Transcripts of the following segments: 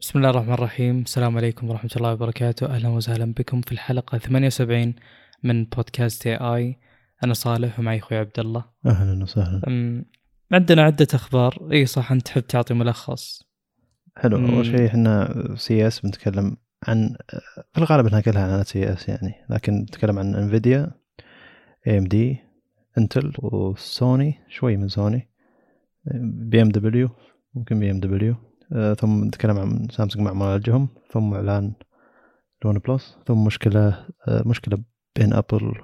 بسم الله الرحمن الرحيم. السلام عليكم ورحمة الله وبركاته. أهلا وسهلا بكم في الحلقة 78 من بودكاست اي اي أنا صالح ومعي أخوي عبد الله. أهلا وسهلا. عندنا عدة أخبار. إي صح أنت تحب تعطي ملخص. حلو. أول شيء إحنا CES بنتكلم عن في الغالب إنها كلها عن CES يعني لكن نتكلم عن Nvidia AMD Intel و Sony شوي من سوني بي ام دبليو ممكن بي ام دبليو ثم نتكلم عن سامسونج مع معالجهم ثم إعلان ل OnePlus ثم مشكلة آه، مشكلة بين Apple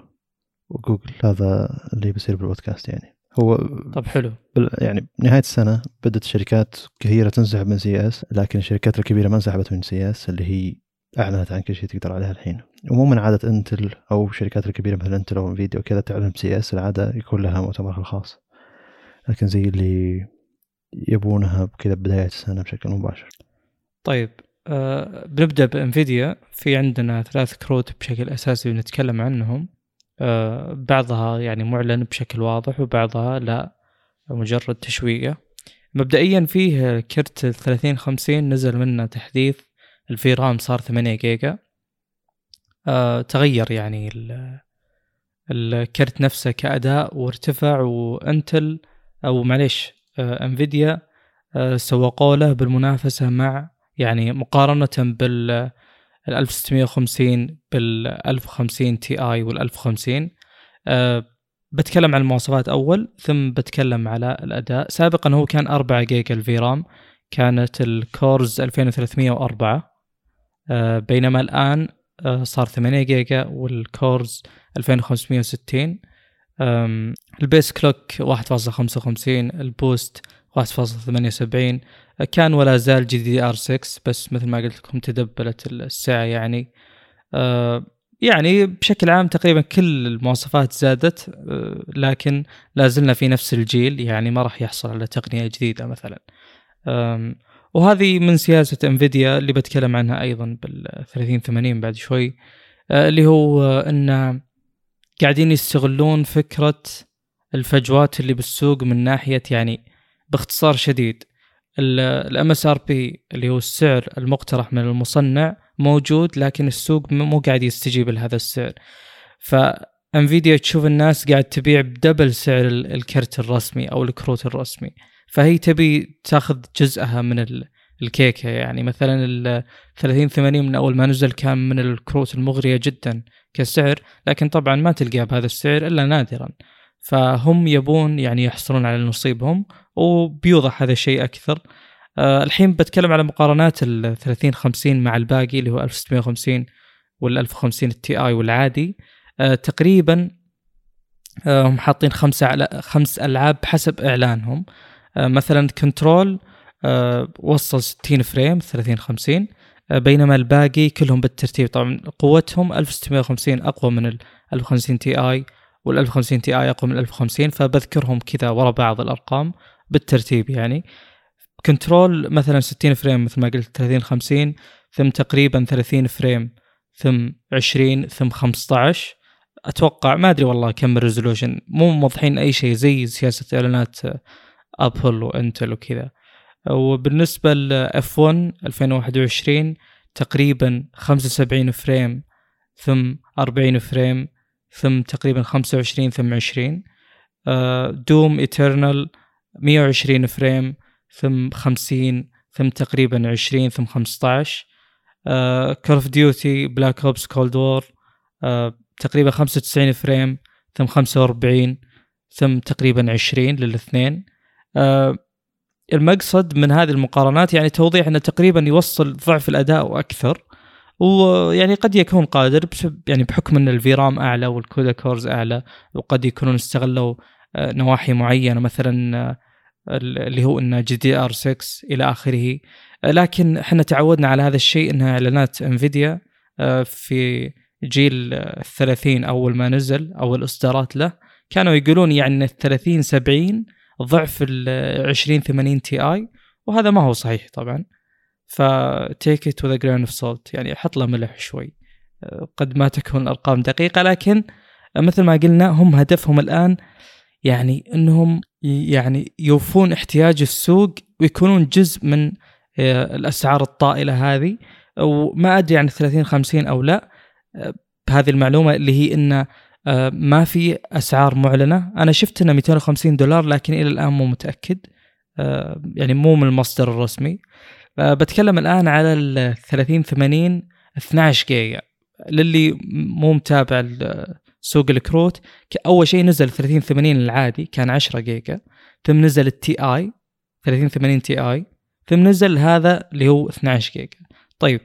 و Google هذا اللي بيصير بالبودكاست يعني. هو طب حلو. يعني بنهايه السنة بدأت شركات كثيرة تنسحب من CES لكن الشركات الكبيرة ما انسحبت من CES اللي هي أعلنت عن كل شيء تقدر عليها الحين. ومو من عادة Intel أو الشركات الكبيرة مثل Intel أو Nvidia وكذا تعلن ب CES العادة يكون لها مؤتمرها الخاص. لكن زي اللي يبونها بكذا بداية السنة بشكل مباشر. طيب آه بنبدأ ب Nvidia في عندنا ثلاث كروت بشكل أساسي بنتكلم عنهم. آه بعضها يعني معلن بشكل واضح وبعضها لا مجرد تشويقة. مبدئيا فيه كرت ال 3050 نزل منه تحديث ال VRAM صار 8 جيجا. آه تغير يعني ال- الكرت نفسه كأداء وارتفع و Intel أو معليش Nvidia آه سوقوا له بالمنافسة مع يعني مقارنة بال ال 1650 بال 1050 Ti وال 1050 أه بتكلم عن المواصفات أول ثم بتكلم على الأداء. سابقا هو كان 4 جيجا ال VRAM كانت ال cores 2304 أه بينما الآن صار 8 جيجا وال cores 2560 أم، ال base clock 1.55 ال boost 1.78 كان ولا زال GDDR6 بس مثل ما قلت لكم تدبلت الساعة يعني. آه يعني بشكل عام تقريبا كل المواصفات زادت آه لكن لا زلنا في نفس الجيل يعني ما راح يحصل على تقنية جديدة مثلا. وهذه من سياسة Nvidia اللي بتكلم عنها أيضا بال 3080 بعد شوي آه اللي هو آه، أن قاعدين يستغلون فكرة الفجوات اللي بالسوق من ناحية يعني باختصار شديد. ال MSRP اللي هو السعر المقترح من المصنع موجود لكن السوق مو قاعد يستجيب لهذا السعر. ف Nvidia تشوف الناس قاعد تبيع ب double سعر ال- الكرت الرسمي أو الكروت الرسمي. فهي تبي تاخذ جزءها من ال- الكيكة يعني. مثلا ال 3080 من أول ما نزل كان من الكروت المغرية جدا. كسعر لكن طبعا ما تلقاه بهذا السعر إلا نادرا. فهم يبون يعني يحصلون على نصيبهم وبيوضح هذا الشيء أكثر. آه الحين بتكلم على مقارنات ال 30 50 مع الباقي اللي هو 1650 وال 1050 التي اي والعادي. آه تقريبا آه هم حاطين خمسة على خمس ألعاب حسب إعلانهم. آه مثلا Control آه وصل 60 frame 30 50 آه بينما الباقي كلهم بالترتيب. طبعا قوتهم 1650 أقوى من ال 1050 Ti وال 1050 Ti أقوى من ال 1050 فبذكرهم كذا ورا بعض الأرقام بالترتيب يعني. Control مثلا 60 frame مثل ما قلت 30 50 ثم تقريبا 30 frame ثم 20 ثم 15 أتوقع ما أدري والله كم ال resolution مو موضحين أي شيء زي سياسة إعلانات Apple و Intel وكذا. وبالنسبة ل F1 2021 تقريبا 75 frame ثم 40 فريم ثم تقريبا 25 ثم 20 Doom Eternal 120 frame ثم 50 ثم تقريبا 20 ثم 15 Call of Duty Black Ops Cold War تقريبا 95 frame ثم 45 ثم تقريبا 20 للاثنين. آه، المقصد من هذه المقارنات يعني توضيح انه تقريبا يوصل ضعف الأداء وأكثر ويعني قد يكون قادر يعني بحكم أن ال VRAM أعلى وال CUDA cores أعلى وقد يكونون استغلوا آه، نواحي معينة مثلا آه، اللي هو انه GDDR6 إلى آخره. آه، لكن إحنا تعودنا على هذا الشيء إنها إعلانات Nvidia في جيل 30 أول ما نزل أو الاصدارات له. كانوا يقولون يعني ال 30 70 ضعف ال 20 80 Ti وهذا ما هو صحيح طبعا. ف take it with grain of salt يعني حط له ملح شوي. آه، قد ما تكون الأرقام دقيقة لكن مثل ما قلنا هم هدفهم الآن يعني إنهم يعني يوفون احتياج السوق ويكونون جزء من آه، الأسعار الطائلة هذه. وما أدري عن 30 50 أو لا. آه، بهذه المعلومة اللي هي إن آه، ما في أسعار معلنة. أنا شفت إنه 250 دولار لكن إلى الآن مو متأكد. يعني مو من المصدر الرسمي. بتكلم الآن على ال 30 80 12 جيجا. للي مو متابع سوق الكروت أول شيء نزل 30 80 العادي كان 10 جيجا. ثم نزل ال Ti 30 80 Ti ثم نزل هذا اللي هو 12 جيجا. طيب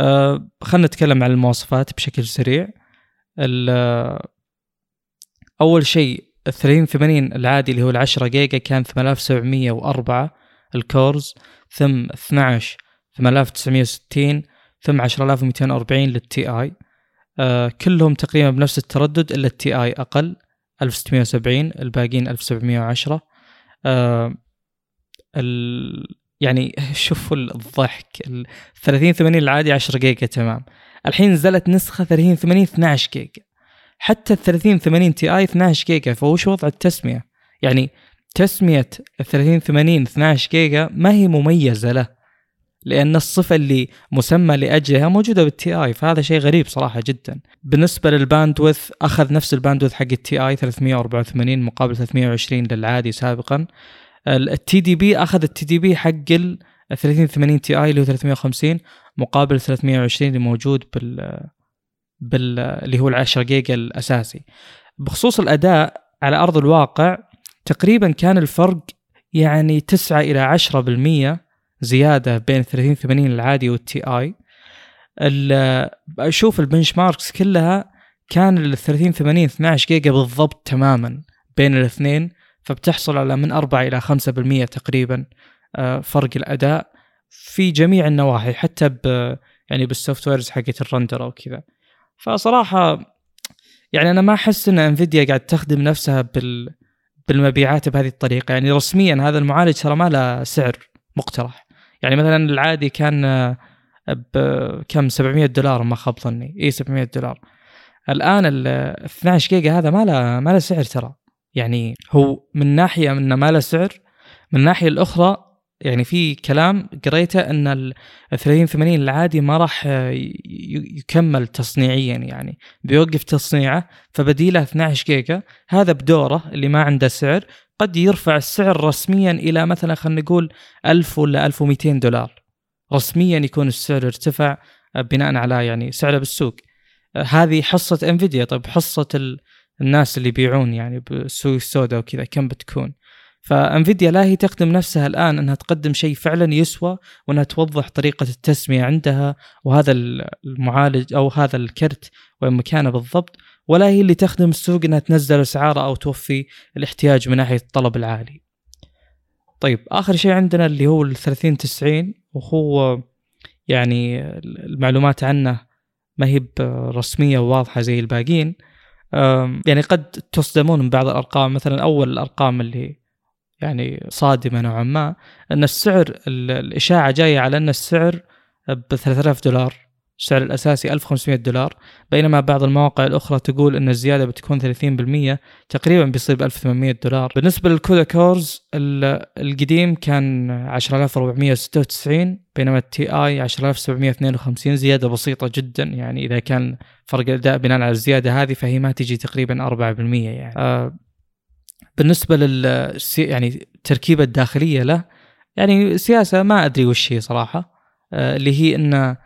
آه خلينا نتكلم عن المواصفات بشكل سريع. أول شيء ال 30 80 العادي اللي هو ال 10 جيجا كان 8704 ال cores ثم 12 8960 ثم 10240 لل Ti آه كلهم تقريبا بنفس التردد إلا ال Ti أقل 1670 الباقيين 1710 آه ال يعني شوفوا الضحك ال 30 80 العادي 10 جيجا تمام. الحين نزلت نسخة 30 80 12 جيجا. حتى ال 30 80 Ti 12 جيجا فوش وضع التسمية؟ يعني تسمية ال 30 80 12 جيجا ما هي مميزة له لأن الصفة اللي مسمى لأجلها موجودة بال Ti فهذا شيء غريب صراحة جدا. بالنسبة لل bandwidth أخذ نفس ال bandwidth حق ال Ti 384 مقابل 320 للعادي سابقا. ال TDP أخذ ال TDP حق ال 3080 Ti اللي هو 350 مقابل 320 اللي موجود بال بال اللي هو ال 10 جيجا الأساسي. بخصوص الأداء على أرض الواقع تقريبا كان الفرق يعني 9 إلى 10% زيادة بين 3080 العادي وال Ti أشوف ال benchmarks كلها كان ال 3080 12 جيجا بالضبط تماما بين الاثنين فبتحصل على من 4 إلى 5% تقريبا آه، فرق الأداء في جميع النواحي حتى ب يعني بال softwares حقت ال render أو كذا. فصراحة يعني أنا ما أحس إن انفيديا قاعد تخدم نفسها بال بالمبيعات بهذه الطريقة. يعني رسميا هذا المعالج ترى ما له سعر مقترح. يعني مثلا العادي كان آه، بكم 700 دولار ما خاب ظني. إي 700 دولار. الآن ال 12 جيجا هذا ما له ما له سعر ترى. يعني هو من ناحية إنه ما له سعر من الناحية الأخرى يعني في كلام قريته أن ال 3080 العادي ما راح يكمل تصنيعيا يعني. بيوقف تصنيعه فبديله 12 جيجا. هذا بدوره اللي ما عنده سعر. قد يرفع السعر رسميا إلى مثلا خلينا نقول 1000 ولا 1200 دولار. رسميا يكون السعر ارتفع بناء على يعني سعره بالسوق. هذه حصة إنفيديا. طيب حصة الناس اللي يبيعون يعني بالسوق السوداء وكذا كم بتكون؟ فانفيديا لا هي تخدم نفسها الآن إنها تقدم شيء فعلا يسوى وإنها توضح طريقة التسمية عندها وهذا المعالج أو هذا الكرت وين مكانه بالضبط ولا هي اللي تخدم السوق إنها تنزل اسعاره أو توفي الاحتياج من ناحية الطلب العالي. طيب آخر شيء عندنا اللي هو ال 30 90 وهو يعني المعلومات عنه ما هي رسميه وواضحة زي الباقيين يعني قد تصدمون من بعض الأرقام مثلا أول الأرقام اللي يعني صادمة نوعا ما أن السعر الإشاعة جاية على أن السعر ب 3000 دولار السعر الأساسي 1500 دولار. بينما بعض المواقع الأخرى تقول أن الزيادة بتكون 30% تقريبا بيصير ب 1800 دولار. بالنسبة للكودا كورز القديم كان 10496 بينما التي آي 10752 زيادة بسيطة جدا. يعني إذا كان فرق الأداء بناء على الزيادة هذه فهي ما تجي تقريبا 4% يعني. آه بالنسبة لل يعني التركيبه الداخلية له يعني سياسة ما أدري وش هي صراحة آه اللي هي انه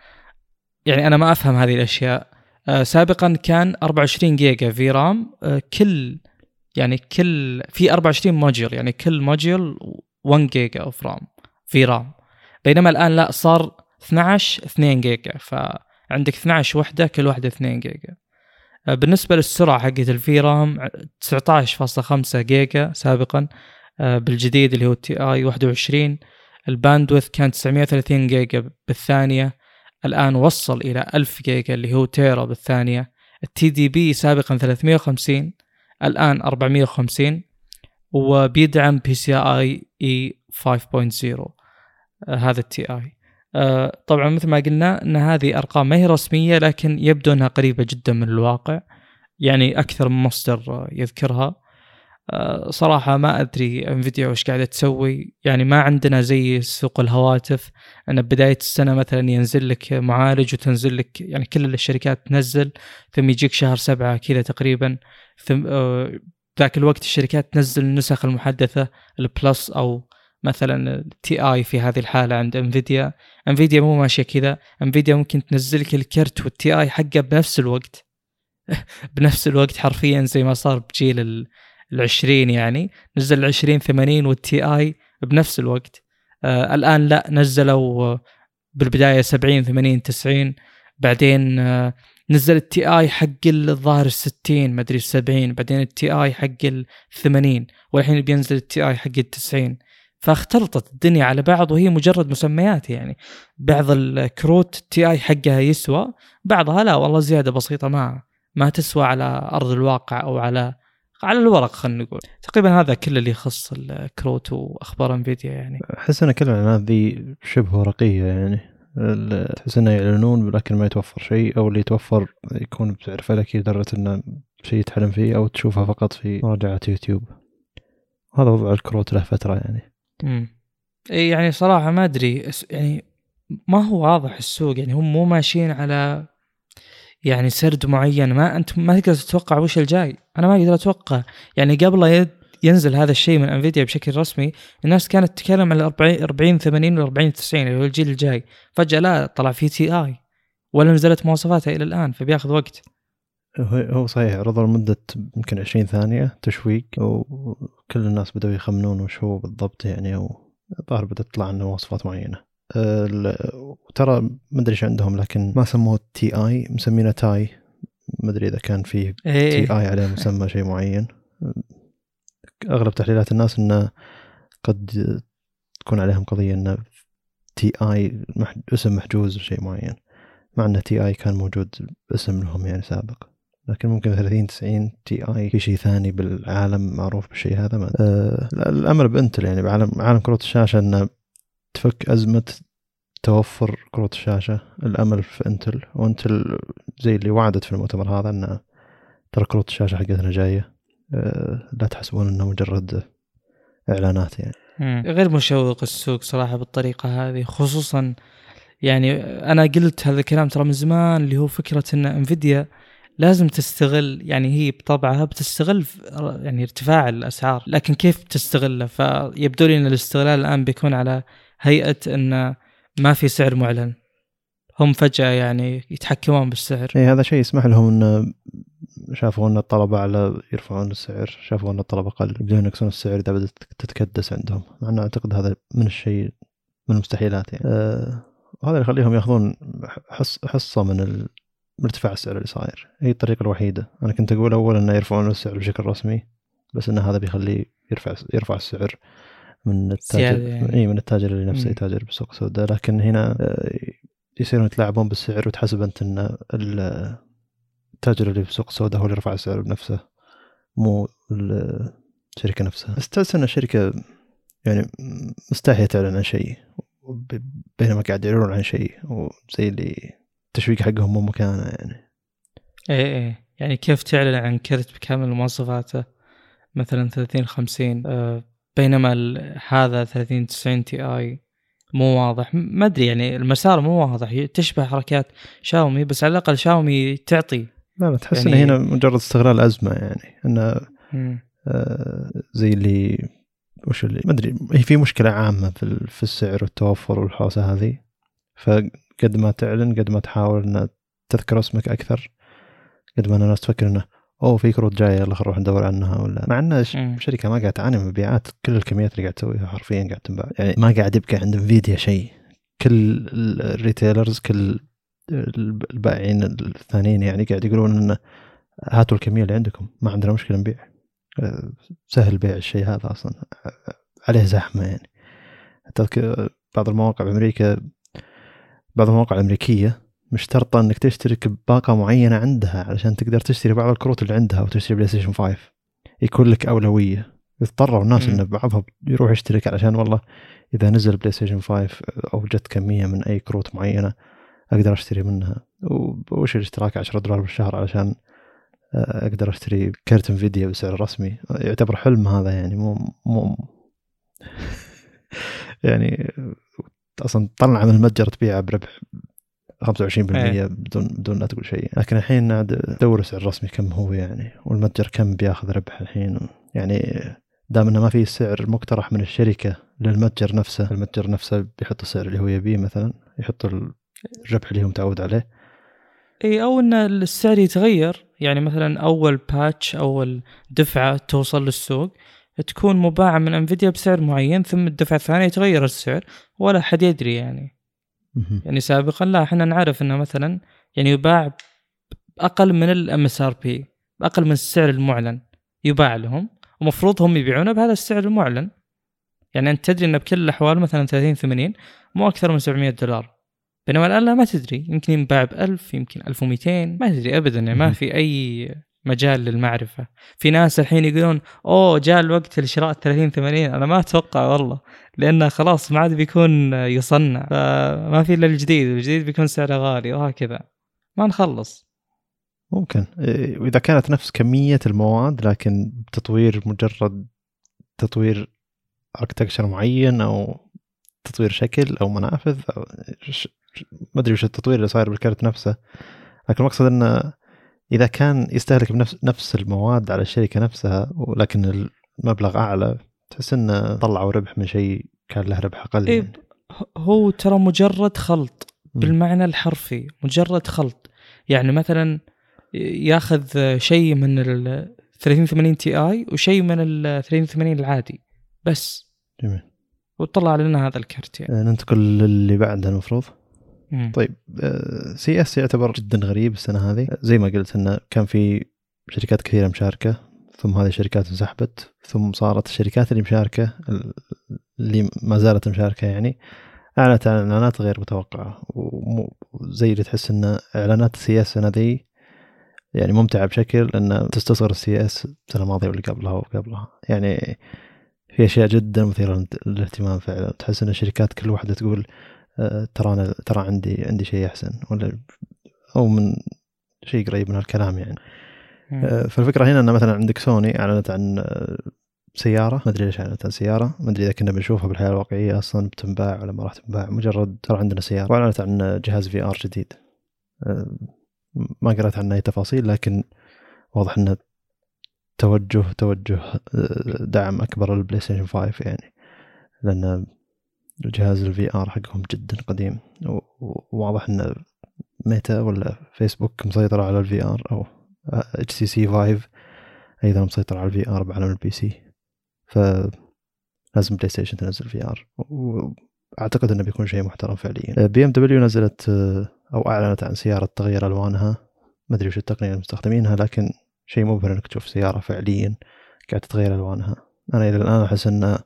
يعني أنا ما أفهم هذه الأشياء. آه سابقا كان 24 جيجا VRAM آه كل يعني كل في 24 module يعني كل module 1 جيجا of RAM VRAM. بينما الآن لا صار 12 2 جيجا فعندك 12 وحدة كل وحدة 2 جيجا بالنسبة للسرعة حقت ال VRAM 19.5 جيجا سابقا آه، بالجديد اللي هو ال Ti 21 ال bandwidth كان 930 جيجا بالثانية. الآن وصل إلى 1000 جيجا اللي هو تيرا بالثانية. ال TDP سابقا 350 الآن 450 وبيدعم PCIe 5.0 هذا ال Ti. آه طبعا مثل ما قلنا إن هذه أرقام ما هي رسمية لكن يبدو إنها قريبة جدا من الواقع يعني أكثر من مصدر يذكرها. آه، صراحة ما أدري انفيديا وش قاعدة تسوي. يعني ما عندنا زي سوق الهواتف أن بداية السنة مثلا ينزل لك معالج وتنزل لك يعني كل الشركات تنزل ثم يجيك شهر سبعة كذا تقريبا ثم آه، ذاك الوقت الشركات تنزل النسخ المحدثة ال Plus أو مثلا Ti في هذه الحالة عند انفيديا انفيديا مو ماشية كذا. انفيديا ممكن تنزل لك الكرت وال Ti حقه بنفس الوقت. بنفس الوقت حرفيا زي ما صار بجيل ال 20 يعني. نزل ال 20 80 وال Ti بنفس الوقت. آه الآن لا نزلوا بالبداية 70 80 90 بعدين آه نزل ال Ti حق الظاهر ال 60 ما أدري 70 بعدين ال Ti حق ال 80 والحين بينزل التي اي حق ال 90 فاختلطت الدنيا على بعض وهي مجرد مسميات يعني. بعض الكروت التي اي حقها يسوى بعضها لا والله زيادة بسيطة ما ما تسوى على أرض الواقع أو على على الورق خلينا نقول. تقريبا هذا كل اللي يخص الكروت وأخبار انفيديا يعني. أحس إن كل الاعلانات ذي شبه ورقية يعني. تحس إنه يعلنون لكن ما يتوفر شيء أو اللي يتوفر يكون بسعر فلكي لدرجه إنه شيء تحلم فيه أو تشوفها فقط في مراجعات يوتيوب. هذا وضع الكروت له فترة يعني. امم يعني صراحة ما أدري يعني ما هو واضح السوق يعني هم مو ماشيين على يعني سرد معين. ما أنت ما تقدر تتوقع وش الجاي. أنا ما أقدر أتوقع. يعني قبل ينزل هذا الشيء من انفيديا بشكل رسمي الناس كانت تتكلم عن 40 40 80 و 40 90 اللي هو الجيل الجاي. فجأة لا طلع في Ti ولا نزلت مواصفاتها إلى الآن فبياخذ وقت. هو صحيح عرضه لمدة يمكن 20 ثانية تشويق وكل الناس بدأوا يخمنون وش هو بالضبط يعني الظاهر بدأت تطلع عنه مواصفات معينة. ترى ما أدري إيش عندهم لكن ما سموه Ti مسمينه Ti ما أدري إذا كان في إيه. Ti عليه مسمى شيء معين. أغلب تحليلات الناس إنه قد تكون عليهم قضية إنه Ti اسم محجوز لشيء معين مع ان Ti كان موجود اسم لهم يعني سابق. لكن ممكن 30 90 Ti في شيء ثاني بالعالم معروف بالشيء هذا ما أه الأمر بإنتل يعني بعالم عالم كروت الشاشة إنه تفك أزمة توفر كروت الشاشة. الأمل في إنتل وإنتل زي اللي وعدت في المؤتمر هذا ان ترى كروت الشاشة حقتنا جاية. أه لا تحسبون انه مجرد إعلانات يعني. غير مشوق السوق صراحة بالطريقة هذه خصوصا يعني أنا قلت هذا الكلام ترى من زمان اللي هو فكرة إن انفيديا لازم تستغل يعني هي بطبعها بتستغل يعني ارتفاع الأسعار. لكن كيف تستغله؟ فيبدو لي إن الاستغلال الآن بيكون على هيئة إن ما في سعر معلن. هم فجأة يعني يتحكمون بالسعر. اي هذا شيء يسمح لهم إن شافوا إن الطلب اعلى يرفعون السعر شافوا إن الطلب أقل يبدون يقصون السعر إذا بدات تتكدس عندهم. انه أعتقد هذا من الشيء من المستحيلات يعني. أه وهذا اللي يخليهم ياخذون حص حصة من ال... ارتفاع السعر اللي صاير. هي الطريقة الوحيدة. أنا كنت أقول اول إنه يرفعون السعر بشكل رسمي بس إن هذا بيخليه يرفع يرفع السعر من التاجر. يعني. إي من التاجر اللي نفسه يتاجر بسوق سوداء. لكن هنا آه، يصيرون يتلاعبون بالسعر وتحسب أنت إن التاجر اللي في سوق السوداء هو اللي رفع السعر بنفسه مو الشركة نفسها. بس تحس إن الشركة يعني مستحيه تعلن عن شيء بينما قاعد يعلنون عن شيء وزي اللي التشويق حقهم مو مكانه يعني. إيه إيه. يعني كيف تعلن عن كرت بكامل مواصفاته؟ مثلا 30 50 آه بينما هذا 30 90 تي آي مو واضح. ما أدري يعني المسار مو واضح. تشبه حركات شاومي بس على الأقل شاومي تعطي. لا لا تحس يعني... هنا مجرد استغلال أزمة يعني. إنه آه زي اللي وش اللي ما أدري هي في مشكلة عامة في السعر والتوفر والحوسة هذه. فقد ما تعلن قد ما تحاول إن تذكر اسمك أكثر قد ما الناس تفكر إنه أوه في كروت جاية يلا خلينا نروح ندور عنها. ولا مع إن الشركة ما قاعد تعاني من مبيعات كل الكميات اللي قاعد تسويها حرفيا قاعد تنباع. يعني ما قاعد يبقى عند انفيديا شيء. كل ال retailers كل البائعين الثانيين يعني قاعد يقولون انه هاتوا الكمية اللي عندكم. ما عندنا مشكلة نبيع. سهل بيع الشيء هذا أصلا. عليه زحمة يعني. تذكر بعض المواقع بأمريكا بعض المواقع الأمريكية مشترطة إنك تشترك بباقة معينة عندها علشان تقدر تشتري بعض الكروت اللي عندها وتشتري بلاي ستيشن 5 يكون لك أولوية. اضطروا الناس إن بعضهم يروح يشترك علشان والله إذا نزل بلاي ستيشن 5 أو جت كمية من أي كروت معينة أقدر أشتري منها. وش الاشتراك؟ 10 دولار بالشهر علشان آه، أقدر أشتري كرت انفيديا بسعر رسمي. يعتبر حلم هذا يعني مو مو. يعني أصلا طلع من المتجر تبيعه بربح 25% إيه. بدون بدون لا تقول شيء. لكن الحين عاد دور السعر الرسمي كم هو يعني؟ والمتجر كم بياخذ ربح الحين؟ يعني دام إنه ما في سعر مقترح من الشركة للمتجر نفسه المتجر نفسه بيحط السعر اللي هو يبيه مثلا يحط الربح اللي هو متعود عليه. إي أو إن السعر يتغير. يعني مثلا أول باتش أول دفعة توصل للسوق تكون مباعة من انفيديا بسعر معين ثم الدفعة الثانية يتغير السعر ولا حد يدري يعني. يعني سابقا لا إحنا نعرف إنه مثلا يعني يباع بأقل من ال MSRP بأقل من السعر المعلن يباع لهم ومفروض هم يبيعونه بهذا السعر المعلن. يعني أنت تدري انه بكل الأحوال مثلا 30 80 مو أكثر من 700 دولار. بينما الآن لا ما تدري. يمكن ينباع ب 1000 يمكن 1200 ما تدري ابدا يعني ما في أي مجال للمعرفة. في ناس الحين يقولون أوه جاء الوقت لشراء 30 80 أنا ما أتوقع والله لأنه خلاص ما عاد بيكون يصنع فما في إلا الجديد الجديد بيكون سعره غالي وهكذا. ما نخلص. ممكن. إيه، واذا كانت نفس كمية المواد لكن تطوير مجرد تطوير اركتكشر معين أو تطوير شكل أو منافذ أو ما أدري وش التطوير اللي صاير بالكرت نفسه. لكن المقصد إنه إذا كان يستهلك بنفس نفس المواد على الشركة نفسها ولكن المبلغ أعلى تحس إنه طلعوا ربح من شيء كان له ربح أقل إيه يعني. هو ترى مجرد خلط بالمعنى الحرفي مجرد خلط. يعني مثلا ياخذ شيء من ال 3080 Ti وشيء من ال 3080 العادي بس. جميل. وطلع لنا هذا الكرت يعني. ننتقل للي بعده المفروض. مم. طيب CES يعتبر جدا غريب السنة هذه. زي ما قلت انه كان في شركات كثيرة مشاركة ثم هذه الشركات انسحبت ثم صارت الشركات اللي مشاركة اللي ما زالت مشاركة يعني أعلنت عن إعلانات غير متوقعة. وزي اللي تحس إن إعلانات ال CES السنة ذي يعني ممتعة بشكل انه تستصغر ال CES السنة الماضية واللي قبلها وقبلها. يعني في أشياء جدا مثيرة للإهتمام فعلا. تحس إن الشركات كل واحدة تقول آه، ترى أنا ترى عندي عندي شيء أحسن ولا أو من شيء قريب من هالكلام يعني. آه، فالفكرة هنا إن مثلا عندك سوني أعلنت عن آه، سيارة ما أدري ليش أعلنت عن سيارة ما أدري إذا كنا بنشوفها بالحياة الواقعية أصلا بتنباع ولا ما راح تنباع مجرد ترى عندنا سيارة. وأعلنت عن جهاز VR جديد. ما قرأت عنه أي تفاصيل لكن واضح إنه توجه توجه دعم أكبر لل PlayStation 5 يعني. لأن جهاز ال VR حقهم جدا قديم. وواضح ان ميتا ولا فيسبوك مسيطرة على ال VR أو اتش سي سي 5 أيضا مسيطر على ال VR بعالم ال PC ف لازم PlayStation تنزل VR وأعتقد إنه بيكون شيء محترم فعليا. BMW نزلت أو أعلنت عن سيارة تغير ألوانها. ما أدري وش التقنية اللي مستخدمينها لكن شيء مبهر إنك تشوف سيارة فعليا قاعد تتغير ألوانها. أنا إلى الآن أحس إنه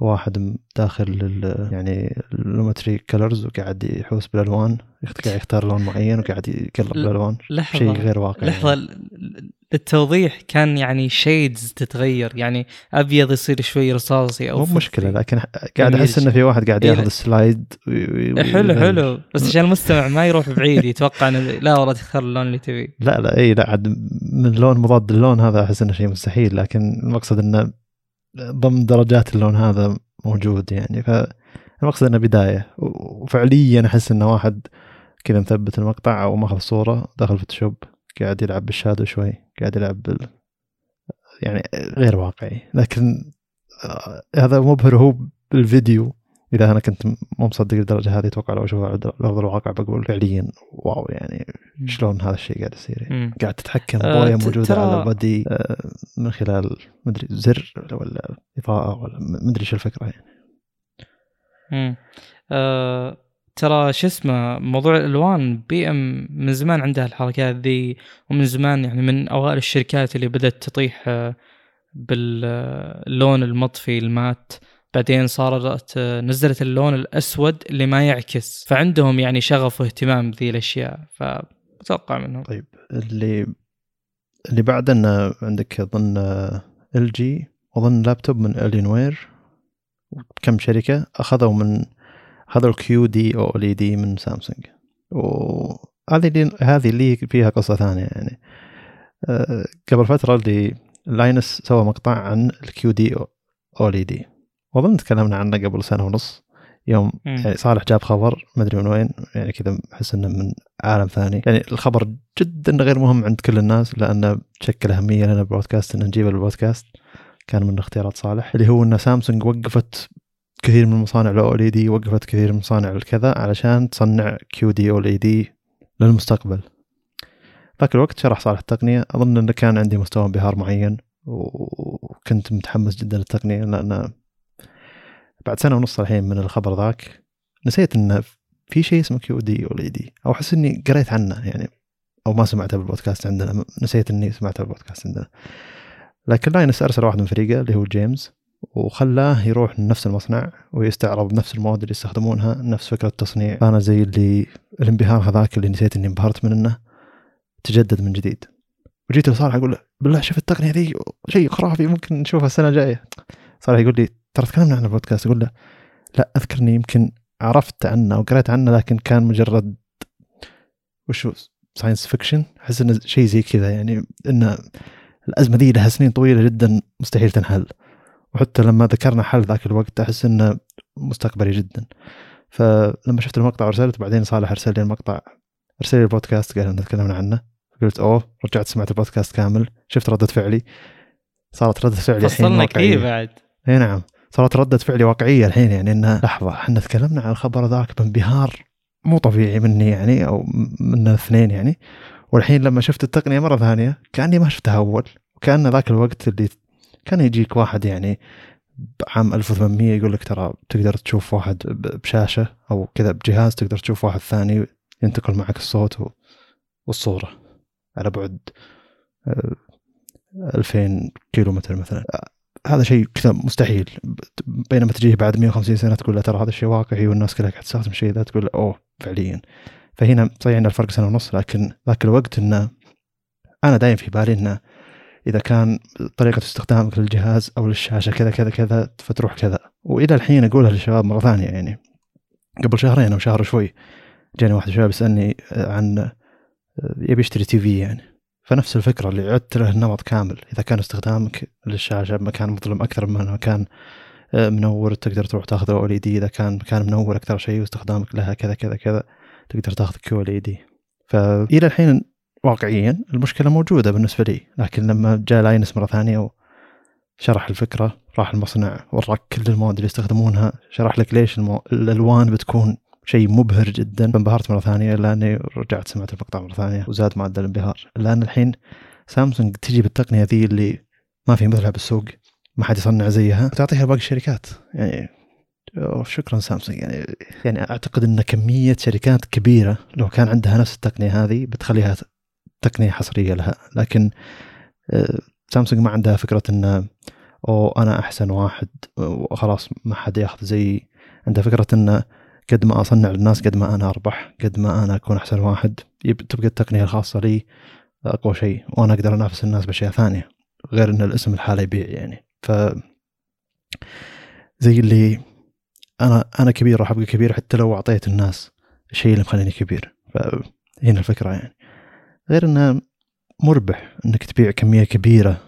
واحد داخل يعني ال Lumetri Colors وقاعد يحوس بالألوان قاعد يختار لون معين وقاعد يقلب الالوان شيء غير واقعي. لحظة يعني. للتوضيح كان يعني شيدز تتغير يعني أبيض يصير شوي رصاصي أو مو مشكلة لكن قاعد أحس إنه في واحد قاعد ياخذ السلايد حلو حلو. بس عشان المستمع ما يروح بعيد يتوقع إنه لا والله تختار اللون اللي تبيه. لا لا اي لا عاد من لون مضاد للون هذا أحس إنه شيء مستحيل لكن المقصد إنه ضمن درجات اللون هذا موجود يعني. فالمقصد إنه بداية. وفعليا أحس انه واحد كذا مثبت المقطع أو ماخذ صورة داخل Photoshop قاعد يلعب بال shadow شوي قاعد يلعب بال يعني غير واقعي. لكن آه، هذا مبهر هو بالفيديو إذا أنا كنت مو مصدق الدرجة هذه أتوقع لو اشوفها على ارض الواقع بقول فعليا wow يعني شلون هذا الشيء قاعد يصير يعني. قاعد تتحكم بويه أه موجودة على ال body أه من خلال مدري زر ولا إضاءة ولا مدري شو الفكرة يعني. امم أه ترى شو اسمه موضوع الألوان بي إم من زمان عندها الحركات ذي ومن زمان يعني من أوائل الشركات اللي بدأت تطيح آه، باللون المطفي المات. بعدين صارت نزلت اللون الأسود اللي ما يعكس. فعندهم يعني شغف واهتمام بذي الأشياء فأتوقع منهم. طيب اللي اللي بعد عندك اظن LG اظن لابتوب من Alienware كم شركة أخذوا من أخذوا ال QD-OLED من سامسونج. وهذه اللي هذه اللي فيها قصة ثانية يعني. آه، قبل فترة اللي Linus سوى مقطع عن ال QD-OLED. وأظن تكلمنا عنه قبل سنة ونص. يوم مم. يعني صالح جاب خبر ما أدري من وين يعني كذا أحس إنه من عالم ثاني. يعني الخبر جدا غير مهم عند كل الناس لأنه شكل أهمية لنا بالبودكاست إن نجيبه بالبودكاست كان من اختيارات صالح اللي هو إن سامسونج وقفت كثير من مصانع ال OLED وقفت كثير من مصانع الكذا علشان تصنع كيو دي أو ال دي للمستقبل. ذاك الوقت شرح صالح التقنية. أظن إنه كان عندي مستوى انبهار معين وكنت متحمس جدا للتقنية لأن بعد سنة ونص الحين من الخبر ذاك نسيت انه في شيء اسمه QD-OLED أو أحس إني قريت عنه يعني أو ما سمعته بالبودكاست عندنا. نسيت إني سمعته بالبودكاست عندنا. لكن Linus أرسل واحد من فريقه اللي هو جيمس وخلاه يروح لنفس المصنع ويستعرض نفس المواد اللي يستخدمونها نفس فكرة التصنيع. أنا زي اللي الانبهار هذاك اللي نسيت إني انبهرت منه تجدد من جديد. وجيت لصالح أقول له بالله شوف التقنية ذي شيء خرافي ممكن نشوفها السنة الجاية. صالح يقول لي ترى تكلمنا عنه بالبودكاست. أقول له لا أذكرني يمكن عرفت عنه أو قريت عنه لكن كان مجرد وشو science fiction أحس إنه شيء زي كذا يعني ان الأزمة ذي لها سنين طويلة جدا مستحيل تنحل. وحتى لما ذكرنا حل ذاك الوقت أحس إنه مستقبلي جدا. فلما شفت المقطع ارسلت بعدين صالح أرسل لي المقطع أرسل لي البودكاست قال لنا تكلمنا عنه. قلت أوه رجعت سمعت البودكاست كامل شفت ردة فعلي. صارت ردة فعلي الحين فصلنا. كثير بعد. اي نعم. صارت ردة فعلي واقعية الحين يعني إنها لحظة. إحنا تكلمنا عن الخبر ذاك بانبهار مو طبيعي مني يعني أو من الاثنين يعني. والحين لما شفت التقنية مرة ثانية كأني ما شفتها أول. وكأن ذاك الوقت اللي كان يجيك واحد يعني بعام 1800 يقول لك ترى تقدر تشوف واحد بشاشة أو كذا بجهاز تقدر تشوف واحد ثاني ينتقل معك الصوت والصورة على بعد آه، 2000 كيلو متر مثلا. آه، هذا شيء كذا مستحيل. بينما تجيه بعد 150 سنة تقول له ترى هذا الشيء واقعي والناس كلها قاعد تستخدم الشيء ذا تقول أوه فعليا. فهنا صحيح الفرق سنة ونص لكن ذاك الوقت إنه أنا دايم في بالي إنه إذا كان طريقة استخدامك للجهاز أو للشاشة كذا كذا كذا فتروح كذا. وإلى الحين أقولها للشباب مرة ثانية يعني. قبل شهرين أو شهر شوي جاني واحد شباب يسألني عن يبي يشتري TV يعني. فنفس الفكرة اللي عدت له النمط كامل. إذا كان استخدامك للشاشة بمكان مظلم أكثر من مكان آه، منور تقدر تروح تاخذ OLED إذا كان مكان منور أكثر شيء واستخدامك لها كذا كذا كذا تقدر تاخذ QLED فإلى الحين واقعيا المشكلة موجودة بالنسبة لي. لكن لما جاء Linus مرة ثانية وشرح الفكرة راح المصنع وراك كل المواد اللي يستخدمونها شرح لك ليش المو... الألوان بتكون شيء مبهر جدا. فانبهرت مرة ثانية لأني رجعت سمعت المقطع مرة ثانية وزاد معدل الانبهار. لأن الحين سامسونج تجي بالتقنية ذي اللي ما في مثلها بالسوق ما حد يصنع زيها. تعطيها باقي الشركات. يعني شكرا سامسونج. يعني يعني أعتقد إن كمية شركات كبيرة لو كان عندها نفس التقنية هذه بتخليها تقنية حصرية لها. لكن آه، سامسونج ما عندها فكرة إن أو أنا أحسن واحد وخلاص ما حد ياخذ زي عندها فكرة إن قد ما أصنع للناس قد ما أنا أربح قد ما أنا أكون أحسن واحد تبقى التقنية الخاصة لي أقوى شيء وأنا أقدر أنافس الناس بأشياء ثانية غير إن الاسم الحالة يبيع يعني. ف زي اللي أنا أنا كبير راح أبقى كبير حتى لو أعطيت الناس الشيء اللي مخليني كبير. فهنا الفكرة يعني. غير إنه مربح إنك تبيع كمية كبيرة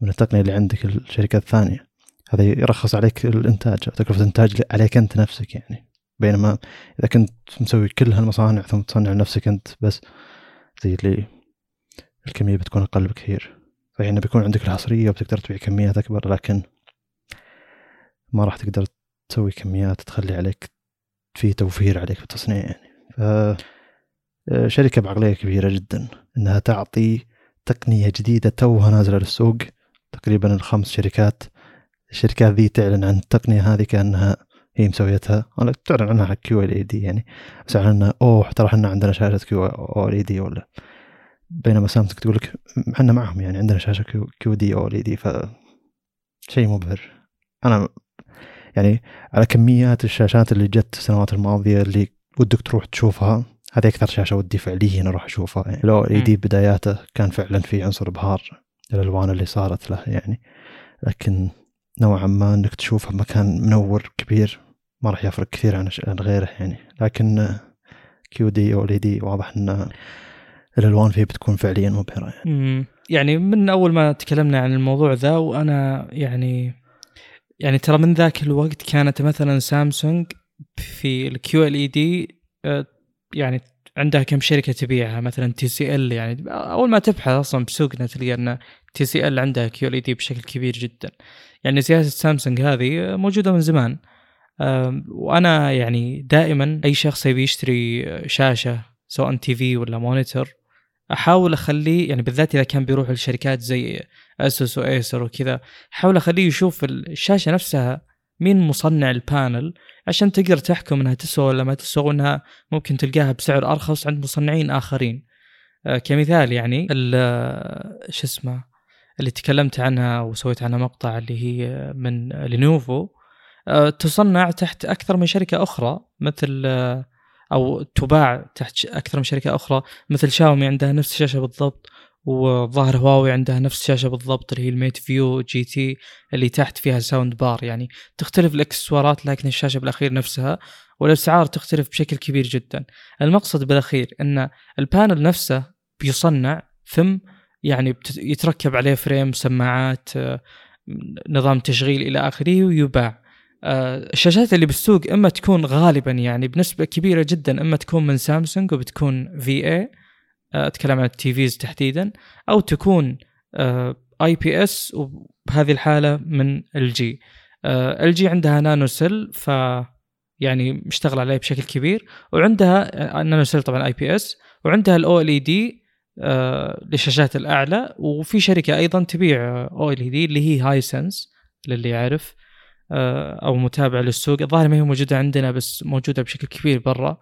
من التقنية اللي عندك الشركات الثانية. هذا يرخص عليك الإنتاج تكلفه الانتاج عليك أنت نفسك يعني. بينما إذا كنت مسوي كل هالمصانع ثم تصنع لنفسك أنت بس زي اللي الكمية بتكون أقل بكثير. صحيح إنه بيكون عندك الحصريه وبتقدر تبيع كميات أكبر لكن ما راح تقدر تسوي كميات تخلي عليك في توفير عليك في التصنيع يعني. ف آه، شركة بعقلية كبيرة جدا إنها تعطي تقنية جديدة توها نازلة للسوق. تقريبا الخمس شركات الشركات ذي تعلن عن التقنية هذه كأنها هي مسويتها. ولا تعلن عنها حق QLED يعني. بس عنها أوه ترى إحنا عندنا شاشة QLED ولا. بينما سامسونج تقول لك إحنا معهم يعني عندنا شاشة كيو, كيو دي أو إل إي دي ف شيء مبهر. أنا يعني على كميات الشاشات اللي جت السنوات الماضية اللي ودك تروح تشوفها هذه أكثر شاشة ودي فعليا أروح أشوفها. يعني OLED بداياته كان فعلا في عنصر ابهار الألوان اللي صارت له يعني. لكن نوعا ما إنك تشوفها بمكان منور كبير ما راح يفرق كثير عن غيره يعني. لكن QD-OLED واضح إن الالوان فيه بتكون فعليا مبهره يعني. يعني من أول ما تكلمنا عن الموضوع ذا وأنا يعني يعني ترى من ذاك الوقت كانت مثلا سامسونج في ال QLED يعني عندها كم شركة تبيعها؟ مثلا تي سي ال يعني. أول ما تبحث أصلا بسوقنا تلقى إن تي سي ال عندها QLED بشكل كبير جدا. يعني سياسة سامسونج هذه موجودة من زمان. وأنا يعني دائما أي شخص يبي يشتري شاشة سواء TV ولا monitor أحاول اخليه يعني بالذات إذا كان بيروح لشركات زي اسوس وايسر وكذا أحاول أخليه يشوف الشاشة نفسها مين مصنع ال panel عشان تقدر تحكم إنها تسوى ولا ما تسوى وإنها ممكن تلقاها بسعر أرخص عند مصنعين آخرين. آه، كمثال يعني شو اسمه اللي تكلمت عنها وسويت عنها مقطع اللي هي من لينوفو آه، تصنع تحت أكثر من شركة أخرى مثل آه، أو تباع تحت أكثر من شركة أخرى مثل شاومي عندها نفس الشاشة بالضبط وظاهر هواوي عندها نفس الشاشة بالضبط اللي هي ال MateView GT اللي تحت فيها sound bar يعني تختلف الإكسسوارات لكن الشاشة بالأخير نفسها والأسعار تختلف بشكل كبير جدا. المقصد بالأخير إن ال panel نفسه بيصنع ثم يعني يتركب عليه frame سماعات نظام تشغيل إلى آخره ويباع. آه، الشاشات اللي بالسوق إما تكون غالبا يعني بنسبة كبيرة جدا إما تكون من سامسونج وبتكون VA أتكلم عن ال TVs تحديدا أو تكون IPS وبهذه الحالة من ال جي ال جي عندها NanoCell ف يعني مشتغل عليه بشكل كبير وعندها NanoCell طبعا IPS وعندها ال OLED للشاشات الأعلى. وفي شركة أيضا تبيع OLED اللي هي هاي سنس للي يعرف آه، أو متابع للسوق. الظاهر ما هي موجودة عندنا بس موجودة بشكل كبير برا.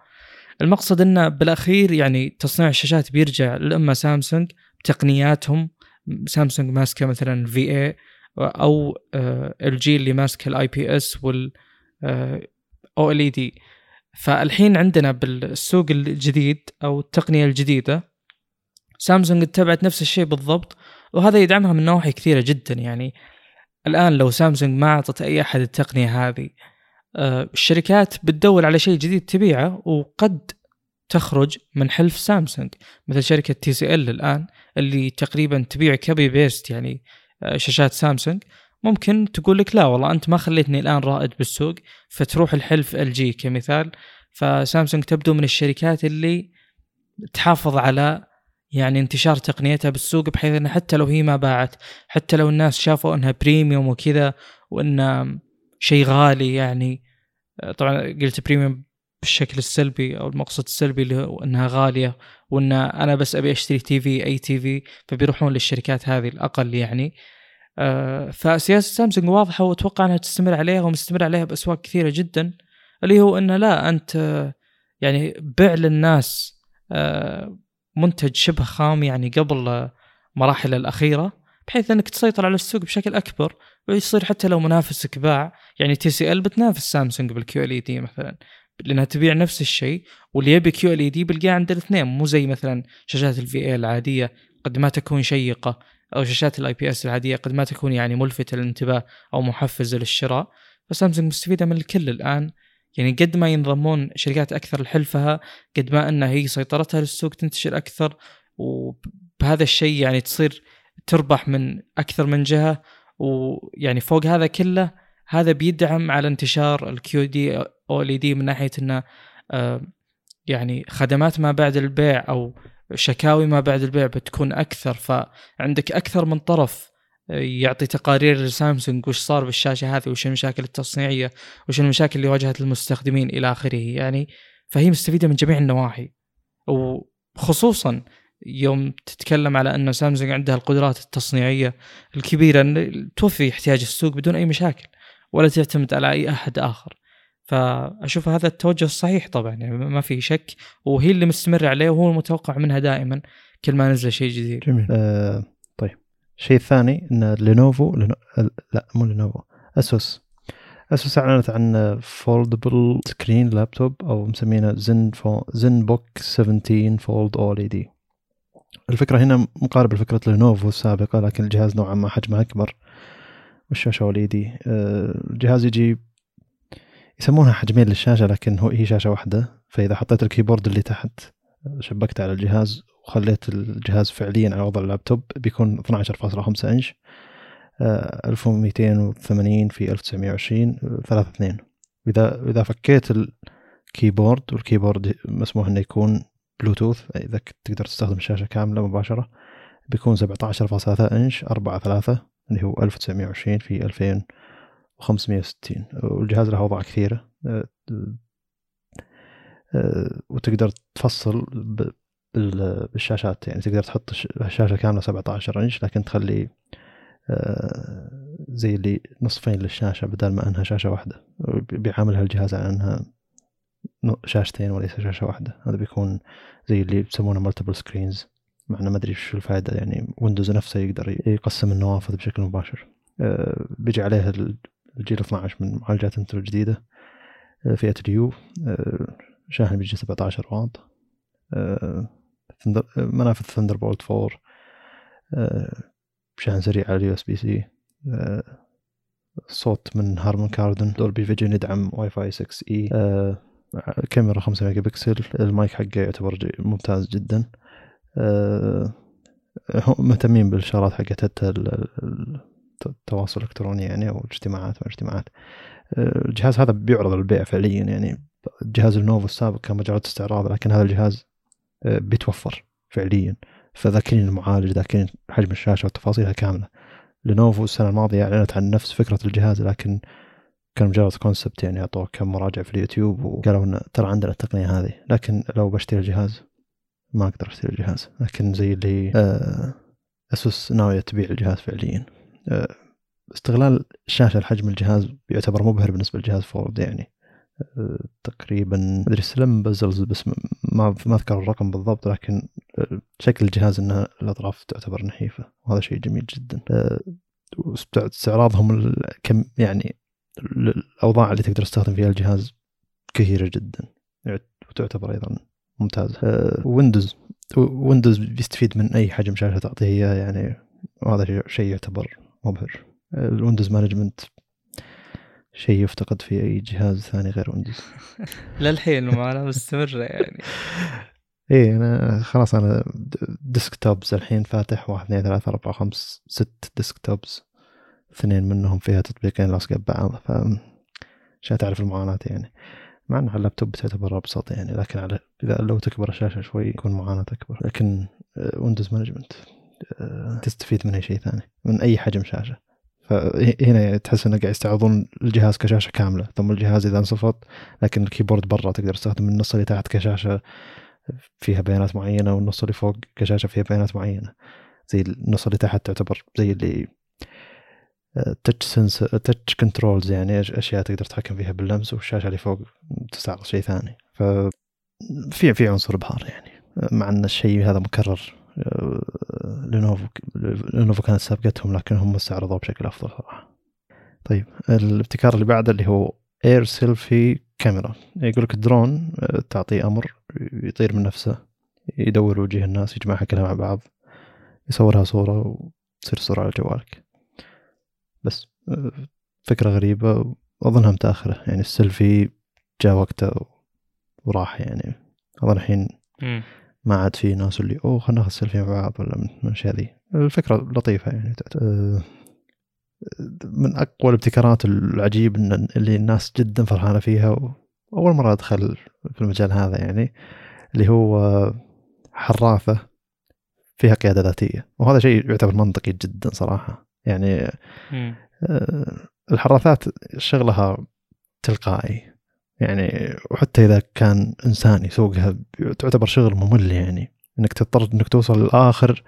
المقصد إنه بالأخير يعني تصنيع الشاشات بيرجع لاما سامسونج بتقنياتهم سامسونج ماسكة مثلا VA أو آه، ال جي اللي ماسكة ال IPS وال OLED فالحين عندنا بالسوق الجديد أو التقنية الجديدة سامسونج اتبعت نفس الشيء بالضبط وهذا يدعمها من نواحي كثيرة جدا. يعني الآن لو سامسونج ما أعطت أي أحد التقنية هذه آه، الشركات بتدور على شيء جديد تبيعه وقد تخرج من حلف سامسونج. مثل شركة تي سي إل الآن اللي تقريبا تبيع كبي بيست يعني آه، شاشات سامسونج. ممكن تقول لك لا والله أنت ما خليتني الآن رائد بالسوق فتروح الحلف إل جي كمثال. فسامسونج تبدو من الشركات اللي تحافظ على يعني انتشار تقنيتها بالسوق بحيث انها حتى لو هي ما باعت حتى لو الناس شافوا إنها premium وكذا وانها شيء غالي يعني طبعا قلت premium بالشكل السلبي أو المقصد السلبي اللي هو إنها غالية وإن أنا بس أبي أشتري TV أي TV فبيروحون للشركات هذه الأقل يعني. آه، فسياسة سامسونج واضحة وأتوقع إنها تستمر عليها ومستمر عليها بأسواق كثيرة جدا اللي هو إنه لا أنت يعني بيع للناس آه، منتج شبه خام يعني قبل مراحل الأخيرة بحيث إنك تسيطر على السوق بشكل أكبر ويصير حتى لو منافسك باع يعني تي سي ال بتنافس سامسونج بال QLED مثلا لأنها تبيع نفس الشيء واللي يبي QLED بيلقاه عند الاثنين مو زي مثلا شاشات ال VA العادية قد ما تكون شيقة أو شاشات ال IPS العادية قد ما تكون يعني ملفته للانتباه أو محفزه للشراء. فسامسونج مستفيدة من الكل الآن يعني قد ما ينضمون شركات أكثر لحلفها قد ما ان هي سيطرتها للسوق تنتشر أكثر وبهذا الشيء يعني تصير تربح من أكثر من جهة. ويعني فوق هذا كله هذا بيدعم على انتشار الكيو دي أو ال دي من ناحية إنه آه، يعني خدمات ما بعد البيع أو شكاوي ما بعد البيع بتكون أكثر. فعندك أكثر من طرف يعطي تقارير لسامسونج وش صار بالشاشة هذه وش المشاكل التصنيعية وش المشاكل اللي واجهت المستخدمين إلى آخره. يعني فهي مستفيدة من جميع النواحي. وخصوصا يوم تتكلم على أن سامسونج عندها القدرات التصنيعية الكبيرة إن توفي احتياج السوق بدون أي مشاكل ولا تعتمد على أي أحد آخر. فأشوف هذا التوجه الصحيح طبعا يعني ما في شك وهي اللي مستمر عليه وهو المتوقع منها دائما كل ما نزل شيء جديد. جميل. آه الشيء الثاني إن لينوفو لنو... لا مو لينوفو أسوس. أسوس أعلنت عن foldable screen laptop أو مسمينه Zenfo... Zenbook 17 Fold OLED. الفكرة هنا مقاربه لفكرة لينوفو السابقة لكن الجهاز نوعا ما حجمه أكبر. والشاشة OLED. الجهاز يجي يسمونها حجمين للشاشة لكن هو هي شاشة واحدة فإذا حطيت ال keyboard اللي تحت شبكته على الجهاز وخليت الجهاز فعليا على وضع اللابتوب بيكون 12.5 إنش 1280 في 1920 3 2 واذا إذا فكيت ال keyboard وال keyboard مسموح إنه يكون بلوتوث إذا تقدر تستخدم الشاشه كاملة مباشرة بيكون 17.3 إنش 4 3 اللي هو 1920 في 2560 والجهاز له اوضاع كثيرة آه، آه، وتقدر تفصل بالشاشات يعني تقدر تحط الشاشه كاملة 17 إنش لكن تخلي آه، زي اللي نصفين للشاشة بدل ما أنها شاشة واحدة. بيعاملها الجهاز على أنها شاشتين وليس شاشة واحدة. هذا بيكون زي اللي يسمونه multiple screens مع إنه ما أدري شو الفائدة يعني ويندوز نفسه يقدر يقسم النوافذ بشكل مباشر. آه، بيجي عليه الجيل 12 من معالجات انتل الجديده آه، فئة ال U. شاحن بيجي 17 واط. منافذ Thunderbolt 4 شحن سريع على ال USB-C صوت من Harman Kardon Dolby Vision يدعم واي فاي 6 اي كاميرا 5 ميجا بكسل المايك حقه يعتبر ممتاز جدا آه، مهتمين بالشغلات حقت التواصل الإلكتروني يعني أو الاجتماعات والاجتماعات آه، الجهاز هذا بيعرض للبيع فعليا يعني. جهاز لينوفو السابق كان مجرد استعراض لكن هذا الجهاز آه، بيتوفر فعليا. فذاكرين المعالج ذاكرين حجم الشاشة وتفاصيلها كامله لينوفو السنة الماضية أعلنت عن نفس فكرة الجهاز لكن كان مجرد concept يعني أعطوه كم مراجع في اليوتيوب وقالوا انه ترى عندنا التقنية هذه. لكن لو بشتري الجهاز ما أقدر أشتري الجهاز. لكن زي اللي آه اسوس ناوية تبيع الجهاز فعليا. آه استغلال الشاشه لحجم الجهاز يعتبر مبهر بالنسبة للجهاز فورد يعني. آه تقريبا مدري سلم بزلز بس ما ما أذكر الرقم بالضبط لكن آه شكل الجهاز انها الأطراف تعتبر نحيفة وهذا شيء جميل جدا. آه، استعراضهم كم يعني الأوضاع اللي تقدر تستخدم فيها الجهاز كثيرة جدا وتعتبر أيضا ممتازة. ويندوز ويندوز بيستفيد من أي حجم شاشة تعطيه إياه يعني وهذا شيء يعتبر مبهر. ال window management شيء يفتقد في أي جهاز ثاني غير ويندوز للحين معنا مستمره يعني. إيه أنا خلاص أنا desktops الحين فاتح واحد اثنين ثلاثة أربعة خمس ست desktops اثنين منهم فيها تطبيقين لاصقة ببعض ف عشان تعرف المعاناة يعني. مع إن اللابتوب تعتبر أبسط يعني لكن على إذا لو تكبر الشاشة شوي يكون معاناة أكبر. لكن window management تستفيد من أي شيء ثاني من أي حجم شاشة. فهنا يعني تحس انه قاعد يستعرضون الجهاز كشاشة كاملة. ثم الجهاز إذا انصفط لكن ال keyboard برا تقدر تستخدم النص اللي تحت كشاشة فيها بيانات معينة والنص اللي فوق كشاشة فيها بيانات معينة. زي النص اللي تحت تعتبر زي اللي touch sense touch controls يعني أشياء تقدر تتحكم فيها باللمس والشاشة اللي فوق تستعرض شيء ثاني. ف في في عنصر ابهار يعني. مع إن الشيء هذا مكرر لينوفو لينوفو كانت سابقتهم لكن هم استعرضوه بشكل أفضل صراحة. طيب الابتكار اللي بعده اللي هو AirSelfie camera يقول لك الدرون تعطيه أمر يطير من نفسه يدور وجه الناس يجمعها كلها مع بعض يصورها صورة وتصير صورة على جوالك. بس فكرة غريبة وأظنها متأخرة. يعني السيلفي جاء وقته وراح يعني. أظن الحين ما عاد في ناس اللي أوه خلينا سيلفي مع بعض ولا من الأشياء ذي الفكرة لطيفة يعني من أقوى الابتكارات العجيب اللي الناس جدا فرحانة فيها وأول مرة أدخل في المجال هذا يعني اللي هو حرافة فيها قيادة ذاتية. وهذا شيء يعتبر منطقي جدا صراحة. يعني آه، الحراثات شغلها تلقائي. يعني وحتى إذا كان إنسان يسوقها تعتبر شغل ممل يعني. إنك تضطر إنك توصل لاخر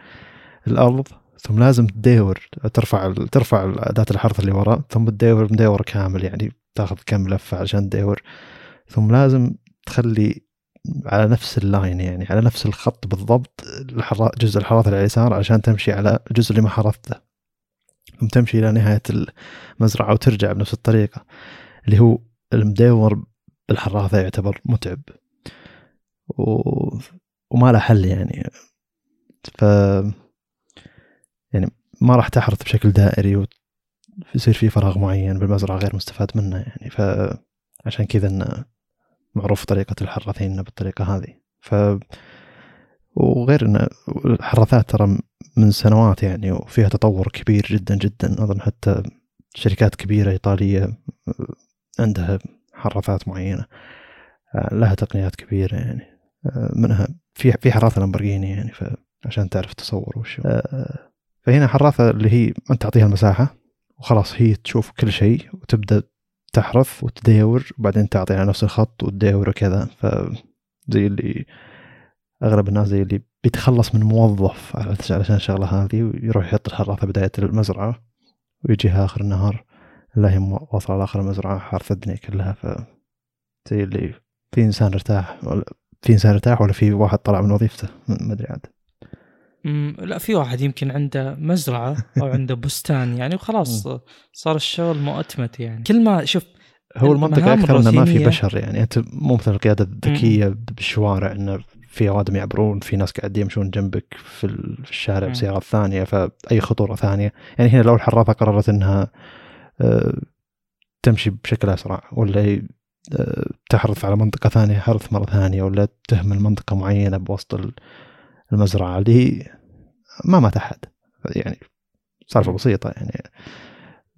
الأرض ثم لازم تدور ترفع ترفع اداه الحرث اللي وراء ثم تدور مدور كامل يعني تاخذ كم لفة عشان تدور ثم لازم تخلي على نفس اللاين يعني على نفس الخط بالضبط جزء الحراث على اليسار عشان تمشي على الجزء اللي ما حرثته ثم تمشي إلى نهاية المزرعة وترجع بنفس الطريقة اللي هو المدور بالحراثة يعتبر متعب. و... وما له حل يعني. ف يعني ما راح تحرث بشكل دائري ويصير في فراغ معين بالمزرعة غير مستفاد منه يعني. فعشان كذا إنه معروف طريقة الحراثين بالطريقة هذه. ف وغير ان الحراثات ترى من سنوات يعني وفيها تطور كبير جدا جدا. أظن حتى شركات كبيرة إيطالية عندها حراثات معينة. لها تقنيات كبيرة يعني. منها في في حراثه لامبرجيني يعني عشان تعرف تصور وش فهنا حراثه اللي هي انت تعطيها المساحة وخلاص هي تشوف كل شيء وتبدأ تحرث وتداور وبعدين تعطيها نفس الخط وتداور وكذا. فزي اللي أغلب الناس زي اللي بيتخلص من موظف علشان الشغلة هذه ويروح يحط الحراثه بداية المزرعة ويجيها آخر النهار. لا هي واصله لاخر المزرعه حارث الدنيا كلها ف زي اللي في إنسان ارتاح ولا في إنسان ارتاح ولا في واحد طلع من وظيفته ما أدري عاد. لا في واحد يمكن عنده مزرعة أو عنده بستان يعني وخلاص صار الشغل مؤتمت يعني. كل ما شوف هو المنطقة أكثر أنه ما في بشر يعني أنت مو مثل القيادة الذكية بالشوارع أنه في أوادم يعبرون في ناس قاعد يمشون جنبك في الشارع بسيارات ثانية فأي خطورة ثانية. يعني هنا لو الحرافة قررت أنها آه، تمشي بشكل أسرع ولا آه، تحرث على منطقة ثانية حرث مرة ثانية ولا تهمل منطقة معينة بوسط المزرعة اللي هي ما مات أحد. يعني سالفة بسيطة يعني.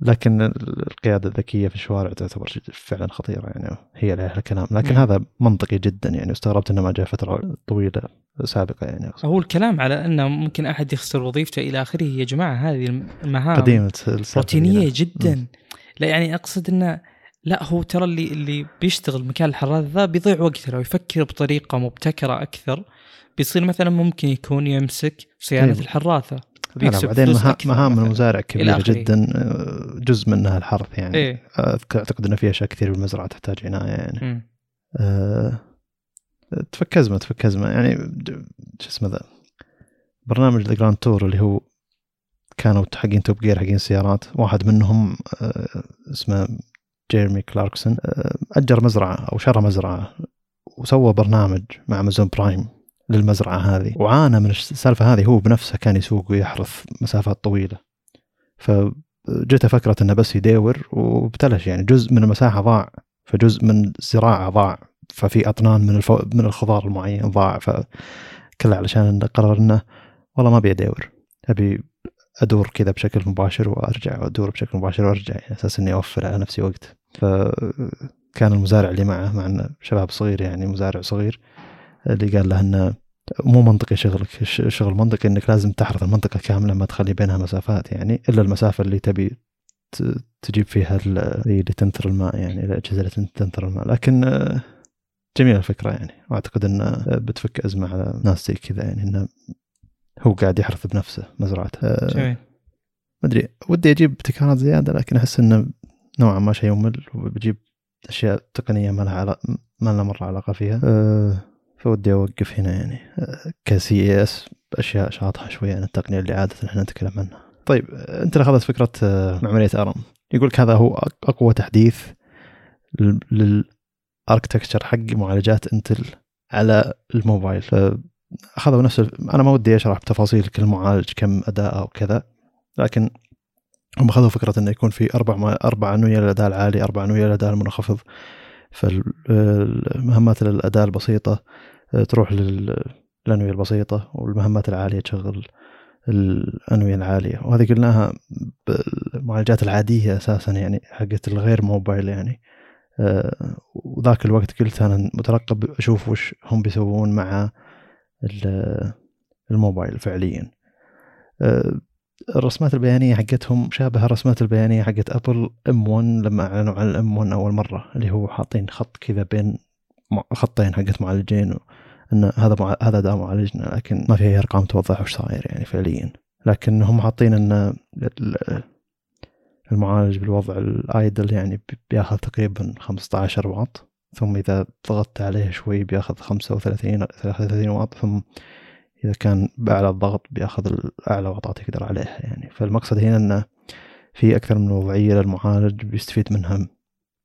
لكن القيادة الذكية في الشوارع تعتبر فعلا خطيرة يعني هي لها الكلام لكن. هذا منطقي جدا يعني استغربت إنه ما جاء فترة طويلة. سابقة يعني هو الكلام على أنه ممكن أحد يخسر وظيفته إلى آخره. يا جماعة هذه المهام قديمة روتينية جدا. م. لا يعني أقصد إنه لا هو ترى اللي اللي بيشتغل مكان الحراث ذا بيضيع وقته. لو يفكر بطريقة مبتكرة أكثر بيصير مثلا ممكن يكون يمسك صيانة إيه. الحراثة بيكسب بعدين مهام المزارع كبيرة جدا آه، جزء منها الحرث يعني. إيه؟ أعتقد إنه في أشياء كثير بالمزرعة تحتاج عناية يعني. أه تفك ازمه تفك ازمه يعني شو اسمه ذا برنامج The Grand Tour اللي هو كانوا حقين Top Gear حقين السيارات واحد منهم أه اسمه جيرمي كلاركسون أه أجر مزرعة أو شرى مزرعة وسوى برنامج مع امازون برايم للمزرعة هذه. وعانى من السالفة هذه هو بنفسه كان يسوق ويحرث مسافات طويلة. فجته فكرة إنه بس يداور وابتلش. يعني جزء من المساحة ضاع فجزء من الزراعة ضاع. ففي أطنان من الفو... من الخضار المعين ضاع فكله علشان قرر إنه والله ما أبي اداور أبي أدور كذا بشكل مباشر وأرجع وأدور بشكل مباشر وأرجع يعني أساس إني أوفر على نفسي وقت. فكان المزارع اللي معه مع إنه شباب صغير يعني مزارع صغير اللي قال له إنه مو منطقي شغلك الشغل منطقي إنك لازم تحرث المنطقة كاملة ما تخلي بينها مسافات يعني إلا المسافة اللي تبي تجيب فيها اللي تنثر الماء يعني الأجهزة اللي تنثر الماء. لكن جميله الفكرة يعني. وأعتقد انه بتفك أزمة على ناس زي كذا يعني إنه هو قاعد يحرث بنفسه مزرعته جميل. ما أدري. ودي أجيب ابتكارات زيادة لكن أحس إنه نوعا ما شيء ممل وبجيب أشياء تقنية ما لها علاقه ما لها مرة علاقة فيها. أه فودي أوقف هنا يعني. كسي اس أشياء شاطحة شوية عن التقنية اللي عادة إحنا نتكلم عنها. طيب أنت أخذت فكرة آه، معمارية أرم. يقول لك هذا هو أقوى تحديث للاركتكتشر حق معالجات انتل على الموبايل. اخذوا نفس أنا ما ودي أشرح بتفاصيل كل معالج كم أداء أو كذا لكن هم أخذوا فكرة إنه يكون في أربع أربع انويه للأداء العالي أربع انويه للأداء المنخفض. فالمهمات الاداء البسيطة آه، تروح للأنوية البسيطة والمهمات العالية تشغل الأنوية العالية. وهذه قلناها بالمعالجات العادية أساسا يعني حقت الغير موبايل يعني. وذاك الوقت قلت أنا مترقب أشوف وش هم بيسوون مع الموبايل فعليا. آه، الرسمات البيانية حقتهم شابه الرسمات البيانية حقت أبل إم 1 لما أعلنوا عن الام 1 أول مرة اللي هو حاطين خط كذا بين خطين حقت معالجين إن هذا مع... هذا اداء معالجنا لكن ما في أي أرقام توضح وش صاير يعني فعليا. لكن هم حاطين إن المعالج بالوضع الآيدل يعني بيأخذ تقريبا 15 واط ثم إذا ضغطت عليه شوي بيأخذ 35 33 واط ثم إذا كان بأعلى الضغط بيأخذ اعلى واطات يقدر عليها يعني. فالمقصد هنا إنه في أكثر من وضعية للمعالج بيستفيد منها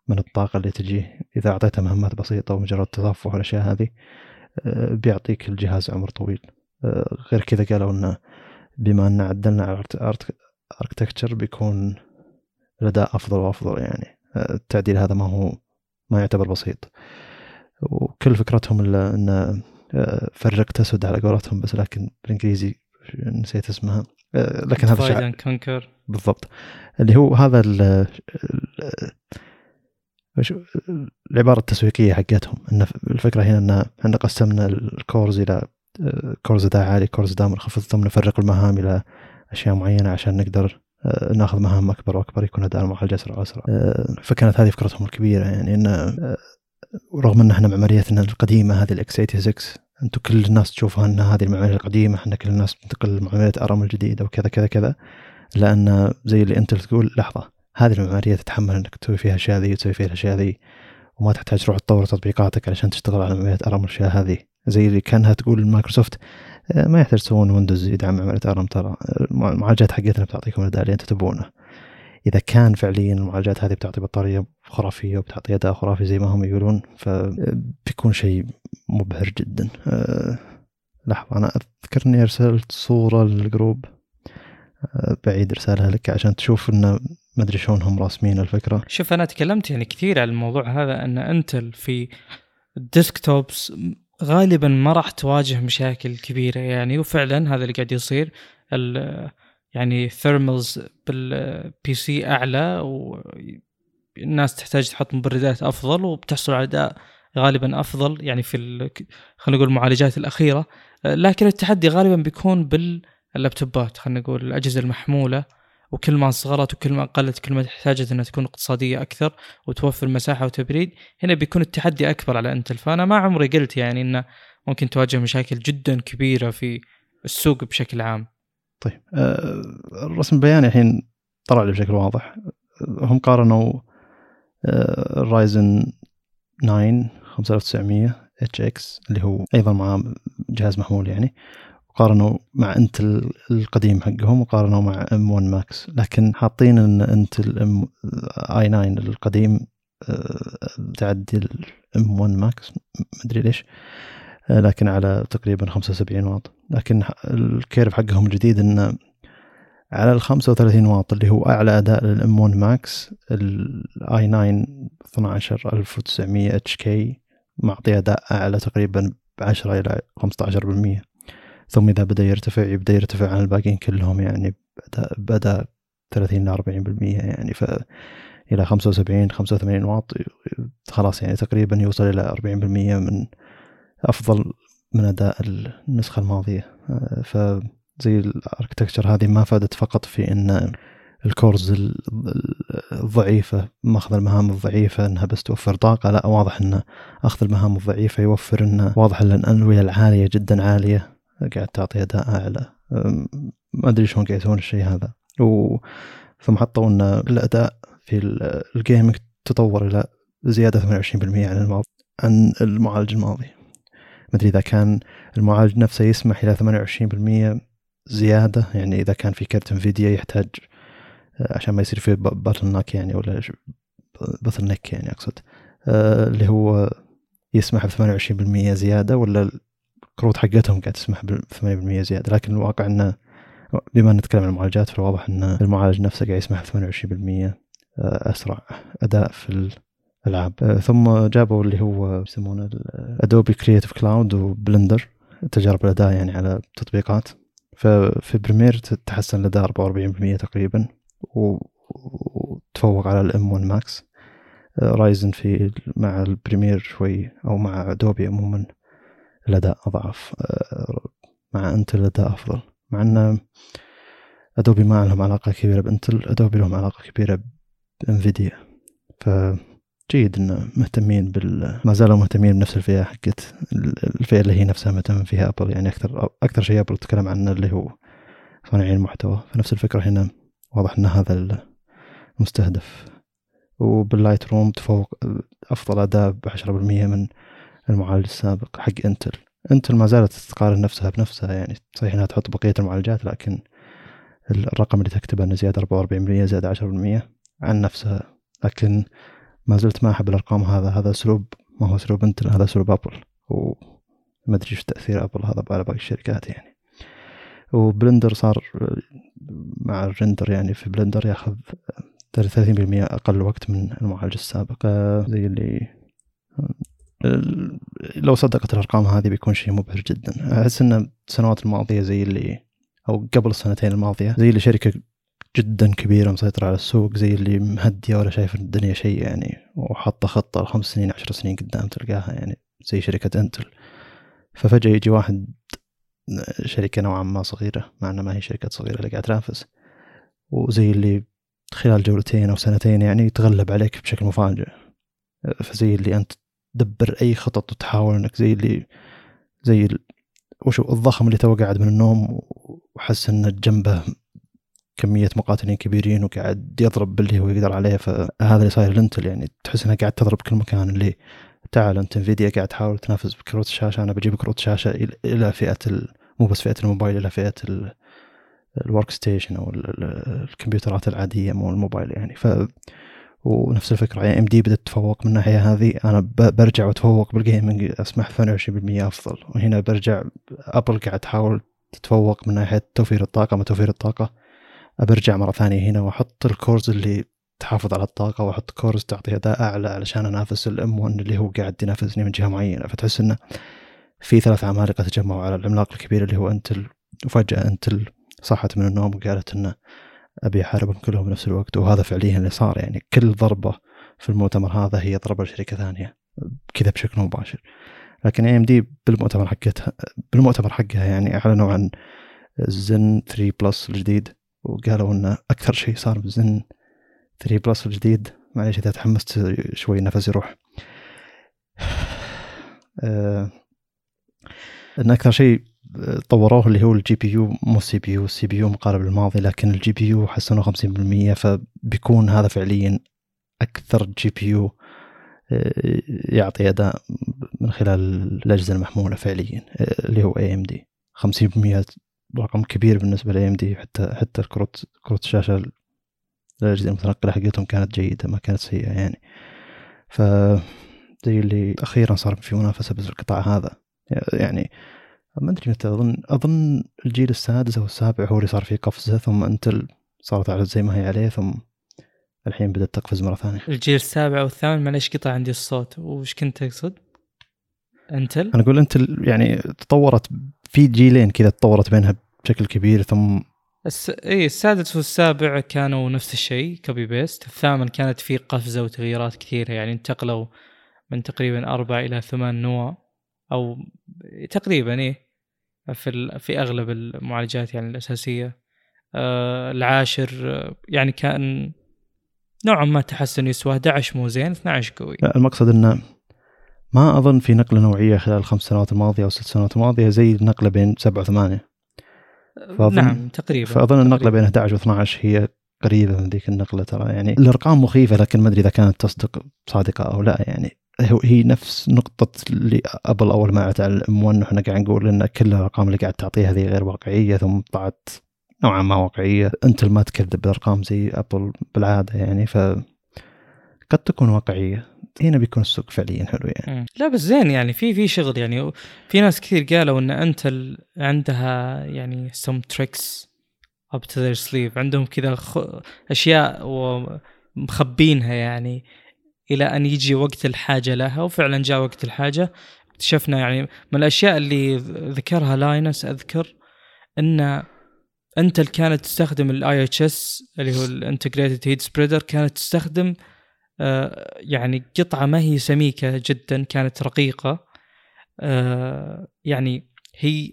من الطاقة اللي تجي. إذا أعطيته مهمات بسيطة ومجرد تصفح والأشياء هذه آه، بيعطيك الجهاز عمر طويل. آه، غير كذا قالوا إنه بما إن عدلنا على أركتكتشر بيكون الاداء أفضل وأفضل يعني. آه، التعديل هذا ما هو ما يعتبر بسيط. وكل فكرتهم أن آه، فرق تسود على قولتهم بس لكن بالإنجليزي نسيت اسمها. آه، لكن divide and conquer بالضبط. اللي هو هذا ال ال- وش- العبارة التسويقية حقتهم. إن الفكرة هنا إن إحنا قسمنا ال cores إلى cores اداء عالي cores اداء منخفض ثم نفرق المهام إلى أشياء معينة عشان نقدر ناخذ مهام أكبر وأكبر يكون اداء المعالج أسرع. واسرع آه، فكانت هذه فكرتهم الكبيرة يعني إن آه، رغم أن إحنا معماريتنا القديمة هذه ال x86 أنتم كل الناس تشوفها ان هذه المعمارية القديمة إحنا كل الناس بننتقل لمعمارية ARM الجديدة وكذا كذا كذا لأن زي اللي أنت تقول لحظة هذه المعمارية تتحمل إنك تسوي فيها الأشياء ذي وتسوي فيها الأشياء ذي وما تحتاج تروح تطور تطبيقاتك علشان تشتغل على معمارية ARM الأشياء هذه. زي اللي كانها تقول مايكروسوفت آه، ما يحتاج تسوون ويندوز يدعم معماريه ARM ترى. المعالجات حقتنا بتعطيكم الاداء اللي انت تبونه إذا كان فعليا المعالجات هذه بتعطي بطارية خرافية وبتعطي أداء خرافي زي ما هم يقولون فبيكون شيء مبهر جدا. لحظة أنا أذكر إني أرسلت صورة لل group. بعيد ارسالها لك عشان تشوف انه ما أدري شلون هم راسمين الفكرة. شوف أنا تكلمت يعني كثير عن الموضوع هذا إن إنتل في ال desktops غالبا ما راح تواجه مشاكل كبيرة يعني وفعلا هذا اللي قاعد يصير. يعني thermals بال PC أعلى والناس تحتاج تحط مبردات أفضل وبتحصل على أداء غالبا أفضل يعني في خلينا نقول المعالجات الأخيرة. لكن التحدي غالبا بيكون باللابتوبات خلينا نقول الأجهزة المحمولة. وكل ما صغرت وكل ما قلت كل ما احتاجت إنها تكون اقتصادية أكثر وتوفر مساحة وتبريد هنا بيكون التحدي أكبر على انتل فانا ما عمري قلت يعني إنه ممكن تواجه مشاكل جدا كبيرة في السوق بشكل عام. طيب أه، الرسم البياني الحين طلع لي بشكل واضح. هم قارنوا ال Ryzen 9 5900 HX اللي هو أيضا مع جهاز محمول يعني وقارنوا مع Intel القديم حقهم وقارنوا مع M1 Max لكن حاطين إن Intel i9 القديم أه، تعدي ال M1 Max مدري ليش. أه، لكن على تقريبا 75 واط. لكن ال curve حقهم الجديد انه على ال 35 واط اللي هو أعلى أداء لل M1 Max الاي 9 12900 اتش كي معطي أداء أعلى تقريبا ب 10 إلى 15% ثم إذا بدأ يرتفع يبدأ يرتفع عن الباقيين كلهم يعني بدأ بدأ 30 ل 40% يعني ف إلى 75 85 واط خلاص يعني تقريبا يوصل إلى 40% من أفضل من أداء النسخة الماضية. آه، فزي الأركتكتشر هذه ما فادت فقط في إن الكورز ال- الضعيفة ماخذ المهام الضعيفة إنها بس توفر طاقة لا واضح إن أخذ المهام الضعيفة يوفر انه واضح إن الأنوية العالية جدا عالية. قاعد تعطي أداء أعلى. ما أدري شلون قاعد يسوون الشيء هذا. و ثم حطوا إن الأداء في ال- ال gaming تطور إلى زيادة 28% عن الماضي عن المعالج الماضي. ما أدري إذا كان المعالج نفسه يسمح إلى 28% زيادة يعني إذا كان في كرت Nvidia يحتاج آه، عشان ما يصير فيه bottleneck يعني ولا bottleneck يعني أقصد. آه، اللي هو يسمح ب 28% زيادة ولا الكروت حقتهم قاعد تسمح ب 8% زيادة. لكن الواقع إنه بما نتكلم عن المعالجات فالواضح إن المعالج نفسه قاعد يسمح ب 28% أسرع أداء في الألعاب. آه، ثم جابوا اللي هو يسمونه Adobe Creative Cloud و Blender تجارب الأداء يعني على تطبيقات. ففي Premiere تحسن الأداء 44% تقريبا وتفوق على ال M1 Max Ryzen في مع ال Premiere شوي أو مع Adobe عموما. الاداء أضعف آه، مع Intel الاداء أفضل. مع أن Adobe ما لهم علاقة كبيرة ب Intel Adobe لهم علاقة كبيرة ب Nvidia. فجيد إنه مهتمين بال ما زالوا مهتمين بنفس الفئة حقت الفئة اللي هي نفسها مهتم فيها Apple. يعني أكثر أكثر شيء Apple تتكلم عنه اللي هو صانعين المحتوى. فنفس الفكرة هنا واضح إن هذا المستهدف. وبال Lightroom تفوق أفضل اداء ب 10% من المعالج السابق حق Intel Intel ما زالت تقارن نفسها بنفسها يعني صحيح إنها تحط بقية المعالجات لكن الرقم اللي تكتبه إنه زيادة 44% زيادة 10% عن نفسها. لكن ما زلت ما أحب الأرقام هذا. هذا أسلوب ما هو أسلوب Intel هذا أسلوب Apple وما أدري إيش تأثير Apple هذا على باقي الشركات يعني. و Blender صار مع ال render يعني في Blender ياخذ 30% أقل وقت من المعالج السابق زي اللي ال- لو صدقت الأرقام هذه بيكون شيء مبهر جدا. أحس إن السنوات الماضية زي اللي أو قبل السنتين الماضية زي اللي شركة جدا كبيرة مسيطرة على السوق زي اللي مهدية ولا شايف الدنيا شيء يعني وحاطة خطة خمس سنين عشر سنين قدام تلقاها يعني زي شركة إنتل. ففجأة يجي واحد شركة نوعا ما صغيرة مع انها ما هي شركة صغيرة اللي قاعد تنافس. وزي اللي خلال جولتين أو سنتين يعني يتغلب عليك بشكل مفاجئ. فزي اللي أنت تدبر أي خطط وتحاول إنك زي اللي زي. وشو الضخم اللي تو قاعد من النوم وحس ان جنبه كمية مقاتلين كبيرين وقاعد يضرب باللي هو يقدر عليه فهذا اللي صاير لينتل يعني تحس انها قاعد تضرب كل مكان اللي تعال أنت Nvidia قاعد تحاول تنافس بكروت الشاشة أنا بجيب كروت شاشة إلى فئة. مو بس فئة الموبايل إلى فئة ال... ال workstation أو ال... ال- الكمبيوترات العادية مو الموبايل يعني ف ونفس الفكرة يعني AMD بدأت تتفوق من الناحية هذه. أنا برجع وأتفوق بال gaming اسمح 28% أفضل. وهنا برجع Apple قاعد تحاول تتفوق من ناحية توفير الطاقة ما توفير الطاقة. برجع مرة ثانية هنا وأحط ال cores اللي تحافظ على الطاقة وأحط cores تعطي أداء أعلى علشان أنافس ال M1 اللي هو قاعد ينافسني من جهة معينة. فتحس إنه في ثلاث عمالقة تجمعوا على العملاق الكبير اللي هو Intel وفجأة Intel صحت من النوم وقالت إنه أبي أحاربهم كلهم بنفس الوقت وهذا فعليا اللي صار يعني كل ضربة في المؤتمر هذا هي ضربة لشركة ثانية كذا بشكل مباشر. لكن AMD بالمؤتمر حقتها بالمؤتمر حقها يعني أعلنوا عن زن 3 Plus الجديد وقالوا ان أكثر شيء صار بزن 3 Plus الجديد. معليش إذا تحمست شوي نفسي يروح. آه، إن أكثر شيء طوروه اللي هو ال GPU مو ال CPU ال CPU مقارب للماضي لكن ال GPU حسنوه 50% فبيكون هذا فعليا أكثر GPU يعطي أداء من خلال الأجهزة المحمولة فعليا آه، اللي هو AMD 50% رقم كبير بالنسبة ل AMD حتى حتى الكروت كروت الشاشة الأجهزة المتنقلة حقتهم كانت جيدة ما كانت سيئة يعني. ف زي اللي أخيرا صار في منافسة بس القطاع هذا. يعني ما أدري متى أظن أظن الجيل السادس أو السابع هو اللي صار فيه قفزة ثم Intel صارت على زي ما هي عليه ثم الحين بدأت تقفز مرة ثانية الجيل السابع والثامن معليش قطع عندي الصوت وش كنت تقصد؟ Intel؟ أنا أقول Intel يعني تطورت في جيلين كذا تطورت بينها بشكل كبير ثم الس... إي السادس والسابع كانوا نفس الشيء copy paste الثامن كانت فيه قفزة وتغييرات كثيرة يعني انتقلوا من تقريبا أربع إلى ثمان نواه أو تقريبا إيه في. في أغلب المعالجات يعني الأساسية. آه العاشر يعني كان نوعا ما تحسن يسوى 11 مو زين 12 قوي. المقصد إنه ما أظن في نقلة نوعية خلال الخمس سنوات الماضية أو ست سنوات الماضية زي النقله بين سبعة وثمانية. فأظن- نعم تقريبا. فأظن النقلة تقريباً. بين 11 و12 هي قريبة من ذيك النقلة ترى يعني. الأرقام مخيفة لكن ما أدري إذا كانت تصدق صادقة أو لا يعني. هي نفس نقطة اللي أبل أول ما اعلنت على الام 1 إحنا قاعد نقول إن كل الأرقام اللي قاعد تعطيها هذه غير واقعية ثم طلعت نوعا ما واقعية. انت ما تكذب بالارقام زي أبل بالعادة يعني ف قد تكون واقعية. هنا بيكون السوق فعليا حلو يعني. لا بس زين يعني في في شغل يعني. في ناس كثير قالوا إن إنتل عندها يعني tricks up to their sleeve. عندهم كذا خ- أشياء ومخبينها يعني. إلى أن يجي وقت الحاجة لها وفعلا جاء وقت الحاجة. اكتشفنا يعني من الأشياء اللي ذكرها لاينس أذكر إن إنتل كانت تستخدم ال IHS اللي هو ال integrated heat spreader كانت تستخدم آه، يعني قطعة ما هي سميكة جدا كانت رقيقة. آه، يعني هي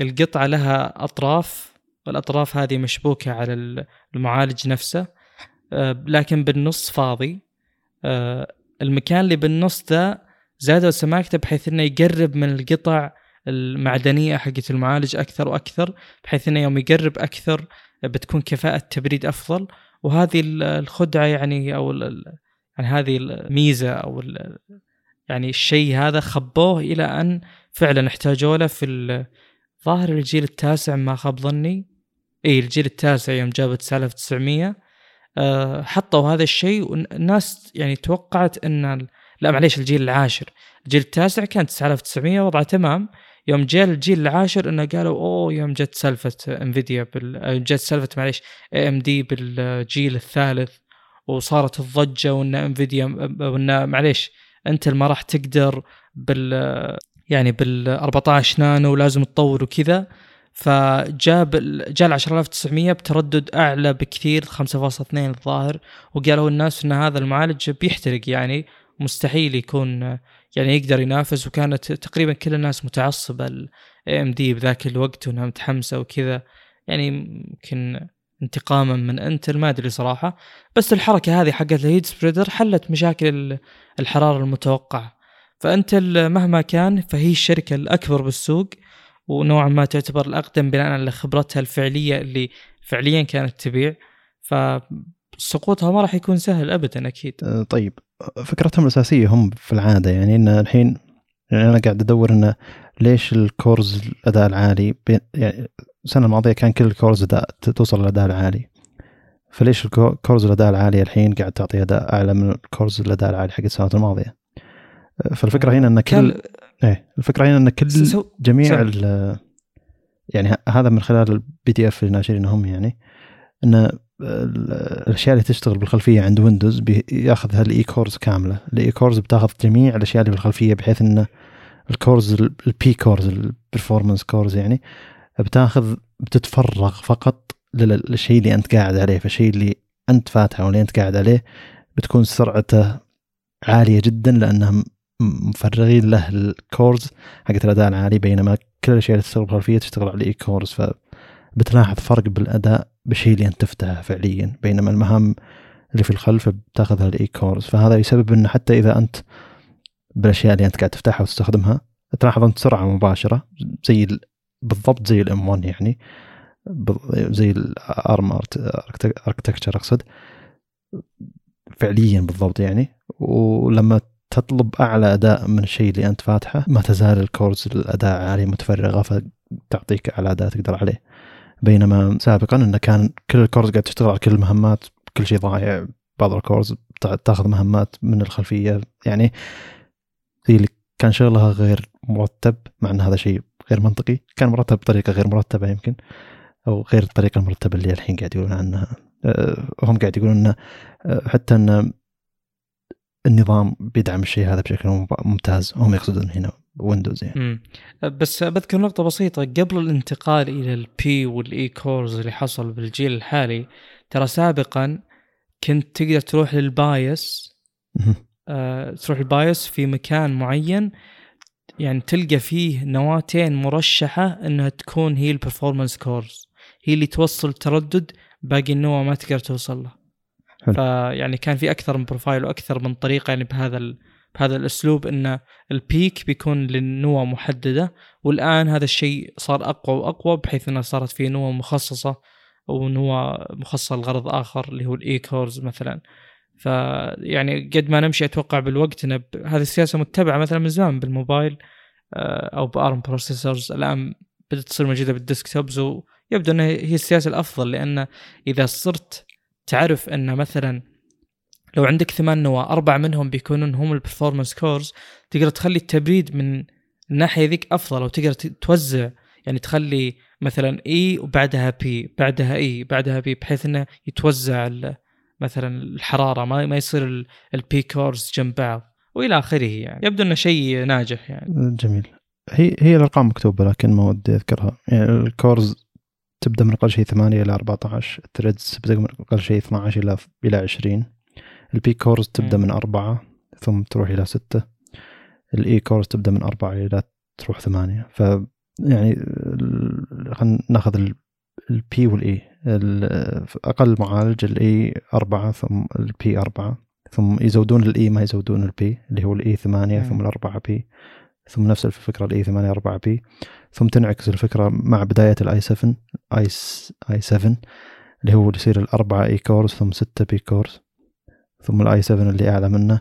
القطعة لها أطراف والأطراف هذه مشبوكة على المعالج نفسه آه، لكن بالنص فاضي. المكان اللي بالنص ذا زادوا سماكته بحيث إنه يقرب من القطع المعدنية حقت المعالج أكثر وأكثر بحيث إنه يوم يقرب أكثر بتكون كفاءة التبريد أفضل. وهذه الخدعة يعني ال- يعني هذه الميزه أو يعني الشيء هذا خبوه إلى أن فعلا احتاجوا له في ظاهر الجيل التاسع ما خاب ظني. إي الجيل التاسع يوم جابت 9900 آه، حطوا هذا الشيء والناس يعني توقعت إن لا معليش الجيل العاشر. الجيل التاسع كان 9900 وضعه تمام. يوم جاء الجيل العاشر إنه قالوا أوه يوم جت سالفة انفيديا بال آه، جت سالفة معليش اي ام دي بالجيل الثالث وصارت الضجة وإن انفيديا وإن معليش انتل ما راح تقدر بال يعني بال 14 نانو ولازم تطور وكذا. فجاب جاء ال 10900 بتردد أعلى بكثير 5.2 الظاهر. وقالوا الناس إن هذا المعالج بيحترق يعني مستحيل يكون يعني يقدر ينافس. وكانت تقريبا كل الناس متعصبة ال AMD بذاك الوقت وإنها متحمسة وكذا. يعني يمكن انتقاما من إنتل ما أدري صراحة. بس الحركة هذه حقت ال heat spreader حلت مشاكل الحرارة المتوقعة. فإنتل مهما كان فهي الشركة الأكبر بالسوق. ونوعا ما تعتبر الأقدم بناء على خبرتها الفعلية اللي فعليا كانت تبيع. فسقوطها ما راح يكون سهل ابدا أكيد. أه، طيب. فكرتهم الأساسية هم في العادة يعني إن الحين يعني أنا قاعد أدور انه ليش ال cores الأداء العالي يعني السنة الماضية كان كل ال cores أداء توصل للاداء العالي. فليش ال cores الأداء العالي الحين قاعد تعطي أداء أعلى من ال cores الأداء العالي حق السنوات الماضية؟ فالفكرة هنا إن كل إيه الفكرة هنا إن كل جميع يعني هذا من خلال ال PDF اللي ناشرينه هم يعني إن الأشياء اللي تشتغل بالخلفية عند Windows بياخذ هال E cores كاملة. ال E cores بتاخذ جميع الأشياء اللي بالخلفية بحيث إن ال cores ال P cores ال performance cores يعني بتاخذ بتتفرغ فقط للشيء اللي أنت قاعد عليه. فالشيء اللي أنت فاتحه واللي أنت قاعد عليه بتكون سرعته عالية جدا لانها مفرغين له ال cores حقت الأداء العالي بينما كل الاشياء اللي تشتغل بالخلفيه تشتغل على ال E cores فبتلاحظ فرق بالأداء بالشيء اللي أنت تفتحه فعليا بينما المهام اللي في الخلف بتاخذها ال E cores فهذا يسبب إنه حتى إذا أنت بالأشياء اللي أنت قاعد تفتحها وتستخدمها تلاحظ أنت سرعة مباشرة زي بالضبط زي ال M1 يعني زي ال ARM architecture أقصد فعليا بالضبط يعني. ولما تطلب أعلى أداء من الشيء اللي أنت فاتحه ما تزال ال cores الأداء عاليه متفرغة فتعطيك أعلى أداء تقدر عليه. بينما سابقا انه كان كل ال cores قاعد تشتغل على كل المهمات كل شيء ضايع بعض ال cores تاخذ مهمات من الخلفية. يعني زي اللي كان شغلها غير مرتب مع إن هذا شيء غير منطقي. كان مرتب بطريقة غير مرتبة يمكن أو غير الطريقة المرتبة اللي الحين قاعد يقولون عنها. أه، هم قاعد يقولون انه أه، حتى إن النظام بيدعم الشيء هذا بشكل ممتاز. هم يقصدون هنا Windows يعني. بس بذكر نقطة بسيطة. قبل الانتقال إلى ال P وال E cores اللي حصل بالجيل الحالي ترى سابقا كنت تقدر تروح لل BIOS آه تروح ال BIOS في مكان معين. يعني تلقى فيه نواتين مرشحة إنها تكون هي ال performance cores هي اللي توصل تردد باقي النواه ما تقدر توصل له. فيعني كان في أكثر من profile وأكثر من طريقة يعني بهذا ال... بهذا الأسلوب إن ال peak بيكون للنواه محددة والآن هذا الشيء صار أقوى وأقوى بحيث انها صارت في نواه مخصصة ونواه مخصصة لغرض آخر اللي هو ال E cores مثلا. فيعني قد ما نمشي أتوقع بالوقت إن هذه السياسة متبعة مثلا من زمان بالموبايل آه، أو ب ARM processors الآن بدات تصير موجودة بال desktops ويبدو إنها هي السياسة الأفضل لأن إذا صرت تعرف أن مثلا لو عندك ثمان نواة أربع منهم بيكونون هم ال performance cores تقدر تخلي التبريد من الناحية ذيك أفضل أو تقدر توزع. يعني تخلي مثلا E وبعدها P بعدها E بعدها P بحيث إنه يتوزع مثلا الحرارة ما ما يصير ال P cores جنب بعض وإلى آخره يعني. يبدو إنه شيء ناجح يعني. جميل. هي هي الأرقام مكتوبة لكن ما ودي أذكرها. يعني ال cores تبدأ من أقل شيء 8 إلى 14 ال threads تبدا من أقل شيء 12 إلى إلى 20 ال P cores تبدأ من 4 ثم تروح إلى 6 ال E cores تبدأ من 4 إلى تروح 8 ف يعني خلينا ناخذ ال P وال E أقل معالج ال E 4 ثم ال P 4 ثم يزودون ال E ما يزودون ال P اللي هو ال E 8 ثم الأربعة P ثم نفس الفكرة ال E 8 4 P ثم تنعكس الفكرة مع بداية ال i7 i i7 اللي هو يصير الاربعه E cores ثم 6 P cores ثم ال i7 اللي أعلى منه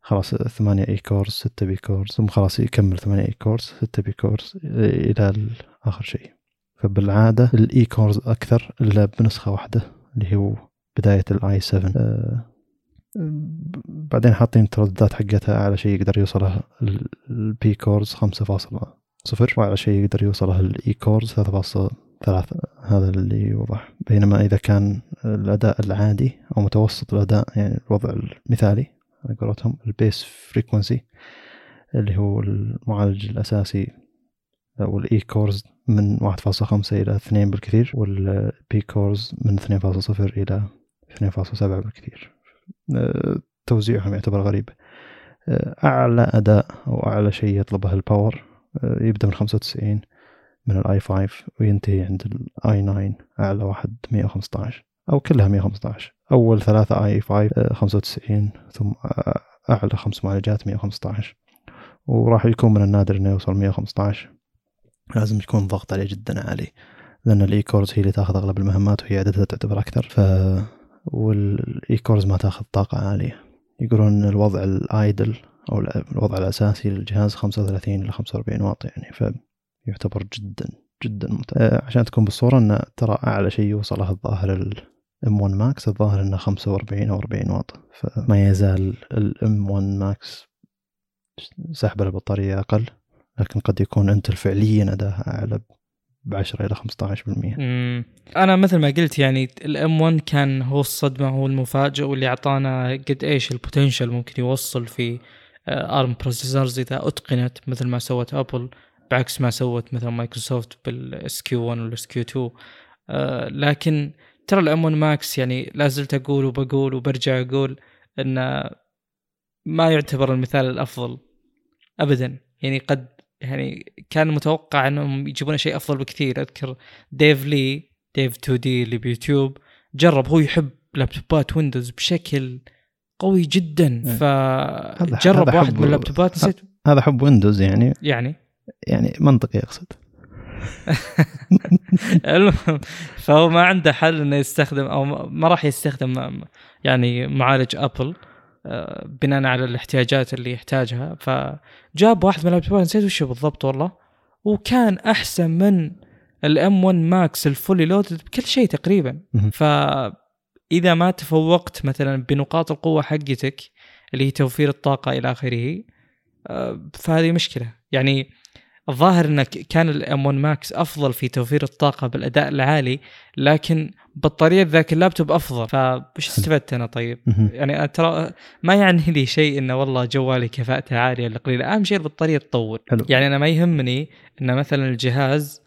خلاص 8 E cores 6 P cores ثم خلاص يكمل 8 E cores 6 P cores إلى آخر شيء. فبالعادة ال E cores أكثر إلا بنسخة واحدة اللي هو بداية ال i7 بعدين حاطين الترددات حقتها على شيء يقدر يوصله ال P cores 5.0 وعلى شيء يقدر يوصله ال E cores 3.3 هذا اللي يوضح. بينما إذا كان الأداء العادي أو متوسط الأداء يعني الوضع المثالي على قولتهم ال base frequency اللي هو المعالج الأساسي أو ال E cores من 1.5 إلى 2 بالكثير وال P cores من 2.0 إلى 2.7 بالكثير. آه، توزيعهم يعتبر غريب. آه، أعلى أداء أو أعلى شيء يطلبه ال power آه، يبدأ من 95 من ال i5 وينتهي عند ال i9 أعلى واحد 115 أو كلها 115 أول ثلاثة i5 95 ثم أعلى خمس معالجات 115 وراح يكون من النادر إنه يوصل 115 لازم يكون الضغط عليه جدا عالي لأن ال E cores هي اللي تأخذ أغلب المهمات وهي عددها تعتبر أكثر. ف وال E cores ما تأخذ طاقة عالية. يقولون الوضع ال idle أو الوضع الأساسي للجهاز 35 إلى 45 واط يعني فيعتبر جدا جدا ممتاز آه، عشان تكون بالصورة انه ترى أعلى شيء يوصله الظاهر ال M1 Max الظاهر إنه 45 أو 40 واط فما يزال ال M1 Max سحب البطارية أقل لكن قد يكون انت فعليا اداها أعلى ب 10 إلى 15% امم أنا مثل ما قلت يعني ال M1 كان هو الصدمة هو المفاجئ واللي أعطانا قد إيش ال potential ممكن يوصل في ARM processors إذا أتقنت مثل ما سوت Apple بعكس ما سوت مثلا مايكروسوفت بال SQ1 وال SQ2 آه لكن ترى ال M1 Max يعني لا زلت أقول وبقول وبرجع أقول انه ما يعتبر المثال الأفضل ابدا. يعني قد يعني كان متوقع إنهم يجيبون شيء أفضل بكثير. أذكر Dave Lee Dave2D اللي بيوتيوب جرب هو يحب لابتوبات ويندوز بشكل قوي جدا. إيه. فجرب واحد من اللابتوبات نسيت. هذا حب ويندوز يعني. يعني؟ يعني منطقي أقصد. المهم فهو ما عنده حل إنه يستخدم أو ما راح يستخدم يعني معالج Apple آه، بناء على الاحتياجات اللي يحتاجها. فجاب واحد من اللابتوبات نسيت وش بالضبط والله. وكان أحسن من ال M1 Max ال fully loaded بكل شيء تقريبا. فاذا ما تفوقت مثلا بنقاط القوة حقتك اللي هي توفير الطاقة إلى آخره آه، فهذه مشكلة. يعني الظاهر ان كان ال M1 Max أفضل في توفير الطاقة بالأداء العالي لكن بطارية ذاك اللابتوب أفضل. فايش استفدت أنا طيب؟ يعني ترى ما يعني لي شيء إنه والله جوالي كفاءته عالية ولا قليله أهم شيء البطارية تطول حلو. يعني أنا ما يهمني إن مثلا الجهاز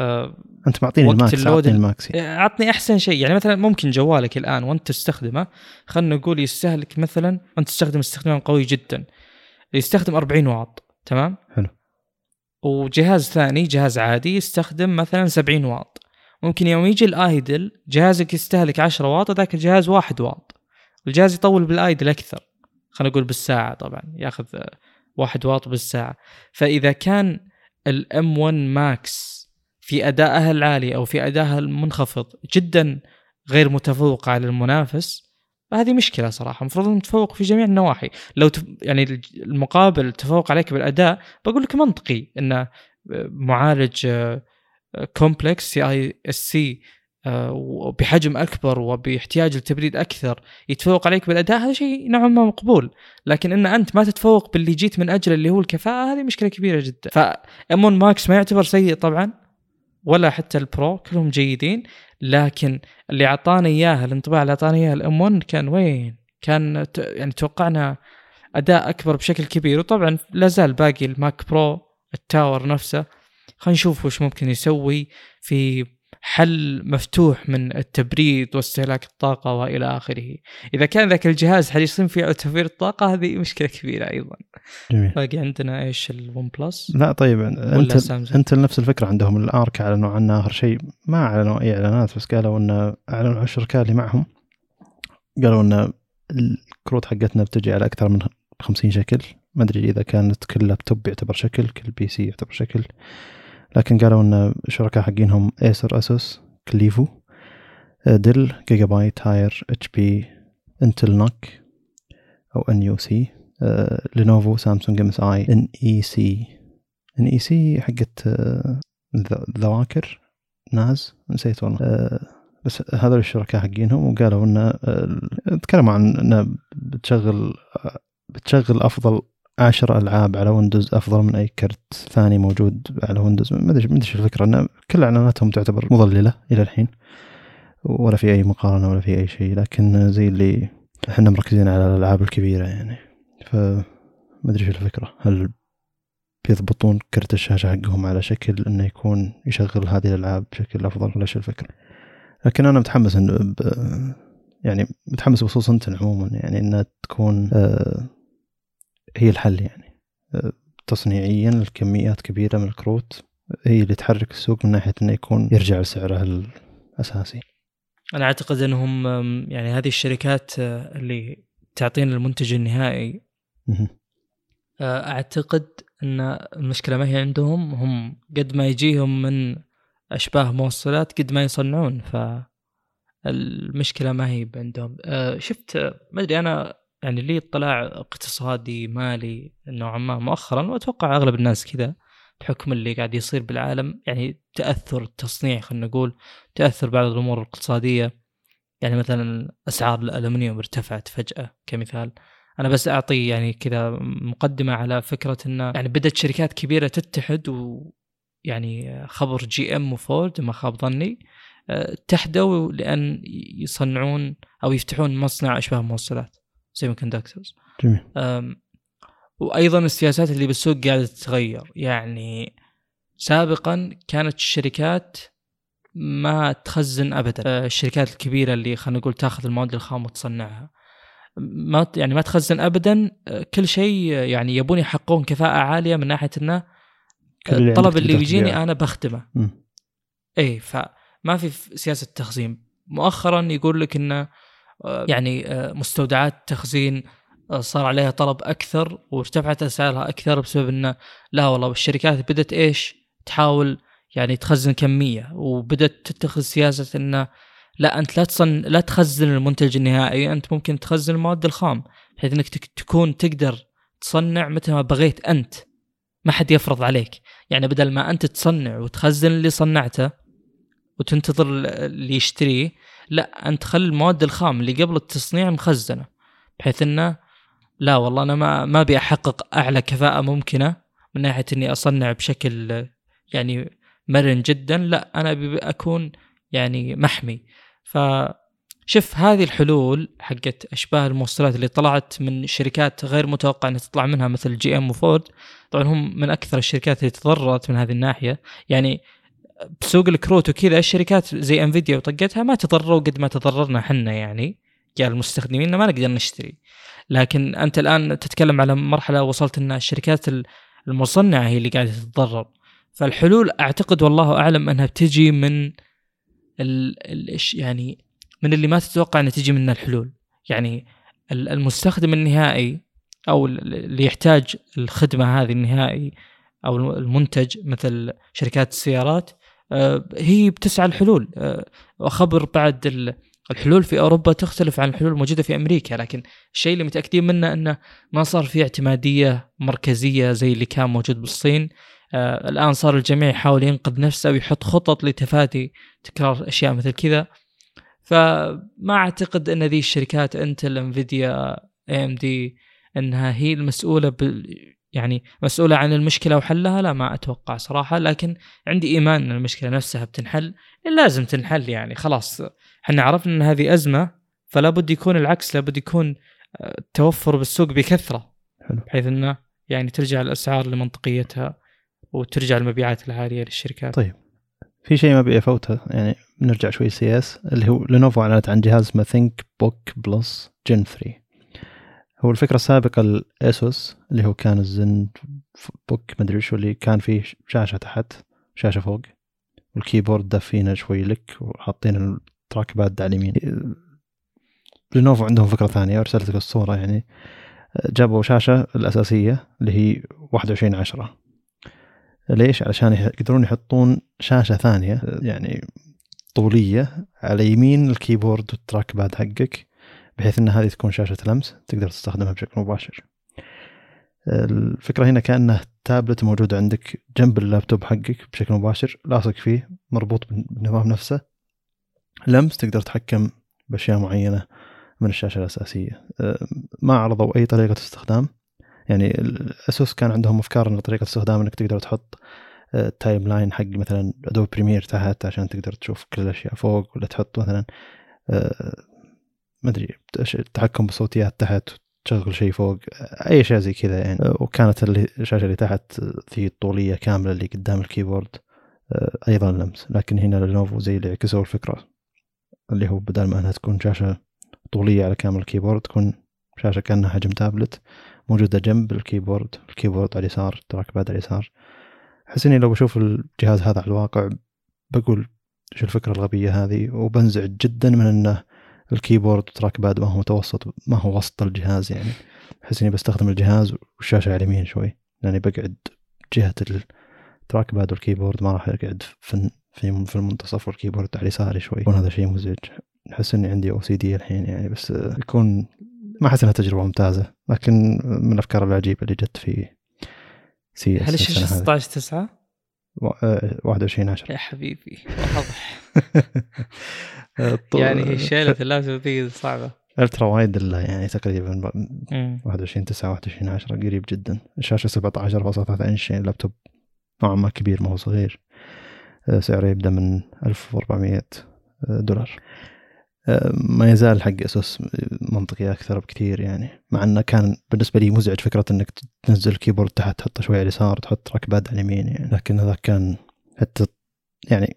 آه أنت معطيني ال max اعطني ال max. أعطني أحسن شيء. يعني مثلا ممكن جوالك الآن وأنت تستخدمه خلينا نقول يستهلك مثلا وانت تستخدم استخدام قوي جدا. يستخدم 40 واط تمام؟ حلو. وجهاز ثاني جهاز عادي يستخدم مثلا 70 واط. ممكن يوم يجي ال idle جهازك يستهلك 10 واط ذاك الجهاز 1 واط. الجهاز يطول بال idle أكثر خلينا نقول بالساعة طبعا يأخذ 1 واط بالساعة. فإذا كان ال M1 Max في ادائها العالي أو في ادائها المنخفض جدا غير متفوق على المنافس هذه مشكلة صراحة. المفروض ان تفوق في جميع النواحي. لو تف... يعني المقابل تفوق عليك بالأداء بقول لك منطقي إنه معالج complex CISC وبحجم أكبر وباحتياج لتبريد أكثر يتفوق عليك بالأداء هذا شيء نوعا ما مقبول. لكن إن أنت ما تتفوق باللي جيت من اجله اللي هو الكفاءة هذه مشكلة كبيرة جدا. ف M1 Max ما يعتبر سيء طبعا. ولا حتى ال Pro كلهم جيدين لكن اللي اعطانا إياها الانطباع اللي اعطانا إياها ال M1 كان وين؟ كان يعني توقعنا أداء أكبر بشكل كبير وطبعا لا زال باقي ال Mac Pro ال tower نفسه خلينا نشوف وش ممكن يسوي في حل مفتوح من التبريد واستهلاك الطاقة وإلى آخره. إذا كان ذاك الجهاز حريصين فيه على توفير الطاقة هذه مشكلة كبيرة أيضا. جميل. باقي عندنا إيش؟ ال OnePlus لا طيب أنت أنت نفس الفكرة عندهم. ال Arc أعلنوا عنه آخر شيء. ما أعلنوا أي إعلانات بس قالوا أن أعلنوا عن الشركاء اللي معهم. قالوا أن الكروت حقتنا بتجي على أكثر من 50 شكل. ما أدري إذا كانت كل لابتوب يعتبر شكل كل PC يعتبر شكل. لكن قالوا إن الشركاء حقينهم Acer ASUS Clevo Dell Gigabyte Haier HP Intel NUC أو N U C Lenovo Samsung MSI NEC NEC حقت ذواكر ناز نسيت والله. آه، بس هذول الشركاء حقينهم وقالوا انه تكلموا عن انه بتشغل بتشغل أفضل عشر ألعاب على ويندوز أفضل من أي كرت ثاني موجود على ويندوز ما أدري ما أدري الفكرة إن كل إعلاناتهم تعتبر مضللة إلى الحين ولا في أي مقارنة ولا في أي شيء لكن زي اللي إحنا مركزين على الألعاب الكبيرة يعني. فما أدري شو الفكرة هل بيضبطون كرت الشاشة حقهم على شكل إنه يكون يشغل هذه الألعاب بشكل أفضل؟ ولا شو الفكرة؟ لكن أنا متحمس إنه ب... يعني متحمس بخصوص أنت عموما يعني إنها تكون آه، هي الحل يعني. آه، تصنيعيا الكميات كبيرة من الكروت هي اللي تحرك السوق من ناحية إنه يكون يرجع لسعره الأساسي. أنا أعتقد أنهم يعني هذه الشركات آه، اللي تعطينا المنتج النهائي أعتقد أن المشكلة ما هي عندهم هم قد ما يجيهم من أشباه موصلات قد ما يصنعون ف المشكلة ما هي عندهم. أه شفت ما أدري أنا يعني لي اطلاع اقتصادي مالي نوعا ما مؤخرا وأتوقع أغلب الناس كذا بحكم اللي قاعد يصير بالعالم يعني تأثر التصنيع خلينا نقول تأثر بعض الأمور الاقتصادية. يعني مثلا أسعار الالومنيوم ارتفعت فجأة كمثال. أنا بس أعطي يعني كذا مقدمة على فكرة إنه يعني بدأت شركات كبيرة تتحد ويعني خبر GM و Ford ما خاب ظني اتحدوا لأن يصنعون أو يفتحون مصنع أشباه موصلات semiconductors جميل. وأيضا السياسات اللي بالسوق قاعدة تتغير. يعني سابقا كانت الشركات ما تخزن ابدا. الشركات الكبيرة اللي خلينا نقول تاخذ المواد الخام وتصنعها. ما يعني ما تخزن ابدا كل شيء يعني يبون يحققون كفاءة عالية من ناحية إنه الطلب اللي بيجيني أنا بخدمه اي فما في سياسة تخزين. مؤخرا يقول لك إنه يعني مستودعات تخزين صار عليها طلب أكثر وارتفعت أسعارها أكثر بسبب إنه لا والله الشركات بدأت إيش؟ تحاول يعني تخزن كمية وبدأت تتخذ سياسة إنه لا أنت لا تصن لا تخزن المنتج النهائي أنت ممكن تخزن المواد الخام بحيث إنك تكون تقدر تصنع متى ما بغيت أنت. ما حد يفرض عليك. يعني بدل ما أنت تصنع وتخزن اللي صنعته وتنتظر اللي يشتريه لا أنت خل المواد الخام اللي قبل التصنيع مخزنة بحيث إنه لا والله أنا ما ما أبي أحقق أعلى كفاءة ممكنة من ناحية إني أصنع بشكل يعني مرن جدا لا أنا أبي أكون يعني محمي. فشوف هذه الحلول حقت أشباه الموصلات اللي طلعت من شركات غير متوقع إنها تطلع منها مثل جي إم وفورد. طبعا هم من أكثر الشركات اللي تضررت من هذه الناحية. يعني بسوق الكروت وكذا الشركات زي انفيديا وطقتها ما تضرروا قد ما تضررنا إحنا يعني المستخدمين ما نقدر نشتري. لكن أنت الآن تتكلم على مرحلة وصلت إن الشركات المصنعة هي اللي قاعدة تتضرر. فالحلول أعتقد والله أعلم أنها بتجي من ال يعني من اللي ما تتوقع إنها تجي منها الحلول. يعني المستخدم النهائي أو اللي يحتاج الخدمة هذه النهائي أو المنتج مثل شركات السيارات هي بتسعى الحلول وخبر آه، بعد الحلول في أوروبا تختلف عن الحلول الموجودة في أمريكا لكن الشيء اللي متأكدين منه انه ما صار في اعتمادية مركزية زي اللي كان موجود بالصين. آه الآن صار الجميع يحاول ينقذ نفسه ويحط خطط لتفادي تكرار أشياء مثل كذا. فما أعتقد أن ذي الشركات إنتل إنفيديا إي إم دي إنها هي المسؤولة يعني مسؤولة عن المشكلة وحلها لا ما أتوقع صراحة. لكن عندي إيمان إن المشكلة نفسها بتنحل. لازم تنحل يعني خلاص. إحنا عرفنا إن هذه أزمة فلا بد يكون العكس لابد يكون التوفر آه، بالسوق بكثرة. حلو. بحيث إنه يعني ترجع الأسعار لمنطقيتها وترجع المبيعات العالية للشركات. طيب. في شيء ما أبي أفوته يعني نرجع شوي CES اللي هو Lenovo أعلنت عن جهاز اسمه ThinkBook Plus Gen 3 هو الفكرة السابقة ال Asus اللي هو كان الزن Book ما أدري شو اللي كان فيه شاشة تحت شاشة فوق وال keyboard دافينه شوي لك وحاطين ال trackpad على اليمين. Lenovo عندهم فكرة ثانية أرسلت لك الصورة يعني. جابوا شاشة الأساسية اللي هي 21 عشرة. ليش؟ علشان يقدرون يحطون شاشة ثانية يعني طولية على يمين ال keyboard وال trackpad حقك بحيث إن هذه تكون شاشة لمس تقدر تستخدمها بشكل مباشر. الفكرة هنا كأنه تابلت موجود عندك جنب اللابتوب حقك بشكل مباشر لاصق فيه مربوط بالنظام نفسه. لمس تقدر تتحكم بأشياء معينة من الشاشة الأساسية. ما عرضوا أي طريقة استخدام. يعني ال Asus كان عندهم أفكار إن طريقة استخدام إنك تقدر تحط timeline حق مثلا Adobe Premiere تحت عشان تقدر تشوف كل الأشياء فوق ولا تحط مثلا ما ادري التحكم بالصوتيات تحت تشغل شيء فوق أي شيء زي كذا يعني. وكانت الشاشة اللي تحت ذي الطوليه كاملة اللي قدام ال keyboard أيضا لمس. لكن هنا Lenovo زي اللي عكسوا الفكرة اللي هو بدل ما إنها تكون شاشة طولية على كامل ال keyboard تكون شاشة كأنها حجم تابلت موجودة جنب ال keyboard. ال keyboard على اليسار trackpad على اليسار. أحس إني لو بشوف الجهاز هذا على الواقع بقول شو الفكرة الغبية هذه؟ وبنزعج جدا من إنه ال keyboard trackpad ما هو متوسط ما هو وسط الجهاز يعني احس إني بستخدم الجهاز والشاشة على اليمين شوي لأني بقعد جهة ال trackpad وال keyboard ما راح أقعد في في في المنتصف وال keyboard على يساري شوي. يكون هذا شيء مزعج. احس إني عندي OCD الحين يعني بس يكون ما أحس إنها تجربة ممتازة. لكن من الأفكار العجيبة اللي جت في CES هل الشاشة 16 9 21 10 يا حبيبي واضح. يعني هي شيله اللابتوب ذي صعبة. ultra wide إلا يعني تقريبا 21 9 21 10 قريب جدا. الشاشه 17.3 انش يعني اللابتوب نوعا ما كبير ما هو صغير. آه، سعره يبدأ من 1400 آه، دولار. ما يزال حق Asus منطقي أكثر بكثير يعني. مع إنه كان بالنسبة لي مزعج فكرة إنك تنزل ال keyboard تحت تحطه شوي على اليسار تحط trackpad على اليمين يعني. لكن هذا كان حتى يعني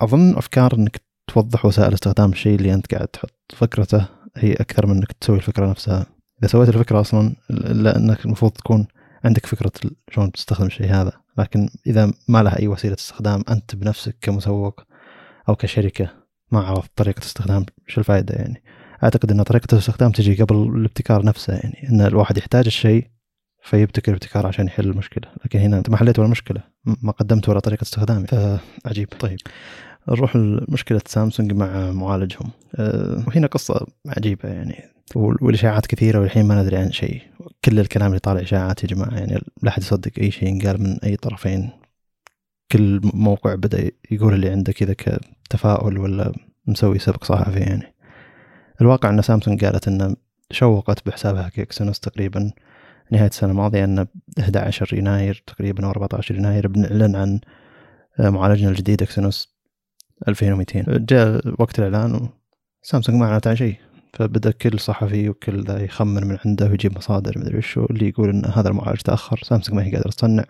أظن أفكار إنك توضح وسائل استخدام الشيء اللي أنت قاعد تحط فكرته هي أكثر من إنك تسوي الفكرة نفسها. إذا سويت الفكرة أصلا لانك المفروض تكون عندك فكرة شلون تستخدم الشيء هذا. لكن إذا ما لها أي وسيلة استخدام أنت بنفسك كمسوق أو كشركة ما عرفت طريقة استخدام شو الفائدة يعني. أعتقد إن طريقة الاستخدام تجي قبل الابتكار نفسه يعني إن الواحد يحتاج الشيء فيبتكر ابتكار عشان يحل المشكلة. لكن هنا أنت ما حليت ولا مشكلة ما قدمت ولا طريقة استخدام فعجيب طيب نروح لمشكلة سامسونج مع معالجهم. أه وهنا قصة عجيبة يعني والإشاعات كثيرة والحين ما ندري عن شيء. كل الكلام اللي طالع إشاعات يا جماعة يعني لا أحد يصدق أي شيء ينقال من أي طرفين. كل موقع بدأ يقول اللي عنده كذا كتفاؤل ولا مسوي سبق صحفي يعني. الواقع أن سامسونج قالت أن شوقت بحسابها ك Exynos تقريبا نهاية السنة الماضية أن 11 يناير تقريبا أو 14 يناير بنعلن عن معالجنا الجديد Exynos 2200 جاء وقت الإعلان وسامسونج ما أعلنت عن شيء فبدأ كل صحفي وكل ذا يخمن من عنده ويجيب مصادر مدري وشو اللي يقول إن هذا المعالج تأخر سامسونج ما هي قادرة تصنع.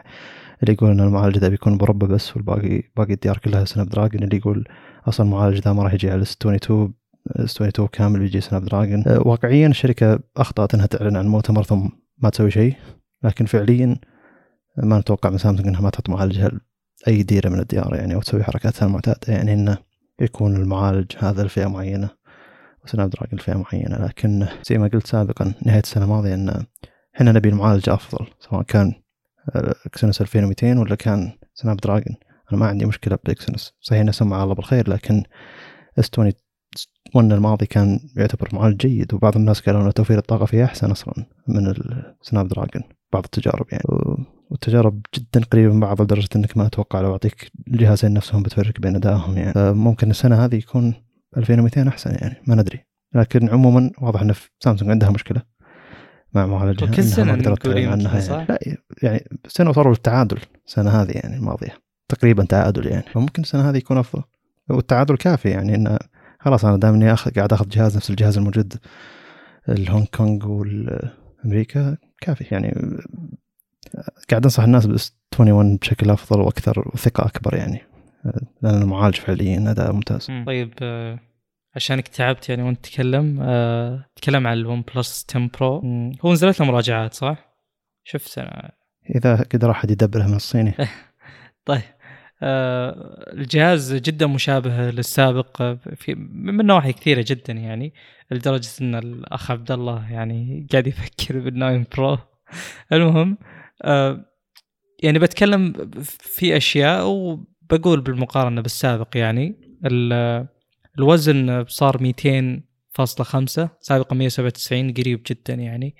اللي يقول إن المعالج ذا بيكون مربع بس والباقي باقي الديار كلها Snapdragon. اللي يقول أصلا المعالج ذا ما راح يجي على 22 22 كامل بيجي Snapdragon. أه، واقعيا الشركة أخطأت إنها تعلن عن مؤتمر ثم ما تسوي شيء لكن فعليا ما نتوقع من سامسونج إنها ما تحط معالجها اي ديرة من الديار يعني أو تسوي حركاتها المعتاده يعني إنه يكون المعالج هذا الفئه معينة و Snapdragon فئه معينة. لكن زي ما قلت سابقا نهاية السنة الماضية إن إحنا نبي المعالج أفضل سواء كان Exynos 2200 ولا كان Snapdragon أنا ما عندي مشكلة ب Exynos صحيح إنه سمع الله بالخير لكن S21 الماضي كان يعتبر معالج جيد وبعض الناس قالوا ان توفير الطاقة فيه أحسن أصلا من ال Snapdragon بعض التجارب يعني. والتجارب جدا قريبة من بعض لدرجة إنك ما أتوقع لو أعطيك الجهازين نفسهم بتفرق بين أدائهم يعني. ممكن السنة هذه يكون 2200 أحسن يعني ما ندري. لكن عموما واضح إن في سامسونج عندها مشكلة. مع معالجها. كل سنة نقول عنها. صح؟ يعني. لا يعني سنة وصلوا للتعادل السنة هذه يعني الماضية. تقريبا تعادل يعني. فممكن السنة هذه يكون أفضل. والتعادل كافي يعني انه خلاص أنا دامني اخذ قاعد أخذ جهاز نفس الجهاز الموجود الهونغ كونغ والأمريكا كافي يعني. قاعد أنصح الناس بس 21 بشكل أفضل وأكثر وثقه أكبر يعني. لأن المعالج فعليا أداء ممتاز. طيب عشانك تعبت يعني وانت تتكلم. أه تكلم عن ال OnePlus 10 Pro هو نزلت له مراجعات صح؟ شفت أنا. إذا قدر أحد يدبره من الصيني. طيب. أه الجهاز جدا مشابه للسابق في من نواحي كثيرة جدا يعني لدرجة إن الأخ عبد الله يعني قاعد يفكر بال Nine Pro. المهم آه، يعني بتكلم في أشياء وبقول بالمقارنة بالسابق يعني الوزن صار 200.5 سابقا 197 قريب جدا يعني.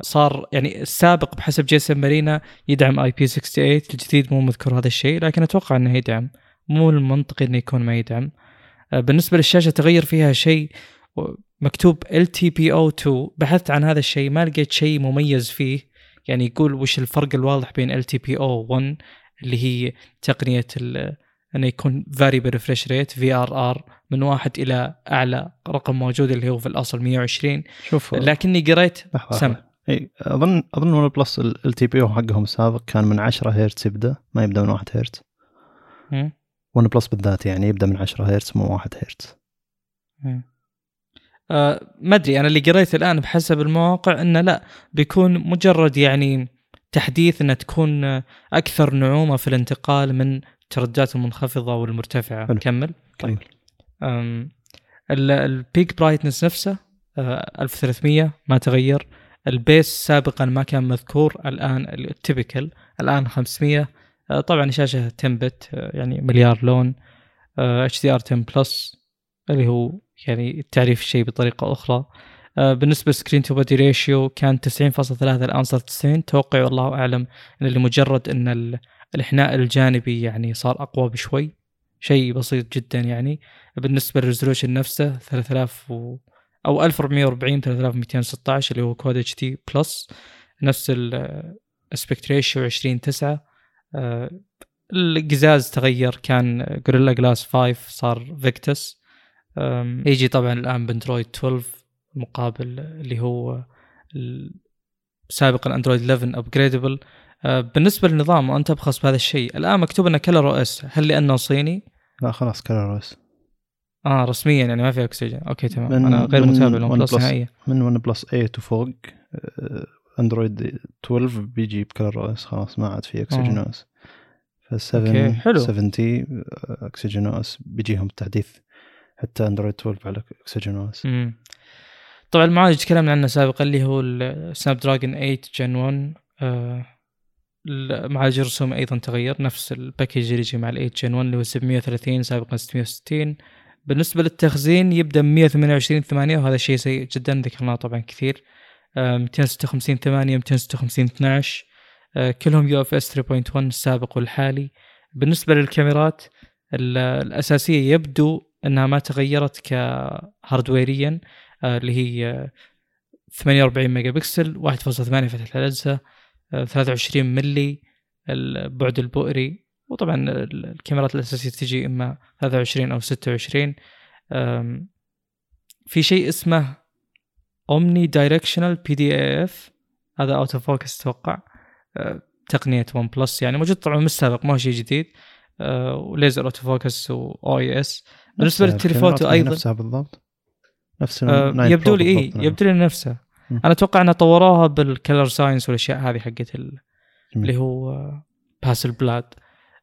صار يعني السابق بحسب جيسون مارينا يدعم آي بي 68 الجديد مو مذكور هذا الشيء لكن أتوقع إنه يدعم. مو المنطقي إنه يكون ما يدعم. آه، بالنسبة للشاشة تغير فيها شيء مكتوب LTPO2 بحثت عن هذا الشيء ما لقيت شيء مميز فيه. يعني يقول وش الفرق الواضح بين LTPO 1 اللي هي تقنية أنه يكون variable refresh rate VRR من واحد إلى أعلى رقم موجود اللي هو في الأصل 120 شوف لكني قريت لحظة سم واحدة. إي أظن أظن OnePlus ال LTPO حقهم السابق كان من 10 هرتز يبدأ ما يبدأ من 1 هرتز. OnePlus بالذات يعني يبدأ من 10 هرتز مو 1 هرتز. آه ما أدري أنا اللي قريت الآن بحسب المواقع إنه لا بيكون مجرد يعني تحديث انها تكون أكثر نعومة في الانتقال من الترددات المنخفضة والمرتفعة. حلو. كمل. كمل. أم، ال- ال peak brightness نفسه آه، 1300 ما تغير. ال base سابقا ما كان مذكور الآن ال typical الآن 500 آه، طبعا شاشة 10 bit آه، يعني مليار لون. HDR 10 plus اللي هو يعني تعريف الشيء بطريقة أخرى. آه، بالنسبة screen to body ratio كان 90.3 الآن صار 90 توقعي والله أعلم إن لمجرد إن ال- الانحناء الجانبي يعني صار أقوى بشوي شيء بسيط جدا يعني. بالنسبة لل resolution نفسه 3000 و أو 1440 3216 اللي هو Quad HD plus نفس ال aspect ratio 20 9 القزاز تغير كان Gorilla Glass 5 صار Victus يجي طبعا الآن ب Android 12 مقابل اللي هو سابقا Android 11 upgradable بالنسبة للنظام وانت أبخص بهذا الشيء. الآن مكتوب إنه ColorOS هل لأنه صيني؟ لا خلاص ColorOS آه رسميا يعني ما في أكسجين. okay تمام. أنا غير متابع ل OnePlus نهائيا. من OnePlus 8 وفوق آه، Android 12 بيجي ب ColorOS خلاص ما عاد في أكسجين آه. اس فال7 okay، حلو. 70 OxygenOS بيجيهم تحديث حتى Android 12 على OxygenOS مم. طبعا المعالج تكلمنا عنه سابقا اللي هو ال Snapdragon 8 Gen 1 آه المعالج الرسومي أيضا تغير نفس ال package اللي يجي مع ال 8 Gen 1 اللي هو 730 سابقا 660 بالنسبة للتخزين يبدأ من 128 8 وهذا شيء سيء جدا ذكرناه طبعا كثير. آه 256 8 256 12 آه كلهم UFS 3.1 السابق والحالي. بالنسبة للكاميرات ال- الأساسية يبدو أنها ما تغيرت كهاردويريا آه، اللي هي آه، 48 ميجا بكسل 1.8 فتحة العدسة آه، 23 ملي البعد البؤري وطبعا ال- الكاميرات الأساسية تجي إما 23 أو 26 آم، في شيء اسمه omnidirectional PDAF هذا autofocus أتوقع. آه، تقنية OnePlus يعني موجود طبعا من السابق ما هو شيء جديد. و laser autofocus و OIS بالنسبة نفسها لل telephoto أيضا نفسها بالضبط. نفس آه، ال 9 يبدو لي اي. يبدو لي نفسه مم. أنا أتوقع انها طوروها بال color science والأشياء هذه حقت. اللي هو آه، Hasselblad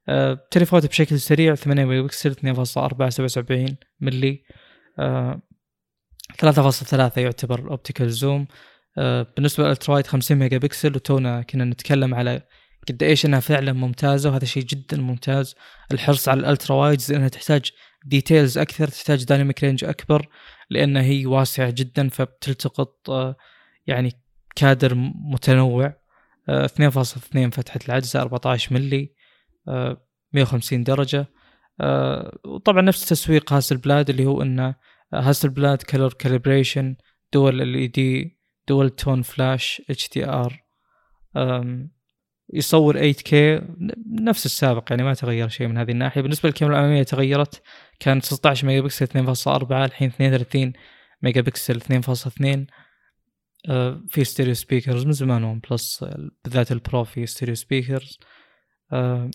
آه، telephoto بشكل سريع 8 ميجا بكسل 2.4 77 ملي آه، 3.3 يعتبر optical zoom بالنسبة لل ultra wide 50 ميجا بكسل وتونا كنا نتكلم على قد إيش إنها فعلا ممتازة وهذا شيء جدا ممتاز. الحرص على ال ultra wides لانها تحتاج details أكثر تحتاج dynamic range أكبر لأن هي واسعة جدا فبتلتقط آه، يعني كادر متنوع آه، 2.2 فتحة العدسه 14 ملي آه، 150 درجة. آه، وطبعا نفس تسويق Hasselblad اللي هو إنه Hasselblad color calibration دول ال اي دي دول تون فلاش اتش دي ار يصور 8K نفس السابق يعني ما تغير شيء من هذه الناحية. بالنسبة للكاميرا الأمامية تغيرت كانت 16 ميجا بكسل 2.4 الحين 32 ميجا بكسل 2.2 آه، في stereo speakers من زمان OnePlus بالذات ال Pro في stereo speakers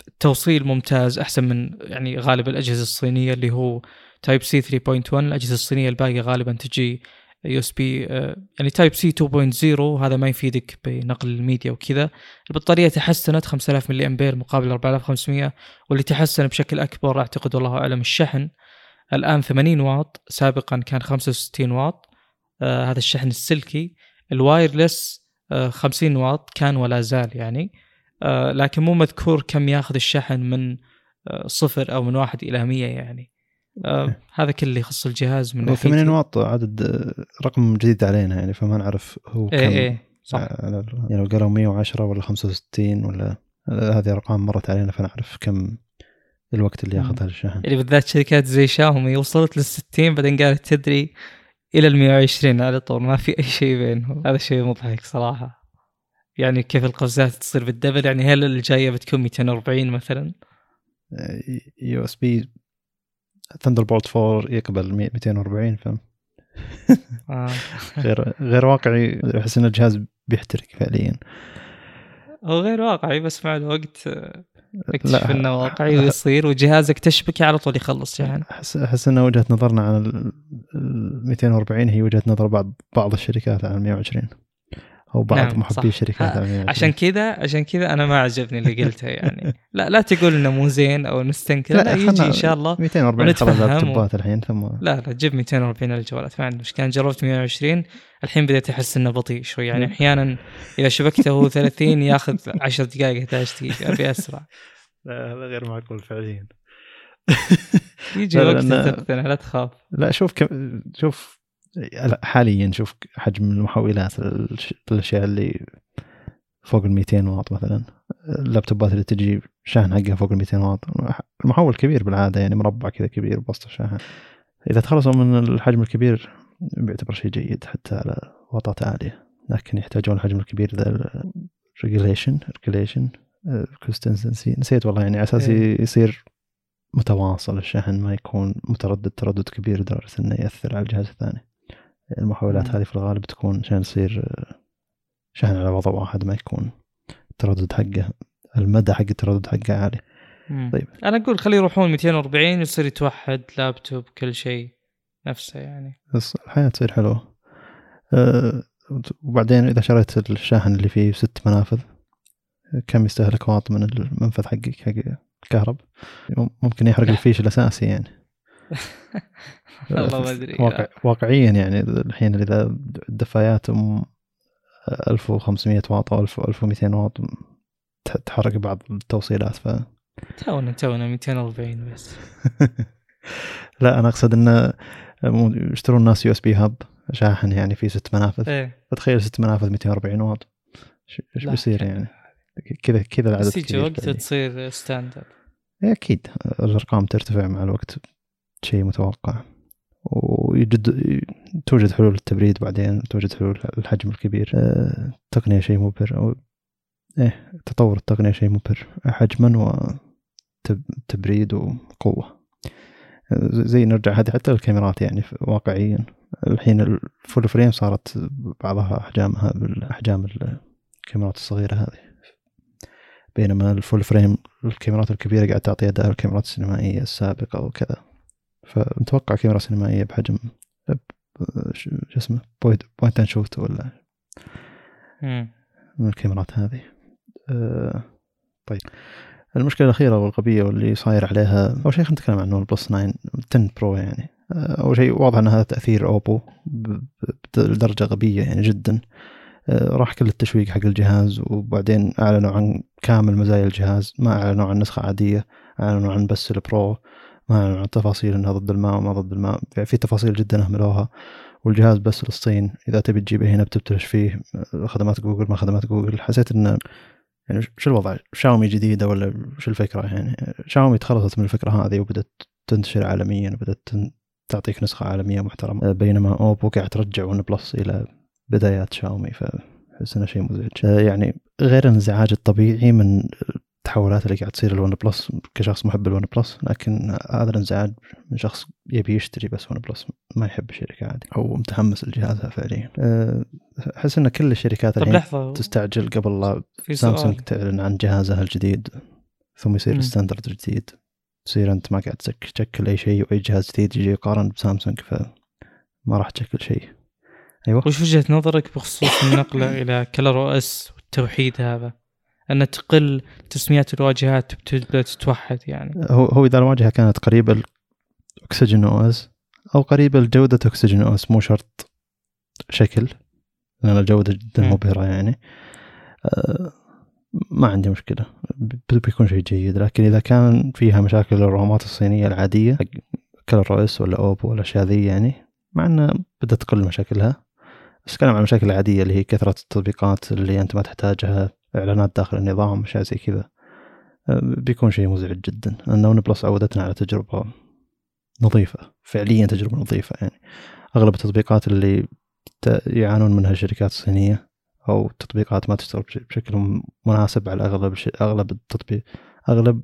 التوصيل ممتاز أحسن من يعني غالب الأجهزة الصينية اللي هو Type-C 3.1 الأجهزة الصينية الباقية غالبا تجي USB يعني Type-C 2.0 هذا ما يفيدك بنقل الميديا وكذا. البطارية تحسنت 5000 ملي امبير مقابل 4500 واللي تحسن بشكل أكبر أعتقد والله أعلم الشحن. الآن 80 واط سابقا كان 65 واط آه هذا الشحن السلكي. الوايرلس آه 50 واط كان ولا زال يعني. آه لكن مو مذكور كم ياخذ الشحن من آه صفر أو من واحد إلى 100 يعني. آه هذا كل اللي يخص الجهاز من هو 80 ناحيتي. واط عدد آه، رقم جديد علينا يعني فما نعرف هو كم. إيه إيه صح يعني لو قالوا 110 ولا 65 ولا آه، هذه أرقام مرت علينا فنعرف كم الوقت اللي. ياخذها الشحن يعني بالذات شركات زي شاومي وصلت لل 60 بعدين قالت تدري إلى ال 120 على طول ما في أي شيء بينهم. هذا شيء مضحك صراحة. يعني كيف القفزات تصير بال double؟ يعني هل الجاية بتكون 240 مثلا؟ USB Thunderbolt 4 يقبل 240 فهم؟ آه. غير غير واقعي أحس إن الجهاز بيحترق فعليا. هو غير واقعي بس مع الوقت لا تكتشف إنه واقعي ويصير وجهازك تشبكه على طول يخلص شحن احس أحس ان وجهة نظرنا عن ال ال 240 هي وجهة نظر بعض بعض الشركات عن 120 أو بعض نعم، محبي. الشركات 120 عشان كذا عشان كذا أنا ما عجبني اللي قلته يعني. لا لا تقول إنه مو زين أو نستنكر لا, يجي خلنا إن شاء الله. 240 خلاص اللابتوبات الحين ثم لا لا جيب 240 على الجوالات ما عندي مشكله جربت 120 الحين بديت أحس إنه بطيء شوي. يعني. أحيانا إذا شبكته هو 30 ياخذ 10 دقائق 11 دقيقة. أبي أسرع. لا هذا غير معقول فعليا. يجي وقت تقتنع لا تخاف. لا شوف كم شوف حاليا شوف حجم المحولات الأشياء اللي فوق ال 200 واط مثلا اللابتوبات اللي تجي شاحن حقها فوق ال 200 واط. المحول كبير بالعادة يعني مربع كذا كبير بوسط الشاحن إذا تخلصوا من الحجم الكبير بيعتبر شيء جيد حتى على واطات عالية لكن يحتاجون الحجم الكبير ذا regulation regulation consistency نسيت والله يعني على أساس إيه. يصير متواصل الشحن ما يكون متردد تردد كبير لدرجة إنه يأثر على الجهاز الثاني المحولات مم. هذه في الغالب تكون عشان يصير آه، شحن على وضع واحد ما يكون التردد حقه المدى حق التردد حقه عالي مم. طيب. أنا أقول خليه يروحون 240 يصير يتوحد لابتوب كل شيء نفسه يعني. الحياة تصير حلوة. أه وبعدين إذا شريت الشاحن اللي فيه ست منافذ كم يستهلك واط من المنفذ حقك حق الكهرب؟ ممكن يحرق الفيش الأساسي يعني. والله ما أدري. واقع واقعيا يعني الحين إذا الدفايات أم 1500 واط أو 1000 1200 واط تح- تحرق بعض التوصيلات ف تونا تونا 240 بس. لا أنا أقصد إنه مو- يشترون الناس USB hub شاحن يعني فيه ست منافذ. إيه. فتخيل ست منافذ 240 واط. إيش بيصير يعني؟ كذا كذا العدد بس يجي وقت. تصير standard إيه أكيد. الأرقام ترتفع مع الوقت. شيء متوقع. ويجد توجد حلول للتبريد بعدين توجد حلول الحجم الكبير. آه، التقنية شيء مبهر. أو إيه تطور التقنية شيء مبهر. حجما وتبريد وقوة. آه، زي نرجع هذه حتى الكاميرات يعني واقعيا. الحين ال full frame صارت بعضها أحجامها بالأحجام الكاميرات الصغيرة هذه. بينما ال full frame الكاميرات الكبيرة قاعد تعطي أداء الكاميرات السينمائية السابقة وكذا. فمتوقع كاميرا سينمائية بحجم شو اسمه point point and shoot ولا. من الكاميرات هذه. أه طيب. المشكلة الأخيرة والغبية واللي صاير عليها أول شيء خلينا نتكلم عن البلس 9 10 Pro يعني. أه، أول شيء واضح أن هذا تأثير أوبو ب- ب- بدرجة غبية يعني جدا. أه، راح كل التشويق حق الجهاز وبعدين أعلنوا عن كامل مزايا الجهاز ما أعلنوا عن نسخة عادية أعلنوا عن بس ال Pro ما أعلنوا عن تفاصيل أنها ضد الماء وما ضد الماء. يعني في تفاصيل جدا أهملوها. والجهاز بس للصين إذا تبي تجيبه هنا بتبتلش فيه أه، خدمات جوجل ما خدمات جوجل. حسيت أنه يعني شو الوضع؟ شاومي جديدة ولا شو الفكرة؟ يعني شاومي تخلصت من الفكرة هذه وبدأت تنتشر عالميا وبدأت تن- تعطيك نسخة عالمية محترمة. بينما أوبو قاعد ترجع ون بلس إلى بدايات شاومي فأحس إنه شيء مزعج. يعني غير الانزعاج الطبيعي من التحولات اللي قاعد تصير الون بلس كشخص محب الون بلس لكن هذا الانزعاج من شخص يبي يشتري بس ون بلس ما يحب الشركة عادي أو متحمس لجهازها فعليا. أه، أحس إن كل الشركات طب الحين لحظة تستعجل قبل لا سامسونج تعلن عن جهازها الجديد ثم يصير. ال standard الجديد تصير أنت ما قاعد تشكل أي شيء وأي جهاز جديد يجي يقارن بسامسونج فما راح تشكل شيء. أيوه. وش وجهة نظرك بخصوص النقلة إلى Color OS والتوحيد هذا؟ أن تقل تسميات الواجهات وتبدا تتوحد يعني. هو هو إذا الواجهة كانت قريبة ال Oxygen OS أو قريبة لجوده Oxygen OS مو شرط شكل لأن الجودة جدا. مبهرة يعني. آه، ما عندي مشكلة. بيكون شيء جيد. لكن إذا كان فيها مشاكل الرومات الصينية العادية OS ولا اوبو ولا ذي يعني مع انه بدأت تقل مشاكلها. بس أتكلم عن المشاكل العاديه اللي هي كثرة التطبيقات اللي أنت ما تحتاجها. إعلانات داخل النظام اشياء زي كذا. آه، بيكون شيء مزعج جدا. لأن ون بلس عودتنا على تجربة نظيفة فعليا تجربة نظيفة يعني. أغلب التطبيقات اللي يعانون منها الشركات الصينية أو تطبيقات ما تشتغل بش- بشكل مناسب على أغلب أغلب التطبيق أغلب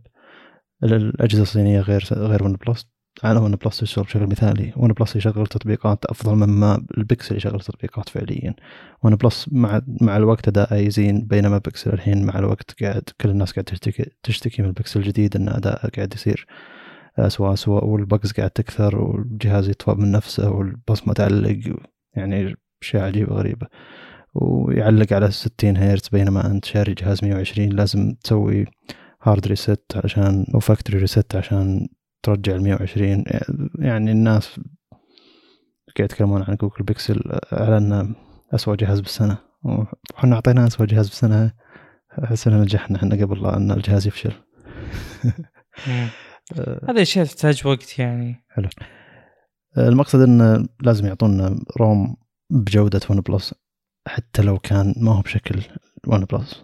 الأجهزة الصينية غير غير ون بلس. على ون بلس تشتغل بشكل مثالي ون بلس يشغل تطبيقات أفضل مما البكسل يشغل تطبيقات فعليا. ون بلس مع مع الوقت اداءه يزين بينما بكسل الحين مع الوقت قاعد كل الناس قاعد تشتكي تشتكي من البكسل الجديد إن أداءه قاعد يصير اسوء اسوء وال bugs قاعد تكثر والجهاز يطفى من نفسه والبصمه تعلق يعني أشياء عجيبة غريبة. ويعلق على 60 هرتز بينما أنت شاري جهاز 120 لازم تسوي hard reset عشان أو factory reset عشان ترجع ال 120 يعني الناس قاعد يتكلمون عن جوجل بيكسل على إنه اسوء جهاز بالسنة. وحنا أعطيناه اسوء جهاز بالسنة احس ان نجحنا إحنا قبل إن الجهاز يفشل. هذه اشياء تحتاج وقت يعني. حلو. المقصد انه لازم يعطونا ROM بجودة ون بلس حتى لو كان ما هو بشكل ون بلس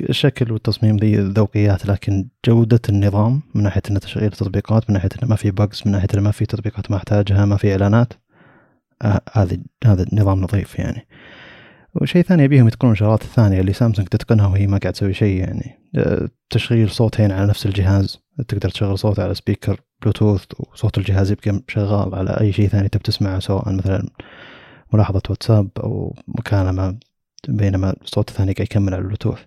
الشكل والتصميم ذي ذوقيات لكن جودة النظام من ناحية إنه تشغيل التطبيقات من ناحية إنه ما في bugs من ناحية إنه ما في تطبيقات ما أحتاجها ما في إعلانات آه، هذا هذا النظام نظيف يعني. وشيء ثاني يبيهم يتقنون الشغلات الثانية اللي سامسونج تتقنها وهي ما قاعد تسوي شيء يعني. آه، تشغيل صوتين على نفس الجهاز. تقدر تشغل صوت على speaker بلوتوث وصوت الجهاز يبقى شغال على أي شيء ثاني تبي تسمعه سواء مثلا ملاحظة واتساب أو مكالمة. بينما الصوت الثاني قاعد يكمل على البلوتوث.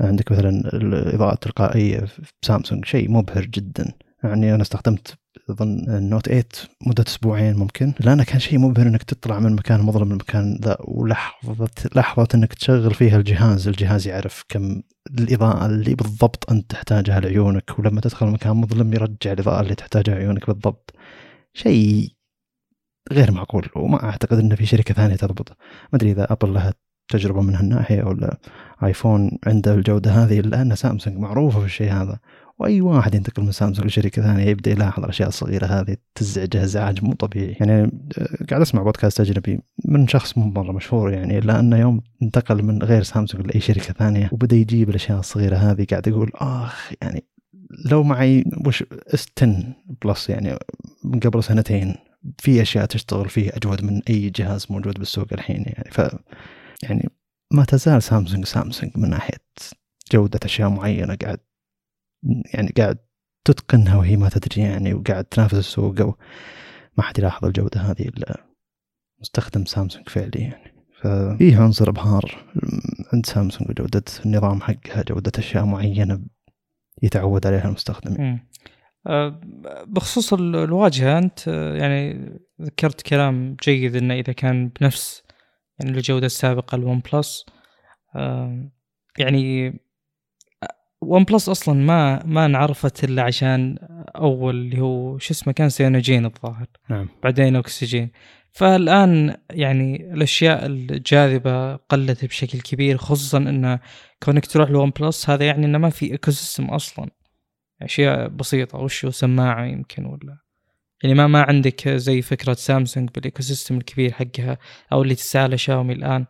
عندك مثلا الإضاءة التلقائية في سامسونج شيء مبهر جدا. يعني أنا استخدمت أظن ال Note 8 مدة أسبوعين ممكن. لأنه كان شيء مبهر إنك تطلع من مكان مظلم لمكان ذا ولحظة لحظة إنك تشغل فيها الجهاز الجهاز يعرف كم الإضاءة اللي بالضبط أنت تحتاجها لعيونك ولما تدخل مكان مظلم يرجع الإضاءة اللي تحتاجها عيونك بالضبط. شيء غير معقول وما أعتقد إن في شركة ثانية تضبطه. ما أدري إذا ابل لها تجربة من هالناحية ولا آيفون عنده الجودة هذه؟ ان سامسونج معروفة في الشيء هذا. وأي واحد ينتقل من سامسونج لشركة ثانية يبدأ يلاحظ الأشياء الصغيرة هذه تزعجه إزعاج مو طبيعي. يعني قاعد أسمع بودكاست أجنبي من شخص مو مرة مشهور يعني إلا أنه يوم انتقل من غير سامسونج لأي شركة ثانية وبدأ يجيب الأشياء الصغيرة هذه قاعد يقول آخ يعني لو معي وش S 10 Plus يعني من قبل سنتين في أشياء تشتغل فيه أجود من أي جهاز موجود بالسوق الحين يعني. ف يعني ما تزال سامسونج سامسونج من ناحية جودة أشياء معينة قاعد يعني قاعد تتقنها وهي ما تدري يعني وقاعد تنافس السوق أو ما حد يلاحظ الجودة هذه إلا مستخدم سامسونج فعلي يعني ففيه عنصر إبهار عند سامسونج وجوده النظام حقها جودة أشياء معينة يتعود عليها المستخدم. آه، بخصوص الواجهة آه، يعني ذكرت كلام جيد إنه إذا كان بنفس يعني الجودة السابقة الون بلس يعني ون بلس أصلا ما ما انعرفت إلا عشان أول اللي هو شو اسمه كان Cyanogen الظاهر. نعم. بعدين أكسجين. فالآن يعني الأشياء الجاذبة قلت بشكل كبير خصوصا انه كونك تروح لون بلس هذا يعني إنه ما في ecosystem أصلا. أشياء بسيطة وش سماعة يمكن ولا يعني ما ما عندك زي فكرة سامسونج بال ecosystem الكبير حقها أو اللي تسعى شاومي الآن.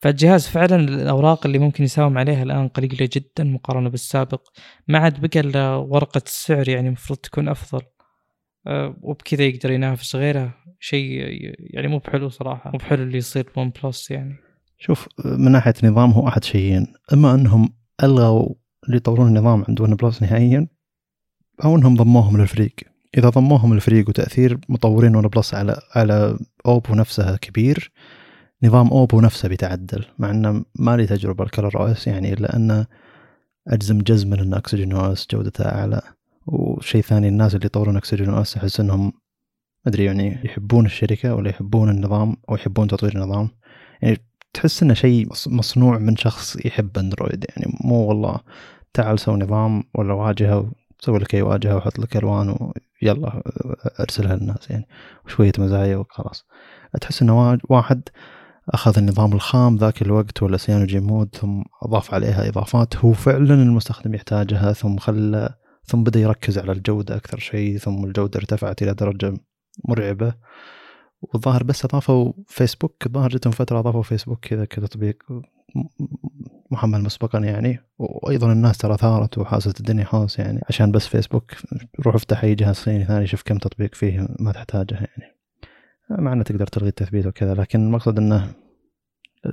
فالجهاز فعلا الأوراق اللي ممكن يساوم عليها الآن قليلة جدا مقارنة بالسابق. ما عاد بقى إلا ورقة السعر يعني المفروض تكون أفضل. أه وبكذا يقدر ينافس غيره. شيء يعني مو بحلو صراحة. مو بحلو اللي يصير ون بلس يعني. شوف من ناحية نظام هو أحد شيئين. إما أنهم ألغوا اللي يطورون النظام عند ون بلس نهائيا أو إنهم ضموهم للفريق. إذا ضموهم للفريق وتأثير مطورين ون بلس على على أوبو نفسها كبير نظام أوبو نفسه بيتعدل مع إنه ما لي تجربة ال ColorOS يعني إلا انه أجزم جزما إن OxygenOS جودته أعلى. وشيء ثاني الناس اللي يطورون OxygenOS أحس إنهم أدري يعني يحبون الشركة ولا يحبون النظام أو يحبون تطوير النظام. يعني تحس إنه شيء مصنوع من شخص يحب أندرويد. يعني مو والله تعال سوي نظام ولا واجهه سوي لك أي واجهه وحط لك الوان ويلا أرسلها للناس يعني وشوية مزايا وخلاص. تحس إنه واحد أخذ النظام الخام ذاك الوقت ولا CyanogenMod ثم أضاف عليها إضافات هو فعلا المستخدم يحتاجها ثم خلى ثم بدأ يركز على الجودة أكثر شيء ثم الجودة ارتفعت إلى درجة مرعبة. والظاهر بس أضافوا فيسبوك الظاهر جتهم فترة أضافوا فيسبوك كذا كتطبيق. محمل مسبقا يعني وأيضا الناس ترى ثارت وحاست الدنيا خلاص يعني عشان بس فيسبوك روح افتح أي جهاز صيني ثاني شوف كم تطبيق فيه ما تحتاجه يعني. مع إنه تقدر تلغي التثبيت وكذا لكن المقصد إنه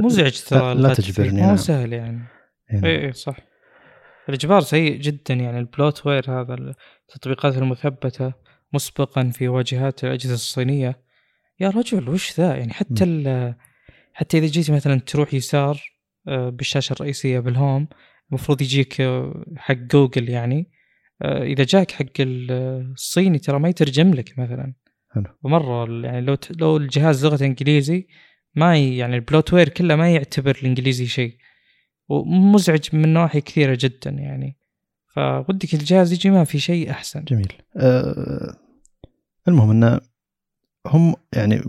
مزعج ترى لا تجبرني مو نعم. سهل يعني. اي اي صح. الإجبار سيء جدا يعني ال bloatware هذا التطبيقات المثبتة مسبقا في واجهات الأجهزة الصينية. يا رجل وش ذا يعني؟ حتى ال- حتى إذا جيت مثلا تروح يسار بالشاشة الرئيسية بال home. المفروض يجيك آه، حق جوجل يعني. آه، إذا جاك حق ال- الصيني ترى ما يترجم لك مثلا. حلو. ومرة يعني لو لو الجهاز لغته إنجليزي ما يعني ال bloatware كله ما يعتبر الإنجليزي شيء. ومزعج من نواحي كثيرة جدا يعني. فودك الجهاز يجي ما في شيء أحسن. جميل. أه المهم انه هم يعني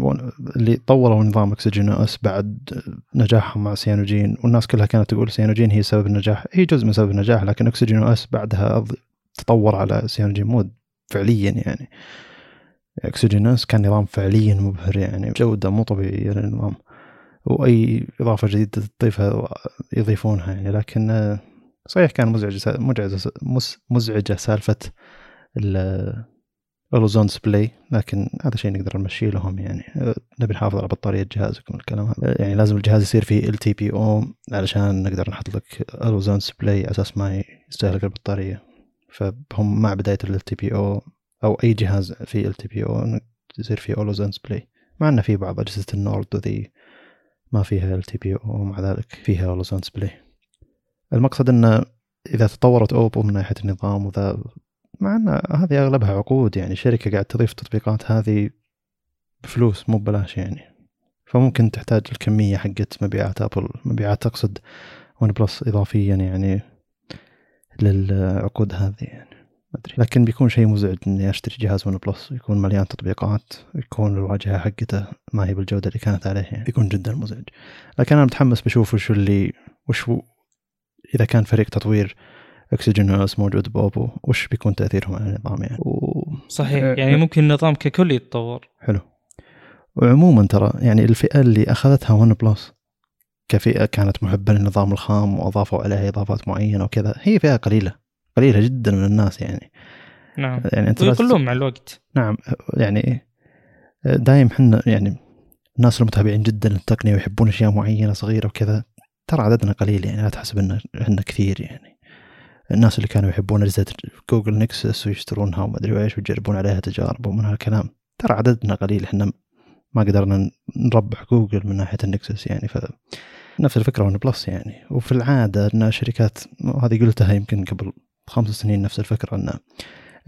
اللي طوروا نظام OxygenOS بعد نجاحهم مع Cyanogen والناس كلها كانت تقول Cyanogen هي سبب النجاح. هي جزء من سبب النجاح لكن OxygenOS بعدها تطور على CyanogenMod فعليا يعني. OxygenOS كان نظام فعليا مبهر يعني جودة مو طبيعية للنظام وأي إضافة جديدة تضيفها يضيفونها يعني. لكن آه، صحيح كان مزعج مزعجة مزعجة سالفة ال- ال always-on display لكن هذا شيء نقدر نمشي لهم يعني. نبي نحافظ على بطارية جهازكم الكلام هذا. يعني لازم الجهاز يصير فيه LTPO علشان نقدر نحط لك ال always-on display على أساس ما يستهلك البطارية. فهم مع بداية LTPO أو أي جهاز فيه LTPO يصير فيه always-on display مع إنه في بعض أجهزة النورد وذي ما فيها LTPO ومع ذلك فيها always-on display المقصد إنه إذا تطورت أوبو من ناحية النظام وذا مع إن هذه أغلبها عقود يعني شركة قاعد تضيف التطبيقات هذه بفلوس مو ببلاش يعني. فممكن تحتاج الكمية حقت مبيعات أبل مبيعات اقصد ون بلس اضافيا يعني للعقود هذه يعني. ما أدري. لكن بيكون شيء مزعج إني أشتري جهاز ون بلس يكون مليان تطبيقات يكون الواجهة حقته ما هي بالجودة اللي كانت عليه يعني. بيكون جدا مزعج. لكن أنا متحمس بشوف وش اللي وش إذا كان فريق تطوير أكسجين اس موجود بأوبو وش بيكون تأثيرهم على النظام يعني؟ و... صحيح. أه، يعني أه. ممكن النظام ككل يتطور. حلو. وعموما ترى يعني الفئة اللي أخذتها ون بلس كفئة كانت محبة للنظام الخام وأضافوا عليها إضافات معينة وكذا هي فئة قليلة قليلة جدا من الناس يعني. نعم. يعني أنت ويقلون مع الوقت. نعم. يعني دايم حنا يعني الناس المتابعين جدا للتقنية ويحبون أشياء معينة صغيرة وكذا ترى عددنا قليل يعني لا تحسب إن إحنا كثير يعني. الناس اللي كانوا يحبون أجهزة جوجل نكسس ويشترونها وما أدري إيش ويجربون عليها تجارب ومن هالكلام. ترى عددنا قليل إحنا ما قدرنا نربح جوجل من ناحية النكسس يعني ف نفس الفكرة ون بلس يعني. وفي العادة إن الشركات وهذه قلتها يمكن قبل خمس سنين نفس الفكرة إن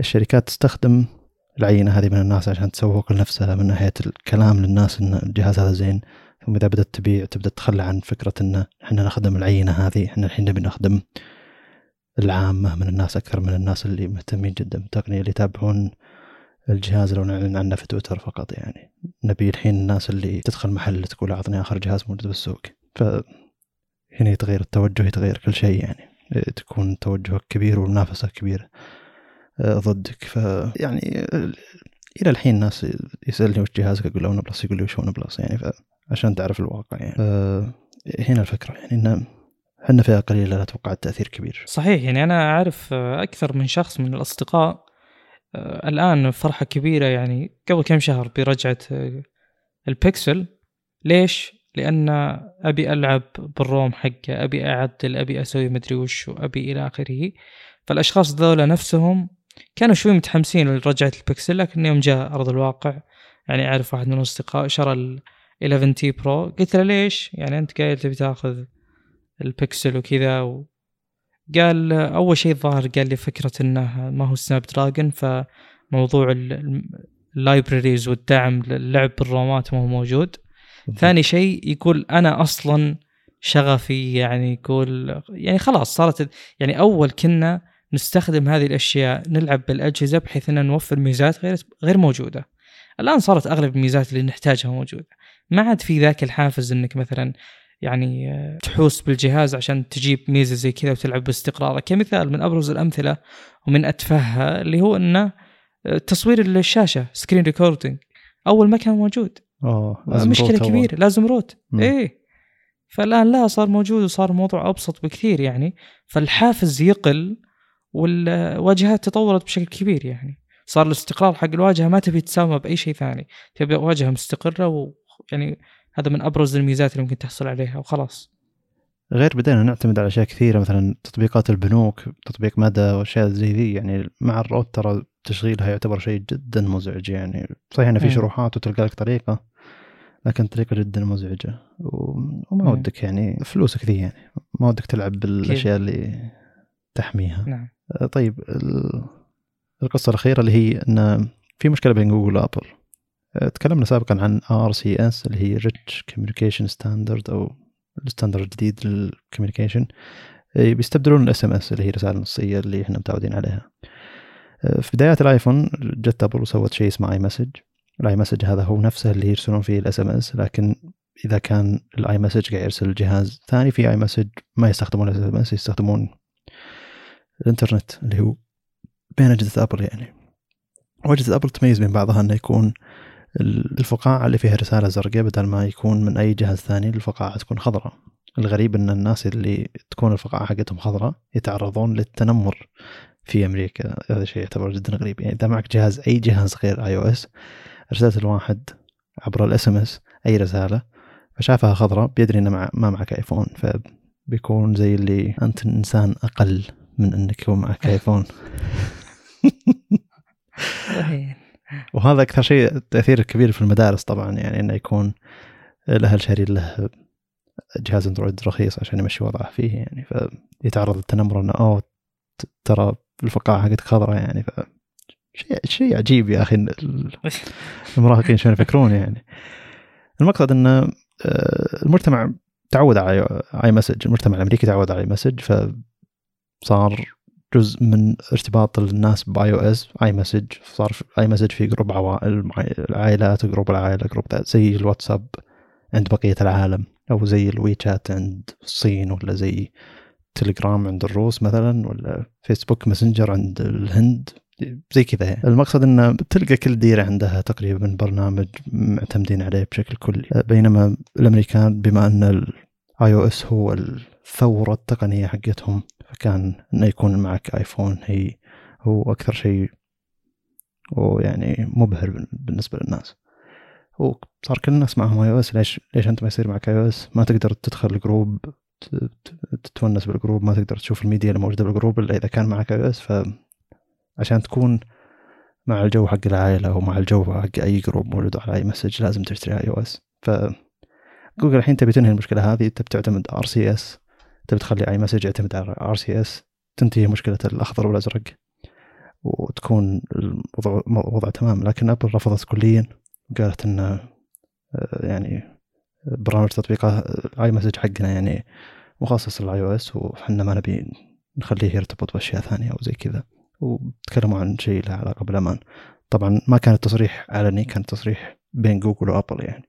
الشركات تستخدم العينة هذه من الناس عشان تسوق لنفسها من ناحية الكلام للناس إن الجهاز هذا زين. ثم إذا بدأت تبيع تبدأ تتخلى عن فكرة إن إحنا نخدم العينة هذه إحنا الحين نبي نخدم العامة من الناس أكثر من الناس اللي مهتمين جدا بالتقنية اللي يتابعون الجهاز لو نعلن عنه في تويتر فقط يعني. نبي الحين الناس اللي تدخل محل تقول أعطني آخر جهاز موجود بالسوق. فهنا يتغير التوجه يتغير كل شيء يعني. تكون توجهك كبير والمنافسه كبيرة آه، ضدك. ف يعني إلى الحين ناس يسألني وش جهازك أقول له ون بلس يقول لي وش ون بلس يعني. عشان تعرف الواقع يعني. هنا الفكرة يعني ان إحنا فئة قليلة لا أتوقع التاثير كبير. صحيح يعني أنا أعرف آه، أكثر من شخص من الأصدقاء آه، الآن فرحة كبيرة يعني قبل كم شهر برجعة آه، البكسل ليش؟ لأن أبي ألعب بال ROM حقه أبي أعدل أبي أسوي مدري وش ابي إلى آخره. فالأشخاص ذولا نفسهم كانوا شوي متحمسين لرجعة البكسل لكن يوم جاء أرض الواقع. يعني أعرف واحد من الأصدقاء شرى ال 11T Pro. قلت له ليش؟ يعني أنت قايل تبي تأخذ البكسل وكذا و... قال أول شيء الظاهر قال لي فكرة إنه ما هو سناب دراجون فموضوع ال libraries والدعم للعب بال ROMات ما هو موجود. ثاني شيء يقول أنا أصلا شغفي يعني يقول يعني خلاص صارت يعني أول كنا نستخدم هذه الأشياء نلعب بالأجهزة بحيث ان نوفر ميزات غير غير موجودة. الآن صارت أغلب الميزات اللي نحتاجها موجودة. ما عاد في ذاك الحافز إنك مثلا يعني تحوس بالجهاز عشان تجيب ميزة زي كذا وتلعب باستقرار كمثال من أبرز الأمثلة ومن أتفهها اللي هو انه آه، تصوير الشاشة screen recording أول ما كان موجود. لازم مشكلة. كبيرة لازم root مم. إيه. فالآن لا صار موجود وصار الموضوع أبسط بكثير يعني. فالحافز يقل والواجهات تطورت بشكل كبير يعني. صار الاستقرار حق الواجهة ما تبي تساومه بأي شيء ثاني. تبي واجهة مستقرة ويعني هذا من أبرز الميزات اللي ممكن تحصل عليها وخلاص. غير بدينا نعتمد على أشياء كثيرة مثلا تطبيقات البنوك تطبيق مدى وأشياء زي ذي يعني مع ال root ترى تشغيلها يعتبر شيء جدا مزعج يعني. صحيح إنه في مم. شروحات وتلقى لك طريقة لكن طريقة جدا مزعجة. وما مم. ودك يعني فلوسك ذي يعني ما ودك تلعب بالأشياء اللي تحميها. نعم. طيب ال- القصة الأخيرة اللي هي أن في مشكلة بين جوجل وأبل. آه، تكلمنا سابقا عن RCS اللي هي Rich Communication Standard أو ال standard الجديد لل communication. بيستبدلون ال SMS اللي هي رسالة نصية اللي إحنا متعودين عليها. آه، في بدايات الآيفون جت أبل وسوت شيء اسمه iMessage ال iMessage هذا هو نفسه اللي يرسلون فيه ال SMS لكن إذا كان ال iMessage قاعد يرسل جهاز ثاني في iMessage ما يستخدمون ال SMS يستخدمون الإنترنت اللي هو بين أجهزة أبل يعني. وأجهزة أبل تميز بين بعضها إنه يكون الفقاعة اللي فيها رسالة زرقاء بدل ما يكون من أي جهاز ثاني الفقاعة تكون خضراء. الغريب إن الناس اللي تكون الفقاعة حقتهم خضراء يتعرضون للتنمر في أمريكا. هذا شيء يعتبر جدا غريب. يعني إذا معك جهاز أي جهاز غير iOS ارسلت لواحد عبر ال SMS أي رسالة فشافها خضراء بيدري إنه مع ما معك ايفون فبيكون زي اللي أنت إنسان أقل من إنك يكون معك ايفون صحيح. وهذا أكثر شيء تأثير كبير في المدارس طبعا يعني إنه يكون الأهل شارين له جهاز أندرويد رخيص عشان يمشي وضعه فيه يعني فيتعرض للتنمر إنه أوه ترى الفقاعة حقتك خضراء يعني ف شيء شيء عجيب يا أخي المراهقين شلون يفكرون يعني. المقصد ان آه، المجتمع تعود على iMessage المجتمع الأمريكي تعود على iMessage فصار جزء من ارتباط الناس ب iOS iMessage صار iMessage في group عوائل العائلات group العائلة group زي الواتساب عند بقية العالم أو زي الوي شات عند الصين ولا زي تليجرام عند الروس مثلا ولا فيسبوك ماسنجر عند الهند زي كذا يعني. المقصد ان تلقى كل ديرة عندها تقريبا برنامج معتمدين عليه بشكل كلي بينما الأمريكان بما أن ال iOS هو الثورة التقنية حقتهم فكان إنه يكون معك آيفون. هي هو أكثر شيء ويعني مبهر بالنسبة للناس. وصار كل الناس معهم iOS. ليش ليش أنت ما يصير معك iOS؟ ما تقدر تدخل ال group تتونس بال group ما تقدر تشوف الميديا اللي موجودة بال group إلا إذا كان معك iOS. فعشان تكون مع الجو حق العائلة ومع الجو حق أي group موجود على iMessage لازم تشتري iOS. ف جوجل الحين تبي تنهي المشكلة هذه تبي تعتمد RCS. تبي تخلي iMessage يعتمد على RCS تنتهي مشكلة الأخضر والأزرق وتكون الوضع وضع تمام. لكن أبل رفضت كليا قالت إن آه، يعني برامج تطبيقات iMessage حقنا يعني مخصص لل iOS وحنا ما نبي نخليه يرتبط بأشياء ثانية أو زي كذا. وتكلموا عن شيء له علاقة بالأمان. طبعا ما كان التصريح علني كان تصريح بين جوجل وأبل يعني.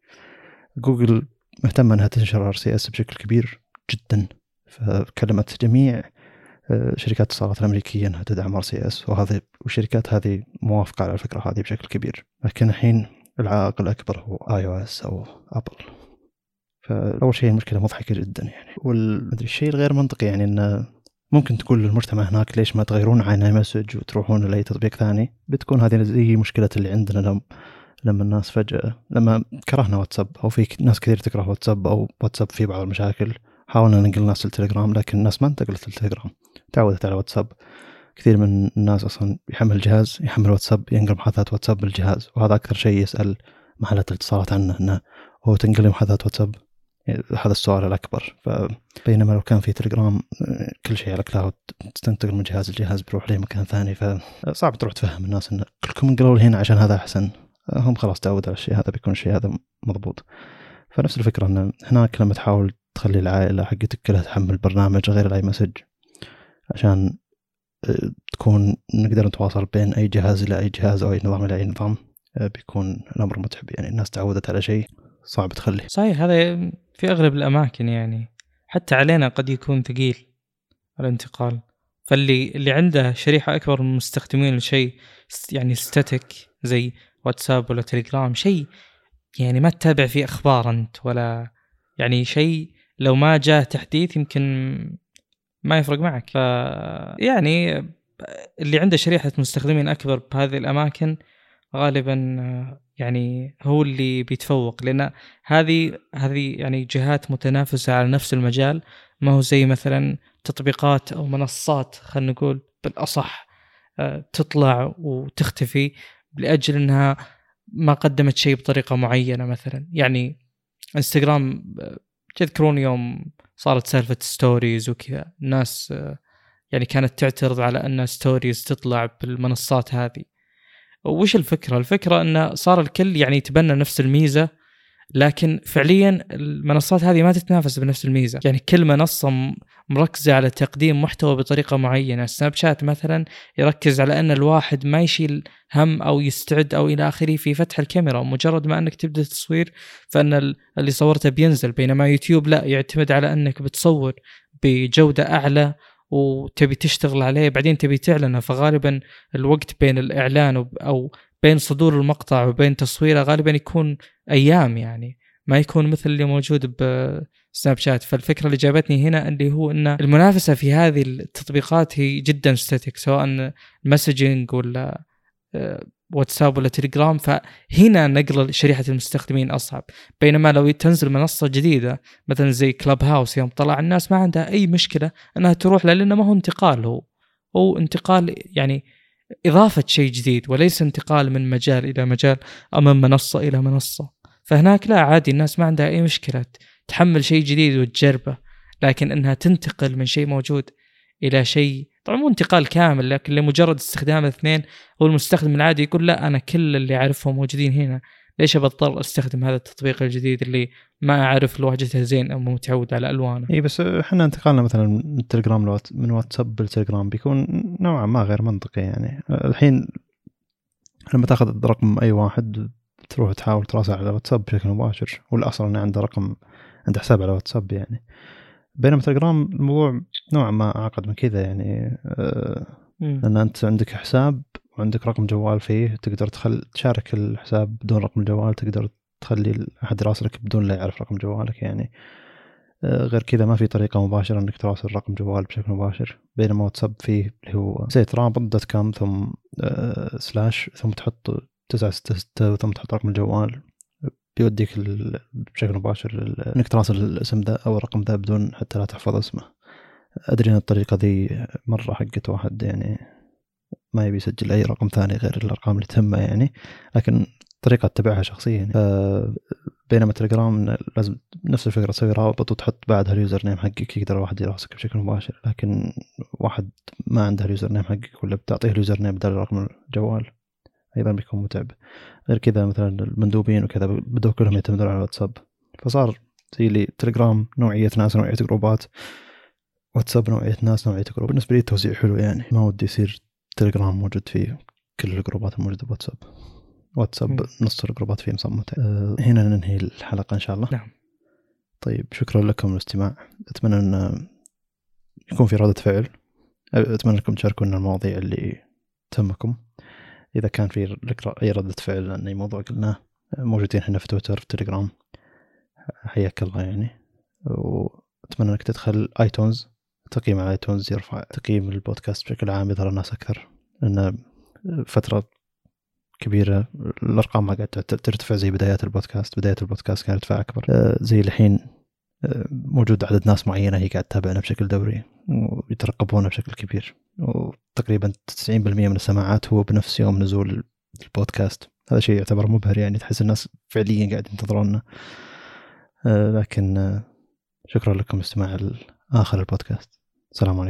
جوجل مهتمة إنها تنشر RCS بشكل كبير جدا. فكلمت جميع آه، شركات الاتصالات الأمريكية إنها تدعم RCS وهذه والشركات هذه موافقة على الفكرة هذه بشكل كبير. لكن الحين العائق الأكبر هو iOS أو ابل فأول شيء المشكلة مضحكة جدا يعني. والمدري الشيء الغير منطقي يعني انه ممكن تقول للمجتمع هناك ليش ما تغيرون عن iMessage وتروحون لأي تطبيق ثاني؟ بتكون هذه زي مشكلة اللي عندنا لما لما الناس فجأة لما كرهنا واتساب أو في ناس كثير تكره واتساب أو واتساب فيه بعض المشاكل. حاولنا ننقل الناس للتليجرام لكن الناس ما انتقلت للتليجرام تعودت على واتساب. كثير من الناس أصلا يحمل جهاز يحمل واتساب ينقل محادثات واتساب بالجهاز وهذا أكثر شيء يسأل محلات الاتصالات عنه إنه هو تنقل محادثات واتساب؟ هذا السؤال الأكبر. فبينما لو كان في تليجرام كل شيء على كلاود تنتقل من جهاز لجهاز بروح لمكان ثاني فصعب تروح تفهم الناس إن كلكم انقلوا لي هنا عشان هذا أحسن. هم خلاص تعودوا على الشيء هذا بيكون الشيء هذا مضبوط. فنفس الفكرة إن هناك لما تحاول تخلي العائلة حقتك كلها تحمل برنامج غير الأي مسج. عشان آه، تكون نقدر نتواصل بين أي جهاز إلى أي جهاز أو أي نظام إلى أي نظام آه، بيكون الأمر متعب. يعني الناس تعودت على شيء صعب تخليه. صحيح هذا في أغلب الأماكن يعني. حتى علينا قد يكون ثقيل الانتقال. فاللي اللي عنده شريحة أكبر من مستخدمين لشيء يعني ستاتيك زي واتساب ولا تليجرام شيء يعني ما تتابع فيه أخبار أنت ولا يعني شيء لو ما جاء تحديث يمكن ما يفرق معك. ف يعني اللي عنده شريحة مستخدمين أكبر بهذه الأماكن غالبا يعني هو اللي بيتفوق لأن هذه هذه يعني جهات متنافسة على نفس المجال. ما هو زي مثلا تطبيقات أو منصات خلينا نقول بالأصح آه، تطلع وتختفي لأجل إنها ما قدمت شيء بطريقة معينة مثلا. يعني إنستغرام آه، تذكرون يوم صارت سالفة stories وكذا. الناس يعني كانت تعترض على أن stories تطلع بالمنصات هذه. وش الفكرة؟ الفكرة انه صار الكل يعني يتبنى نفس الميزة لكن فعليا المنصات هذه ما تتنافس بنفس الميزة. يعني كل منصة مركزة على تقديم محتوى بطريقة معينة. سناب شات مثلا يركز على أن الواحد ما يشيل هم أو يستعد أو إلى آخره في فتح الكاميرا. مجرد ما أنك تبدأ تصوير فأن اللي صورته بينزل بينما يوتيوب لا يعتمد على أنك بتصور بجودة أعلى وتبي تشتغل عليه بعدين تبي تعلنه. فغالبا الوقت بين الإعلان أو بين صدور المقطع وبين تصويره غالبا يكون أيام يعني. ما يكون مثل اللي موجود بسناب شات فالفكرة اللي جابتني هنا اللي هو إن المنافسة في هذه التطبيقات هي جدا ستاتيك سواء مسجنج ولا آه، واتساب ولا تليجرام فهنا نقل شريحة المستخدمين أصعب. بينما لو تنزل منصة جديدة مثلا زي كلاب هاوس يوم طلع الناس ما عندها أي مشكلة إنها تروح له لأنه ما هو انتقال هو. هو انتقال يعني إضافة شيء جديد وليس انتقال من مجال إلى مجال أو من منصة إلى منصة. فهناك لا عادي الناس ما عندها أي مشكلة تحمل شيء جديد وتجربه لكن إنها تنتقل من شيء موجود إلى شيء طبعا مو انتقال كامل لكن لمجرد استخدام الاثنين هو المستخدم العادي يقول لا أنا كل اللي أعرفهم موجودين هنا ليش بضطر أستخدم هذا التطبيق الجديد اللي ما أعرف لوحدته زين أو متعود على ألوانه؟ إي بس إحنا انتقالنا مثلا من التليجرام من واتساب للتليجرام بيكون نوعا ما غير منطقي يعني. الحين لما تأخذ رقم أي واحد تروح تحاول تراسل على واتساب بشكل مباشر والأصل إنه عنده رقم عنده حساب على واتساب يعني. بينما تليجرام الموضوع نوعا ما أعقد من كذا يعني آه لأن أنت عندك حساب وعندك رقم جوال فيه تقدر تخل تشارك الحساب بدون رقم الجوال تقدر تخلي أحد يراسلك بدون لا يعرف رقم جوالك يعني. آه غير كذا ما في طريقة مباشرة إنك تراسل رقم جوال بشكل مباشر. بينما واتساب فيه اللي هو site رابط dot com ثم آه slash ثم تحط تسعة ستة ستة ثم تحط رقم الجوال بيوديك بشكل مباشر إنك تراسل الاسم ذا أو الرقم ذا بدون حتى لا تحفظ اسمه. أدري إن الطريقة ذي مرة حقت واحد يعني ما يبي يسجل أي رقم ثاني غير الأرقام اللي تهمه يعني لكن طريقة اتبعها شخصيا يعني. بينما تليجرام لازم نفس الفكرة تسوي رابط وتحط بعدها ال username حقك يقدر الواحد يراسلك بشكل مباشر لكن واحد ما عنده ال username حقك ولا بتعطيه ال username بدل رقم الجوال. أيضا بيكون متعب. غير كذا مثلا المندوبين وكذا بدوا كلهم يعتمدون على الواتساب. فصار زي لي تليجرام نوعية ناس نوعية groups ات. واتساب نوعية ناس نوعية group. بالنسبة لي التوزيع حلو يعني. ما ودي يصير تليجرام موجود فيه كل الجروبات الموجودة بواتساب. واتساب نص الجروبات فيه مصمته أه هنا ننهي الحلقة إن شاء الله. نعم. طيب شكرا لكم للاستماع أتمنى أن يكون في ردة فعل. أتمنى أنكم تشاركونا المواضيع اللي تهمكم. إذا كان في أي ردة فعل عن أي موضوع قلناه موجودين هنا في تويتر في تليجرام. حياك الله يعني. وأتمنى إنك تدخل آيتونز تقييم على آيتونز يرفع تقييم البودكاست بشكل عام يظهر الناس أكثر. لأن فترة كبيرة الأرقام ما قاعدة ترتفع زي بدايات البودكاست. بداية البودكاست كانت ارتفاع أكبر. آه، زي الحين موجود عدد ناس معينة هي قاعد تتابعنا بشكل دوري. ويترقبونا بشكل كبير. وتقريبا 90% من السماعات هو بنفس يوم نزول البودكاست. هذا شيء يعتبر مبهر يعني تحس الناس فعليا قاعد ينتظرونا آه، لكن آه، شكرا لكم استماع آخر البودكاست. السلام عليكم.